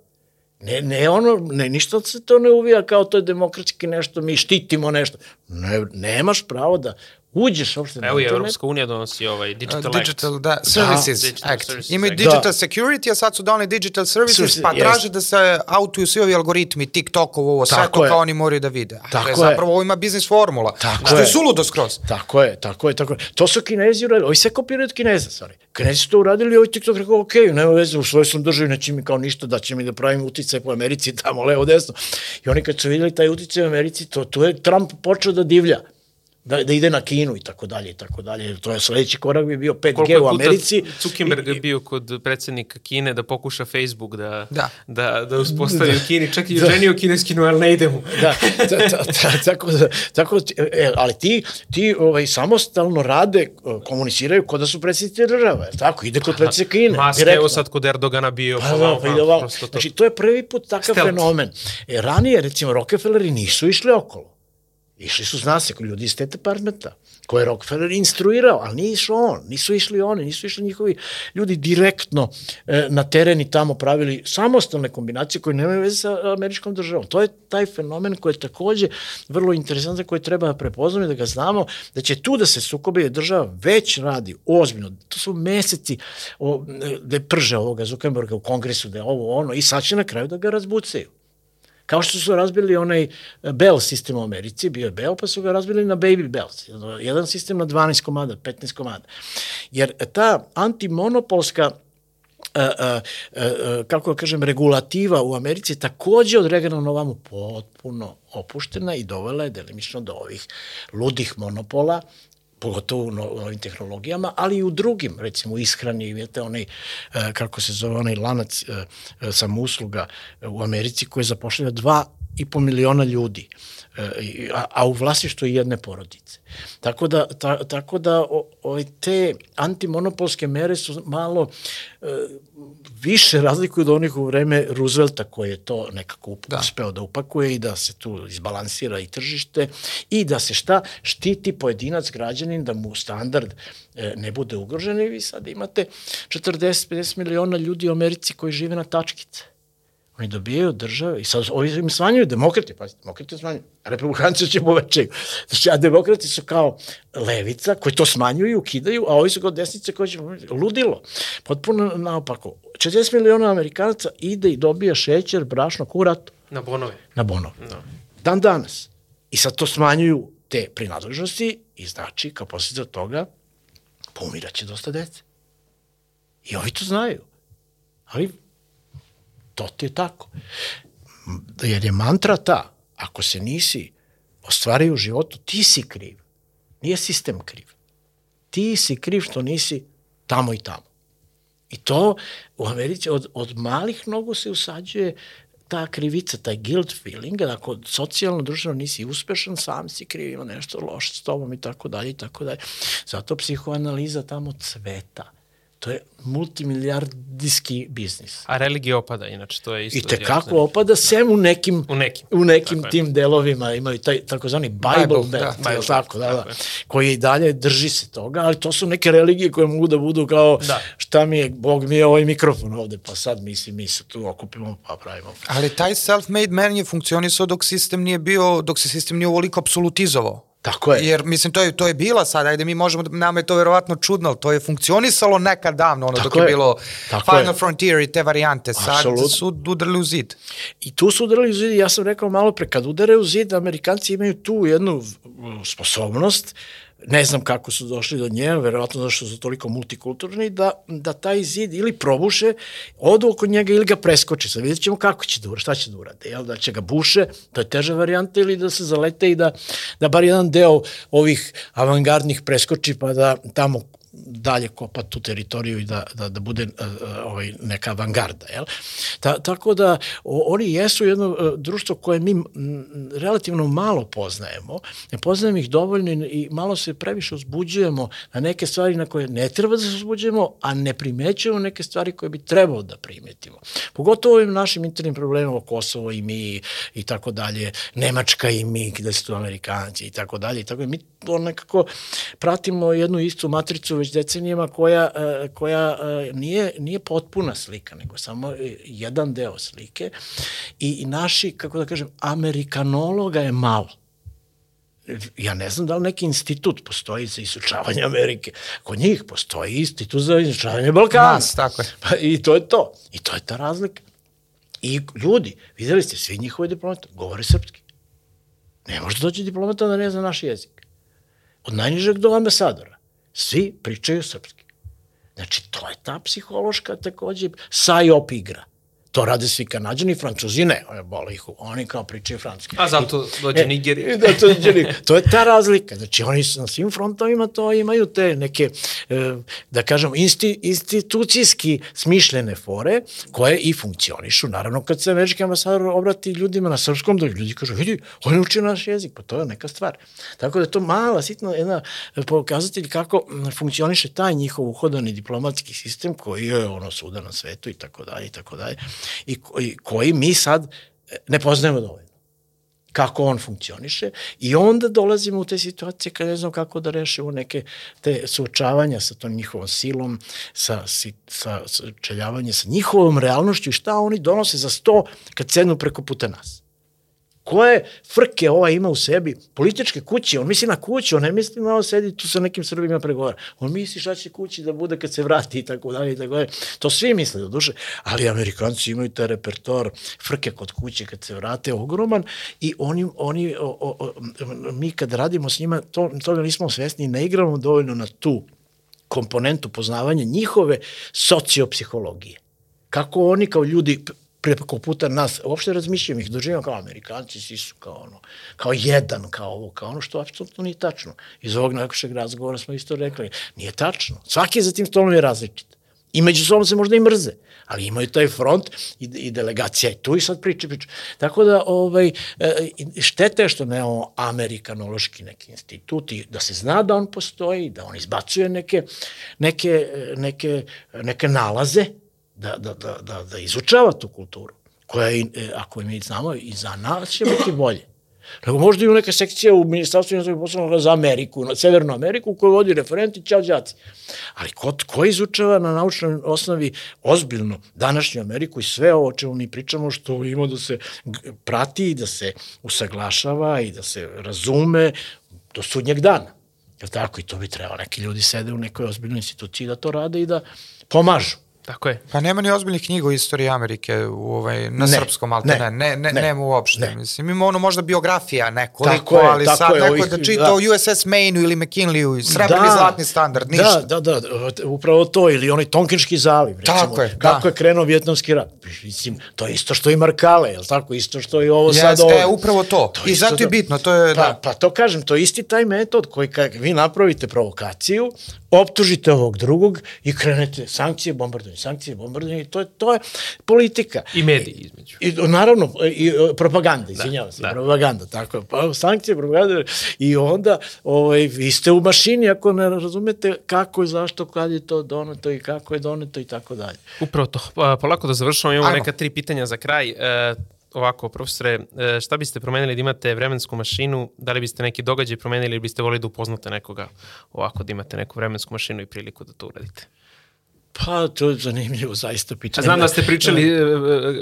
Ne, ne ono, ne, ništa se to ne uvija kao to je demokratski nešto, mi štitimo nešto. Ne, nemaš pravo da uđeš uopšte na Evo i Evropska unija donosi ovaj Digital, uh, digital Act. Da, Services da, Digital Act. Services Imaju Digital da. Security, a sad su donali Digital Services, Services pa traže yes. da se autuju svi ovi algoritmi, TikTokov, ovo, sve to kao oni moraju da vide. A tako je. Zapravo ovo ima biznis formula. Tako što je. je suludo skroz. Tako je, tako je, tako je. To su kinezi uradili, ovi sve kopiraju od kineza, stvari. Kinezi su to uradili, ovi TikTok rekao, ok, nema veze, u svojoj sam državi, neće mi kao ništa, da će mi da pravim uticaj po Americi, tamo, levo, desno. I oni kad su videli taj uticaj u Americi, to, to je Trump počeo da divlja da, da ide na Kinu i tako dalje i tako dalje. To je sledeći korak bi bio 5G Koliko u Americi. Zuckerberg je bio kod predsednika Kine da pokuša Facebook da, da. da, da uspostavi da. u Kini. Čak i da. ženio kineskinu, ali ne ide mu. da, da, da, da, tako da, tako, e, ali ti, ti ovaj, samostalno rade, komuniciraju kod da su predsednici država. Je tako? Ide kod predsednika Kine. Maska evo sad kod Erdogana bio. Pa, da, pa ide ovako. Znači, to je prvi put takav fenomen. E, ranije, recimo, Rockefelleri nisu išli okolo. Išli su, zna se, ljudi iz State Departmenta, koje je Rockefeller instruirao, ali nije išao on, nisu išli oni, nisu išli njihovi ljudi direktno e, na teren i tamo pravili samostalne kombinacije koje nemaju veze sa američkom državom. To je taj fenomen koji je takođe vrlo interesantan, koji treba da prepoznamo i da ga znamo, da će tu da se sukobe država već radi ozbiljno. To su meseci o, da prže ovoga Zuckerberga u kongresu, da je ovo ono, i sad će na kraju da ga razbucaju. Kao što su razbili onaj Bell sistem u Americi, bio je Bell, pa su ga razbili na Baby Bells. Jedan sistem na 12 komada, 15 komada. Jer ta antimonopolska a, a, a, kako da kažem, regulativa u Americi takođe od Regana Novamu potpuno opuštena i dovela je delimično do ovih ludih monopola pogotovo u novim tehnologijama, ali i u drugim, recimo ishrani, imate onaj, e, kako se zove, onaj lanac e, e, samousluga u Americi koji zapošljava dva i po miliona ljudi, a, a u vlasništvu jedne porodice. Tako da, ta, tako da o, o, te antimonopolske mere su malo e, više razlikuju od onih u vreme Roosevelta koji je to nekako da. uspeo da upakuje i da se tu izbalansira i tržište i da se šta štiti pojedinac građanin da mu standard e, ne bude ugrožen i vi sad imate 40-50 miliona ljudi u Americi koji žive na tačkice Oni dobijaju države i sad ovi im smanjuju demokrati, pa demokrati smanjuju, republikanci će povećaju. Znači, a demokrati su kao levica koji to smanjuju, ukidaju, a ovi su kao desnice koji će ludilo. Potpuno naopako. 40 miliona amerikanaca ide i dobija šećer, brašno, kurat. Na bonove. Na bonove. No. Dan danas. I sad to smanjuju te prinadležnosti i znači, kao posljedica toga, pomiraće dosta dece. I ovi to znaju. Ali to ti je tako. Jer je mantra ta, ako se nisi ostvario u životu, ti si kriv. Nije sistem kriv. Ti si kriv što nisi tamo i tamo. I to u Americi od, od malih nogu se usađuje ta krivica, taj guilt feeling, da ako socijalno, društveno nisi uspešan, sam si kriv, ima nešto loše s tobom i tako dalje i tako dalje. Zato psihoanaliza tamo cveta To je multimilijardijski biznis. A religija opada, inače, to je isto... I tekako opada, sem u nekim, u nekim, u nekim tim je. delovima, imaju taj takozvani Bible, Bible belt, da, Bible, tako, da, da, koji dalje drži se toga, ali to su neke religije koje mogu da budu kao, da. šta mi je, Bog mi je ovaj mikrofon ovde, pa sad mi se, mi se tu okupimo, pa pravimo. Ali taj self-made man je funkcionisao dok sistem nije bio, dok se sistem nije uvoliko apsolutizovao. Tako je. Jer, mislim, to je, to je bila sad, ajde mi možemo, da, nama je to verovatno čudno, ali to je funkcionisalo nekad davno, ono Tako dok je, je bilo Tako Final je. Frontier i te varijante, sad Absolut. su udarili u zid. I tu su udarili u zid, ja sam rekao malo pre, kad udare u zid, Amerikanci imaju tu jednu sposobnost ne znam kako su došli do nje, verovatno zašto su toliko multikulturni, da, da taj zid ili probuše, odu oko njega ili ga preskoče. Sad vidjet ćemo kako će da urade, šta će da urade. Jel? Da će ga buše, to je teža varijanta, ili da se zalete i da, da bar jedan deo ovih avangardnih preskoči pa da tamo dalje kopa tu teritoriju i da, da, da bude uh, ovaj, neka avangarda. Jel? Ta, tako da o, oni jesu jedno uh, društvo koje mi relativno malo poznajemo, ne poznajemo ih dovoljno i malo se previše uzbuđujemo na neke stvari na koje ne treba da se uzbuđujemo, a ne primećujemo neke stvari koje bi trebalo da primetimo. Pogotovo ovim našim internim problemima Kosovo i mi i tako dalje, Nemačka i mi, gde su tu Amerikanci i tako dalje i tako Mi to nekako pratimo jednu istu matricu već decenijama koja, e, koja e, nije, nije potpuna slika, nego samo jedan deo slike i, i naši, kako da kažem, amerikanologa je malo ja ne znam da li neki institut postoji za isučavanje Amerike. Kod njih postoji institut za isučavanje Balkana. Nas, tako je. Pa, I to je to. I to je ta razlika. I ljudi, videli ste, svi njihovi diplomata govore srpski. Ne može doći diplomata da ne zna naš jezik. Od najnižeg do ambasadora. Svi pričaju srpski. Znači, to je ta psihološka takođe sajop igra. To rade svi kanadjani, francuzi ne, boli ih, oni kao pričaju francuski. A zato dođe e, Nigerija. Da, to, dođe, to je ta razlika. Znači oni na svim frontovima to imaju te neke, e, da kažem, insti, institucijski smišljene fore koje i funkcionišu. Naravno, kad se američki ambasador obrati ljudima na srpskom, da ljudi kažu, vidi, oni uči naš jezik, pa to je neka stvar. Tako da je to mala, sitna jedna pokazatelj kako funkcioniše taj njihov uhodani diplomatski sistem koji je ono suda na svetu i tako dalje i tako dalje i koji mi sad ne poznajemo dovoljno. kako on funkcioniše i onda dolazimo u te situacije kad ne znam kako da rešimo neke te suočavanja sa tom njihovom silom, sa, sa, sa čeljavanje sa njihovom realnošću i šta oni donose za sto kad sednu preko puta nas koje frke ova ima u sebi, političke kuće, on misli na kuću, on ne misli na ovo sedi tu sa nekim Srbima pregovara. On misli šta će kući da bude kad se vrati i tako dalje i tako dalje. To svi misle do duše, ali Amerikanci imaju taj repertoar frke kod kuće kad se vrate ogroman i oni, oni o, o, o, mi kad radimo s njima, to, toga nismo svesni ne igramo dovoljno na tu komponentu poznavanja njihove sociopsihologije kako oni kao ljudi preko puta nas, uopšte razmišljam ih, doživljam kao Amerikanci, svi su kao ono, kao jedan, kao ovo, kao ono što apsolutno nije tačno. Iz ovog najkošeg razgovora smo isto rekli, nije tačno. Svaki za tim stolom je različit. I među sobom se možda i mrze, ali imaju taj front i, i delegacija i tu i sad priče, priče. Tako da ovaj, e, štete što nemamo amerikanološki neki instituti, da se zna da on postoji, da on izbacuje neke, neke, neke, neke nalaze, da, da, da, da, da izučava tu kulturu, koja, je, ako mi znamo, i za nas će biti bolje. Nego možda ima neka sekcija u Ministarstvu inostranih poslova za Ameriku, na Severnu Ameriku, koju vodi referenti, čao džaci. Ali ko, ko izučava na naučnoj osnovi ozbiljno današnju Ameriku i sve ovo čemu mi pričamo, što ima da se prati, da se usaglašava i da se razume do sudnjeg dana. Je tako? I to bi trebalo. Neki ljudi sede u nekoj ozbiljnoj instituciji da to rade i da pomažu. Tako je. Pa nema ni ozbiljnih knjiga o istoriji Amerike u ovaj, na ne, srpskom, ali ne, ne, ne, ne, ne, nema uopšte. Ne. Mislim, ima ono možda biografija nekoliko, tako je, ali tako sad je, neko ovih, da čita da. o USS Maine-u ili McKinleyu, srebrni da, zlatni standard, ništa. Da, da, da, upravo to, ili onaj Tonkinški zaliv, recimo, tako je, kako da. je krenuo vjetnamski rat. Mislim, to je isto što i Markale, je li tako? Isto što i ovo yes, sad ovo. E, upravo to. to I zato je da- bitno, to je, pa, da. Pa to kažem, to je isti taj metod koji kad vi napravite provokaciju, optužite ovog drugog i krenete sankcije, bombardovanje, sankcije, bombardovanje, to je, to je politika. I mediji između. I, naravno, i propaganda, da, izvinjavam se, da. propaganda, tako pa, sankcije, propaganda, i onda ovaj, vi ste u mašini ako ne razumete kako i zašto, kad je to doneto i kako je doneto i tako dalje. Upravo to, pa, polako da završamo, imamo Ajmo. neka tri pitanja za kraj. E, ovako, profesore, e, šta biste promenili da imate vremensku mašinu, da li biste neki događaj promenili ili biste volili da upoznate nekoga ovako, da imate neku vremensku mašinu i priliku da to uradite? Pa, to je zanimljivo, zaista pitanje. Znam da ste pričali e, e,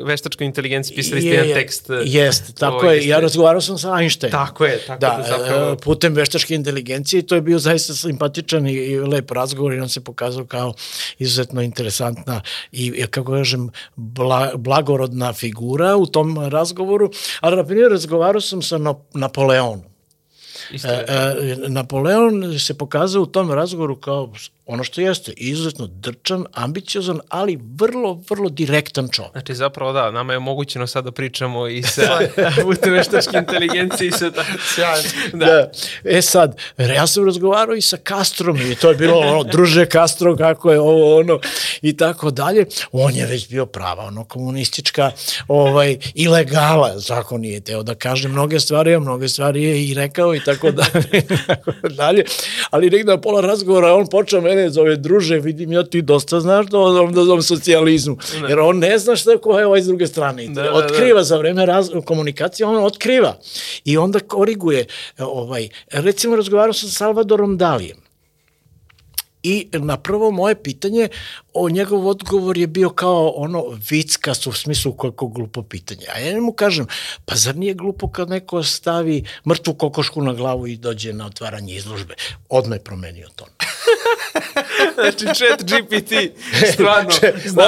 veštačkoj inteligenciji, pisali ste jedan tekst. Jest, tako je, ja razgovarao sam sa Einsteinom. Tako je, tako da, da zapravo... putem veštačke inteligencije, to je bio zaista simpatičan i, i lep razgovor i on se pokazao kao izuzetno interesantna i, kako kažem, bla, blagorodna figura u tom razgovoru, ali na primjer razgovarao sam sa Napoleonom. Isto e, e, Napoleon se pokazao u tom razgovoru kao ono što jeste, izuzetno drčan, ambiciozan, ali vrlo, vrlo direktan čovjek. Znači, zapravo da, nama je omogućeno sad da pričamo i sa putem veštačke inteligencije i sa ta... da. da. E sad, ja sam razgovarao i sa Castrom i to je bilo ono, druže Castro, kako je ovo, ono, i tako dalje. On je već bio prava, ono, komunistička, ovaj, ilegala, zakon nije teo da kaže mnoge stvari, a mnoge stvari je i rekao i tako dalje, tako dalje. Ali negdje na pola razgovora on počeo mene zove druže, vidim ja ti dosta znaš da o da zovem socijalizmu. Ne. Jer on ne zna šta je ko je ovaj s druge strane. Da, da, otkriva da. za vreme raz, komunikacije, on otkriva. I onda koriguje. Ovaj, recimo, razgovarao sam sa Salvadorom Dalijem. I na prvo moje pitanje, o njegov odgovor je bio kao ono vickas u smislu koliko glupo pitanje. A ja mu kažem, pa zar nije glupo kad neko stavi mrtvu kokošku na glavu i dođe na otvaranje izložbe? Odmah je promenio ton. znači, chat GPT, stvarno,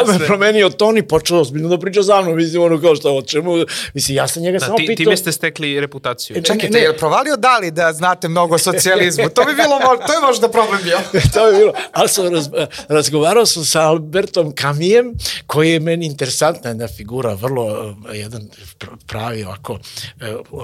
Odmah je promenio ton i počeo ozbiljno da priča za mnom, mislim, ono kao što, o čemu, mislim, ja sam njega da, samo ti, pitao. Time ste stekli reputaciju. E, čekajte, je provalio da li da znate mnogo o socijalizmu? To bi bilo, to je možda problem bio. to bi bilo, ali sam raz, razgovarao sam sa Albertom Kamijem, koji je meni interesantna jedna figura, vrlo uh, jedan pravi ovako uh, uh,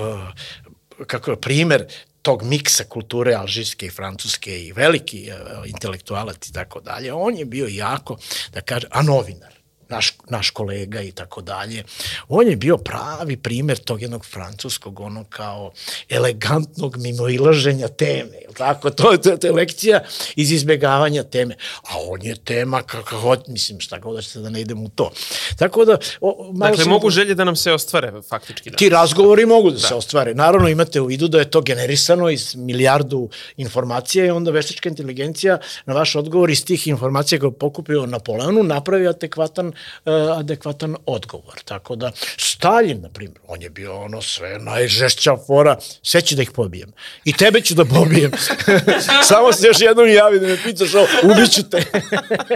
kako je primer tog miksa kulture alžirske i francuske i veliki intelektualac i tako dalje, on je bio jako, da kaže, a novinar naš, naš kolega i tako dalje. On je bio pravi primer tog jednog francuskog, ono kao elegantnog mimoilaženja teme, je tako? To, to, to je lekcija iz izbjegavanja teme. A on je tema kako god, mislim, šta god da ćete da ne idem u to. Tako da... O, malo dakle, sam... mogu želje da nam se ostvare, faktički. Da. Ti razgovori mogu da, da se ostvare. Naravno, imate u vidu da je to generisano iz milijardu informacija i onda veštačka inteligencija na vaš odgovor iz tih informacija koje pokupio Napoleonu napravi adekvatan adekvatan odgovor. Tako da, Stalin, na primjer, on je bio ono sve najžešća fora, sve ću da ih pobijem. I tebe ću da pobijem. Samo se još jednom javi da me pitaš ovo, ubiću te.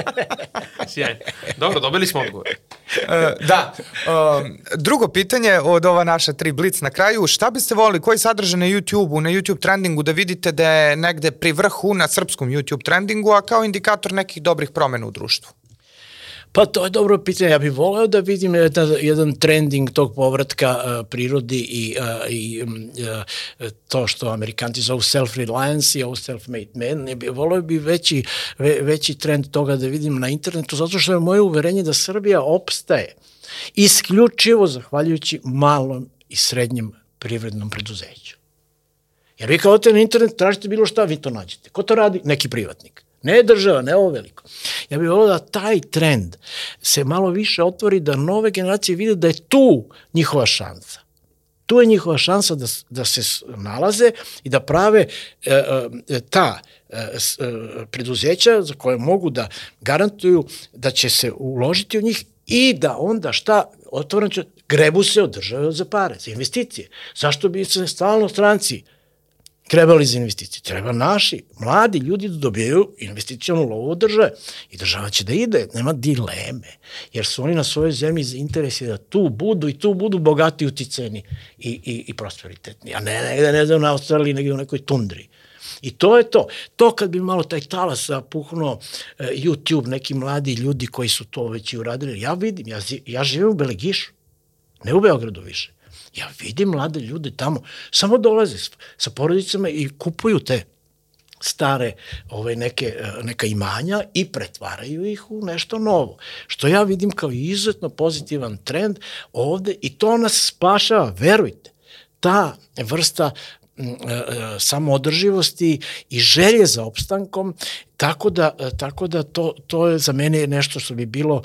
Sjajno. Dobro, dobili smo odgovor. Uh, da. Um, drugo pitanje od ova naša tri blic na kraju, šta biste volili, koji sadržaj na YouTube-u, na YouTube trendingu da vidite da je negde pri vrhu na srpskom YouTube trendingu, a kao indikator nekih dobrih promena u društvu? Pa to je dobro pitanje. Ja bih voleo da vidim jedan, jedan trending tog povratka uh, prirodi i, uh, i uh, to što Amerikanci zovu self-reliance i ovo self-made man. Ja bih voleo bi veći, ve, veći trend toga da vidim na internetu, zato što je moje uverenje da Srbija opstaje isključivo zahvaljujući malom i srednjem privrednom preduzeću. Jer vi kao na internet tražite bilo šta, vi to nađete. Ko to radi? Neki privatnik. Ne država, ne ovo veliko. Ja bih volio da taj trend se malo više otvori, da nove generacije vide da je tu njihova šansa. Tu je njihova šansa da, da se nalaze i da prave e, e, ta e, e, preduzeća za koje mogu da garantuju da će se uložiti u njih i da onda šta otvoreno grebu se od države za pare, za investicije. Zašto bi se stalno stranci trebali za investicije? Treba naši, mladi ljudi da dobijaju investicijonu lovu od države. I država će da ide, nema dileme. Jer su oni na svojoj zemlji interesi da tu budu i tu budu bogati, uticeni i, i, i prosperitetni. A ne negde, ne znam, na Australiji, negde u nekoj tundri. I to je to. To kad bi malo taj talas zapuhnuo uh, YouTube, neki mladi ljudi koji su to već i uradili, ja vidim, ja, ja živim u Belegišu, ne u Beogradu više. Ja vidim mlade ljude tamo, samo dolaze sa porodicama i kupuju te stare ove neke, neka imanja i pretvaraju ih u nešto novo. Što ja vidim kao izuzetno pozitivan trend ovde i to nas spašava, verujte. Ta vrsta e, e, samoodrživosti i želje za opstankom, tako da, tako da to, to je za mene nešto što bi bilo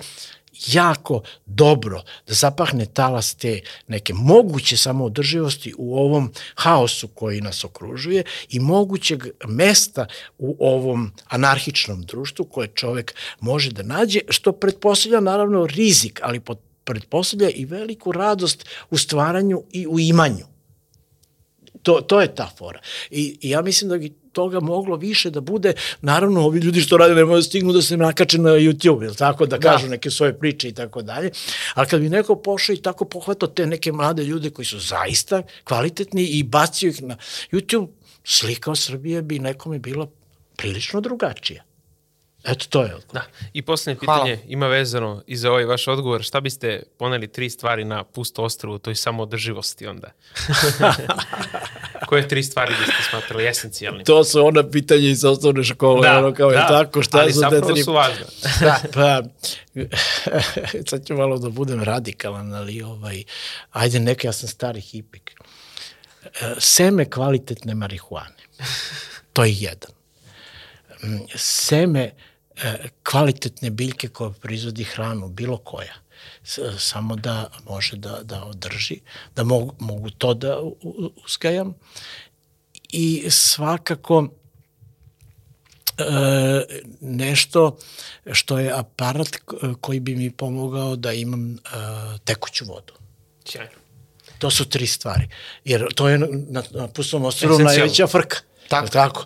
jako dobro da zapahne talas te neke moguće samoodrživosti u ovom haosu koji nas okružuje i mogućeg mesta u ovom anarhičnom društvu koje čovek može da nađe, što pretpostavlja naravno rizik, ali pretpostavlja i veliku radost u stvaranju i u imanju. To, to je ta fora. I, I ja mislim da toga moglo više da bude. Naravno, ovi ljudi što rade ne mogu da stignu da se nakače na YouTube, ili tako, da, da kažu neke svoje priče i tako dalje. Ali kad bi neko pošao i tako pohvatao te neke mlade ljude koji su zaista kvalitetni i bacio ih na YouTube, slika o Srbije bi nekome bila prilično drugačija. Eto, to je odgovor. Da. I poslednje pitanje Hvala. ima vezano i za ovaj vaš odgovor. Šta biste poneli tri stvari na pusto ostrovu, toj samodrživosti onda? Koje tri stvari biste smatrali esencijalnim? To su ona pitanja iz osnovne škole, da, ono kao da, je tako, šta ali su te tri... su važne. da, pa, sad ću malo da budem radikalan, ali ovaj, ajde neka, ja sam stari hipik. E, seme kvalitetne marihuane. To je jedan. Mm, seme kvalitetne biljke koja proizvodi hranu, bilo koja, samo da može da, da održi, da mogu, mogu to da uzgajam i svakako e, nešto što je aparat koji bi mi pomogao da imam e, tekuću vodu. Sjajno. To su tri stvari. Jer to je na, na pustom ostrovu najveća frka. Tako. Tako.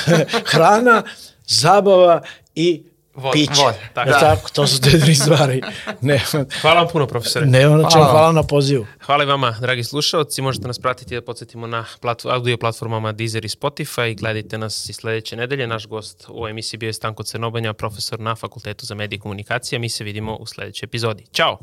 Hrana, zabava i Vod, piće. Vod, tako. Da. tako, to su te tri stvari. Ne, hvala vam puno, profesore. Ne, ono čemu, hvala, hvala na pozivu. Hvala i vama, dragi slušalci. Možete nas pratiti da podsjetimo na plat, audio platformama Deezer i Spotify. Gledajte nas i sledeće nedelje. Naš gost u emisiji bio je Stanko Crnobanja, profesor na Fakultetu za medije i komunikacije. Mi se vidimo u sledećoj epizodi. Ćao!